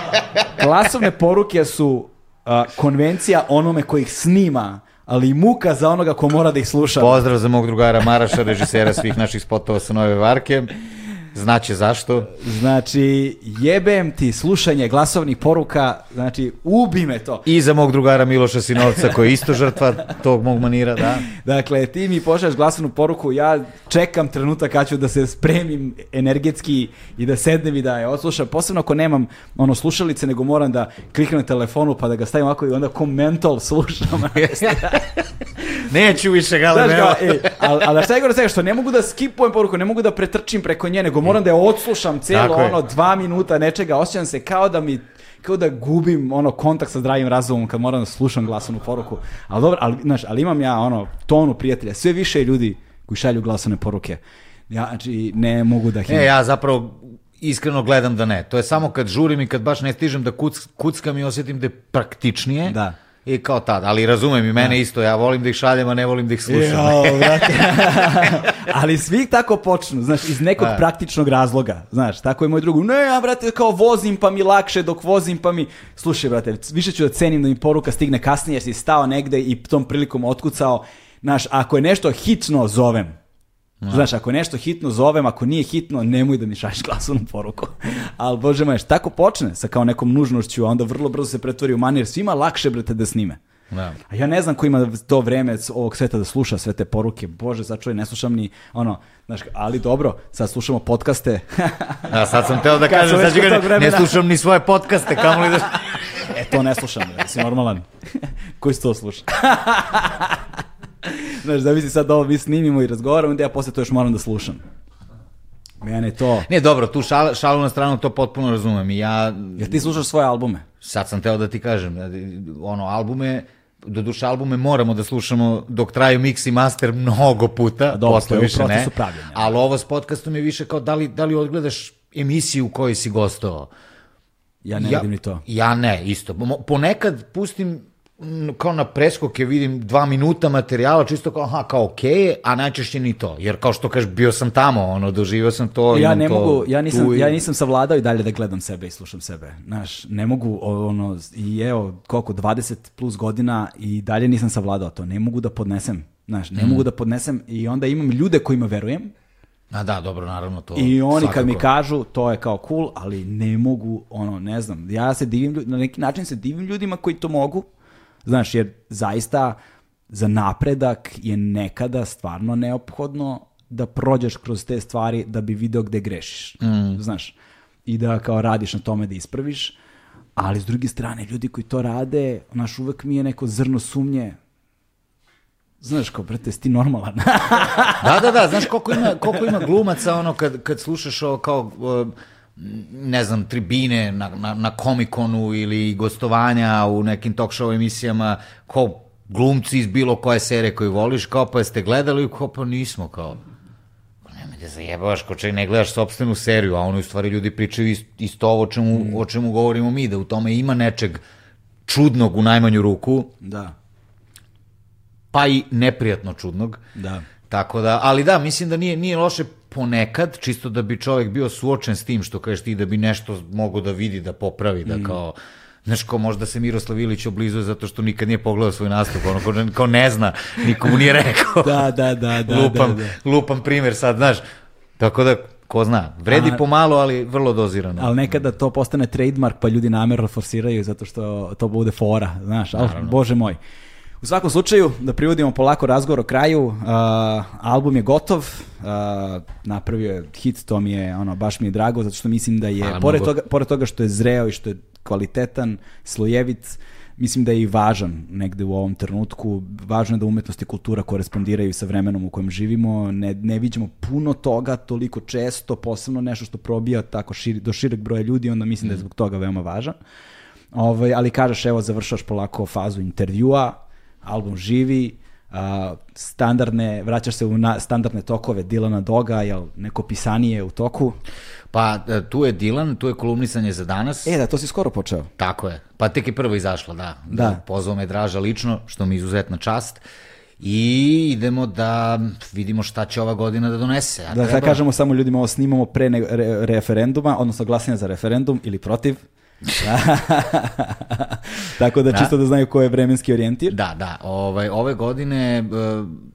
glasovne poruke su a, konvencija onome koji ih snima, ali i muka za onoga ko mora da ih sluša. Pozdrav za mog drugara Maraša, režisera svih naših spotova sa Nove Varke. Znaće zašto? Znači, jebem ti slušanje glasovnih poruka, znači, ubi me to. I za mog drugara Miloša Sinovca, koji je isto žrtva tog mog manira, da. Dakle, ti mi pošalješ glasovnu poruku, ja čekam trenutak kad ću da se spremim energetski i da sednem i da je odslušam, posebno ako nemam ono slušalice, nego moram da kliknem na telefonu pa da ga stavim ovako i onda ko mental slušam. Neću više, gale, Znaš, e, ali, ali šta je gore što ne mogu da skipujem poruku, ne mogu da pretrčim preko nje, nego moram da je odslušam celo ono dva minuta nečega, osjećam se kao da mi kao da gubim ono kontakt sa zdravim razumom kad moram da slušam glasovnu poruku. Ali dobro, ali, znaš, ali imam ja ono tonu prijatelja, sve više ljudi koji šalju glasovne poruke. Ja, znači, ne mogu da... Ne, ja zapravo iskreno gledam da ne. To je samo kad žurim i kad baš ne stižem da kuc, kuckam i osjetim da je praktičnije. Da I kao tad, ali razumem i mene da. isto, ja volim da ih šaljem, a ne volim da ih slušam. Jo, ali svi tako počnu, znaš, iz nekog da. praktičnog razloga, znaš, tako je moj drug, ne, ja, brate, kao vozim pa mi lakše, dok vozim pa mi, slušaj, brate, više ću da cenim da mi poruka stigne kasnije, jer si stao negde i tom prilikom otkucao, znaš, ako je nešto hitno, zovem, No. Znaš, ako nešto hitno zovem, ako nije hitno, nemoj da mi šalješ glasovnu poruku. Ali, bože moj, tako počne sa kao nekom nužnošću, a onda vrlo brzo se pretvori u manir, svima lakše, brate, da snime. Da. A ja ne znam ko ima to vreme ovog sveta da sluša sve te poruke. Bože, začuj, ne slušam ni ono, znaš, ali dobro, sad slušamo podcaste. ja, sad sam teo da kažem, sad ću ga, ne slušam ni svoje podcaste, kamo li da... e, to ne slušam, da si normalan. Koji se to sluša? Znaš, da mi sad ovo mi snimimo i razgovaramo, onda ja posle to još moram da slušam. Mene to... Ne, dobro, tu šal, šalu na stranu to potpuno razumem i ja... Jel ti slušaš svoje albume? Sad sam teo da ti kažem, ono, albume, do duše albume moramo da slušamo dok traju mix i master mnogo puta, dobro, posle više ne. Ali ovo s podcastom je više kao da li, da li odgledaš emisiju u kojoj si gostovao. Ja ne ja, vidim ni to. Ja ne, isto. Ponekad pustim kao na preskoke vidim dva minuta materijala, čisto kao, aha, kao okej, okay, a najčešće ni to. Jer kao što kažeš, bio sam tamo, ono, doživio sam to. Ja ne to, mogu, ja nisam, i... ja nisam savladao i dalje da gledam sebe i slušam sebe. Znaš, ne mogu, ono, i evo, koliko, 20 plus godina i dalje nisam savladao to. Ne mogu da podnesem. Znaš, ne mm. mogu da podnesem i onda imam ljude kojima verujem, A da, dobro, naravno to. I oni svakako. kad mi kažu to je kao cool, ali ne mogu, ono, ne znam, ja se divim, na neki način se divim ljudima koji to mogu, Znaš, jer zaista za napredak je nekada stvarno neophodno da prođeš kroz te stvari da bi video gde grešiš. Mm. Znaš, i da kao radiš na tome da ispraviš, ali s druge strane, ljudi koji to rade, znaš, uvek mi je neko zrno sumnje, Znaš, kao, brate, ti normalan. da, da, da, znaš koliko ima, koliko ima glumaca, ono, kad, kad slušaš ovo, kao, ne znam, tribine na, na, na komikonu ili gostovanja u nekim talk show emisijama, kao glumci iz bilo koje serije koju voliš, kao pa jeste gledali, kao pa nismo, kao nemoj da zajebavaš, kao čak ne gledaš sobstvenu seriju, a ono u stvari ljudi pričaju isto ovo o čemu, mm. o čemu govorimo mi, da u tome ima nečeg čudnog u najmanju ruku. Da. pa i neprijatno čudnog. Da. Tako da, ali da, mislim da nije, nije loše ponekad, čisto da bi čovjek bio suočen s tim što kažeš ti da bi nešto mogo da vidi, da popravi, da kao... Znaš, kao možda se Miroslav Ilić oblizuje zato što nikad nije pogledao svoj nastup, ono, kao, kao ne zna, nikomu nije rekao. da, da, da, da. lupam, da, da. lupam primjer sad, znaš. Tako da, ko zna, vredi A- pomalo, ali vrlo dozirano. Ali nekada to postane trademark pa ljudi namerno forsiraju zato što to bude fora, znaš, ali bože moj. U svakom slučaju, da privodimo polako razgovor o kraju, uh, album je gotov, uh, napravio je hit, to mi je, ono, baš mi je drago, zato što mislim da je, Hvala pored mnogo. toga, pored toga što je zreo i što je kvalitetan, slojevit, mislim da je i važan negde u ovom trenutku. Važno je da umetnost i kultura korespondiraju sa vremenom u kojem živimo. Ne, ne viđamo puno toga toliko često, posebno nešto što probija tako širi, do šireg broja ljudi, onda mislim da je zbog toga veoma važan. Ovaj, ali kažeš, evo, završaš polako fazu intervjua, album živi, a, standardne, vraćaš se u na, standardne tokove Dilana Doga, jel neko pisanije u toku? Pa e, tu je Dilan, tu je kolumnisanje za danas. E, da, to si skoro počeo. Tako je. Pa tek je prvo izašlo, da. Da. Pozvao me Draža lično, što mi je izuzetna čast. I idemo da vidimo šta će ova godina da donese. A Da, treba- da kažemo samo ljudima, ovo snimamo pre re, referenduma, odnosno glasanja za referendum ili protiv. Tako da, Da. čisto da znaju ko je vremenski orijentir. Da, da. Ovaj, ove godine e,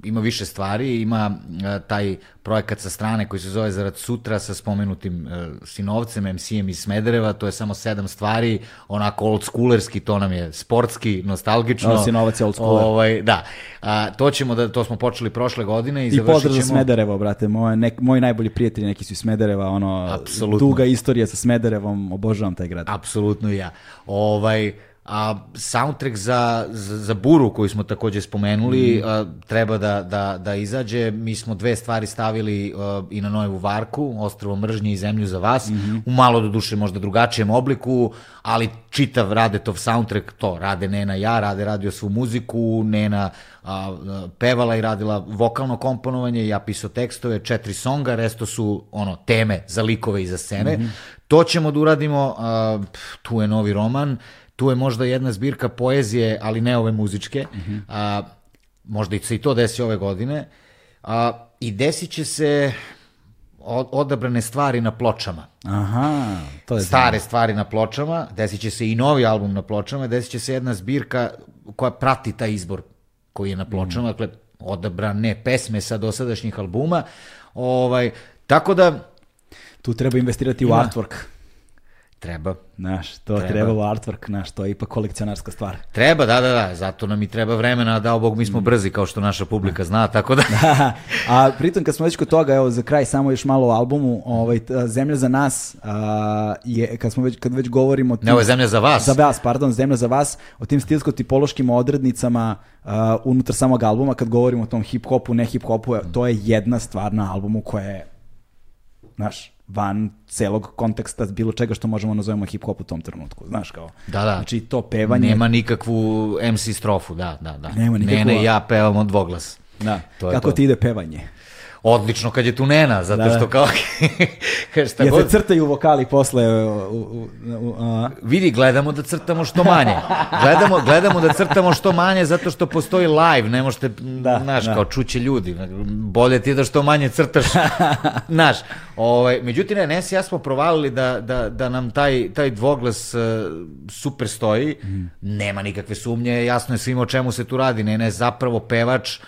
ima više stvari. Ima e, taj projekat sa strane koji se zove Zarad sutra sa spomenutim e, sinovcem, MC-em iz Smedereva. To je samo sedam stvari. Onako old schoolerski, to nam je sportski, nostalgično. O, Sinovac je old schooler. Ovaj, da. A, to ćemo da, to smo počeli prošle godine i, I završit ćemo... Smederevo, brate. Moje, nek, moji najbolji prijatelji neki su iz Smedereva, ono, Apsolutno. duga istorija sa Smederevom, obožavam taj grad. Apsolutno i ja. Ovaj, a soundtrack za, za, za Buru koju smo takođe spomenuli a, treba da, da, da izađe. Mi smo dve stvari stavili a, i na Nojevu Varku, Ostrovo mržnje i Zemlju za vas, u malo do duše možda drugačijem obliku, ali čitav Radetov soundtrack, to rade Nena ja, rade radio svu muziku, Nena a, pevala i radila vokalno komponovanje, ja pisao tekstove, četiri songa, resto su ono teme za likove i za scene. To ćemo da uradimo, a, tu je novi roman, tu je možda jedna zbirka poezije, ali ne ove muzičke. A, možda i se i to desi ove godine. A, I desit će se od- odabrane stvari na pločama. Aha, to je Stare stvari na pločama, desit će se i novi album na pločama, desit će se jedna zbirka koja prati taj izbor koji je na pločama, dakle odabrane pesme sa dosadašnjih albuma. Ovaj, tako da Tu treba investirati u Ima. artwork. Treba Znaš, to Treba. treba u artwork, znaš, to je ipak kolekcionarska stvar. Treba, da, da, da, zato nam i treba vremena, dao Bog, mi smo brzi kao što naša publika zna, tako da... A pritom kad smo već kod toga, evo za kraj samo još malo o albumu, ovaj Zemlja za nas a, je kad smo već kad već govorimo tim- Ne, ovo je zemlja za vas. Za vas, pardon, Zemlja za vas, o tim stilsko-tipološkim odrednicama a, unutar samog albuma, kad govorimo o tom hip-hopu, ne hip-hopu, to je jedna stvar na albumu koja je, znaš, van celog konteksta bilo čega što možemo nazovemo hip-hop u tom trenutku, znaš kao. Da, da. Znači to pevanje, Nema nikakvu MC strofu, da, da, da. Nema nikakvu- Nene i ja pevamo dvoglas. da, To je kako to. ti ide pevanje? Odlično kad je tu Nena, zato Da, da. što kao... kaže, šta se god, crtaju vokali posle u, u, u, a? vidi, gledamo da crtamo što manje. Gledamo, gledamo da crtamo što manje zato što postoji live, ne možete, Da, znaš, da. kao čuće ljudi. Bolje ti je da što manje crtaš. znaš, ovaj, međutim, ne, Nes i ja smo provalili da, da, da nam taj, taj dvoglas uh, super stoji. Nema nikakve sumnje, jasno je svima o čemu se tu radi. Ne, ne, zapravo pevač,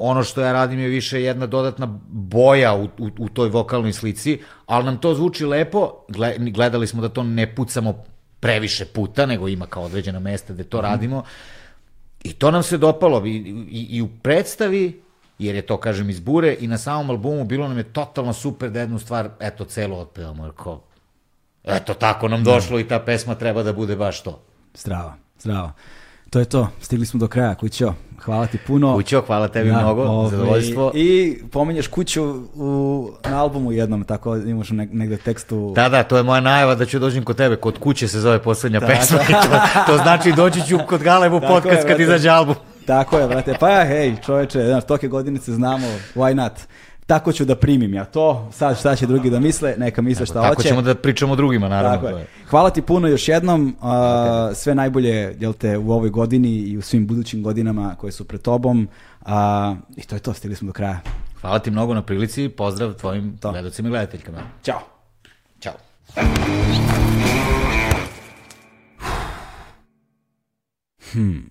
ono što ja radim je više jedna dodatna boja u, u, u toj vokalnoj slici, ali nam to zvuči lepo, Gle- gledali smo da to ne pucamo previše puta, nego ima kao određena mesta gde to radimo, i to nam se dopalo, I, i, i u predstavi, jer je to, kažem, iz bure, i na samom albumu bilo nam je totalno super da jednu stvar, eto, celo otpevamo, jer kao, eto, tako nam došlo i ta pesma treba da bude baš to. Zdravo, zdravo. To je to, stigli smo do kraja, Kućo. Hvala ti puno. Kućo, hvala tebi Da, mnogo, ovaj, zadovoljstvo. I pominješ kuću u, na albumu jednom, tako imaš ne, negde tekstu. Da, da, to je moja najava da ću dođem kod tebe, kod kuće se zove poslednja Da, pesma. da. to, to znači doći ću kod Galebu Tako je, podcast kad izađe album. Tako je, brate. Pa ja, hej, čoveče, znaš, toke godine se znamo, why not? Tako ću da primim ja to, sad šta će drugi da misle, neka misle šta tako hoće. Tako ćemo da pričamo drugima, naravno. Tako je. Hvala ti puno još jednom, uh, sve najbolje jel te, u ovoj godini i u svim budućim godinama koje su pred tobom uh, i to je to, stigli smo do kraja. Hvala ti mnogo na prilici, pozdrav tvojim to. gledocima i gledateljkama. Ćao. Ćao. Hmm.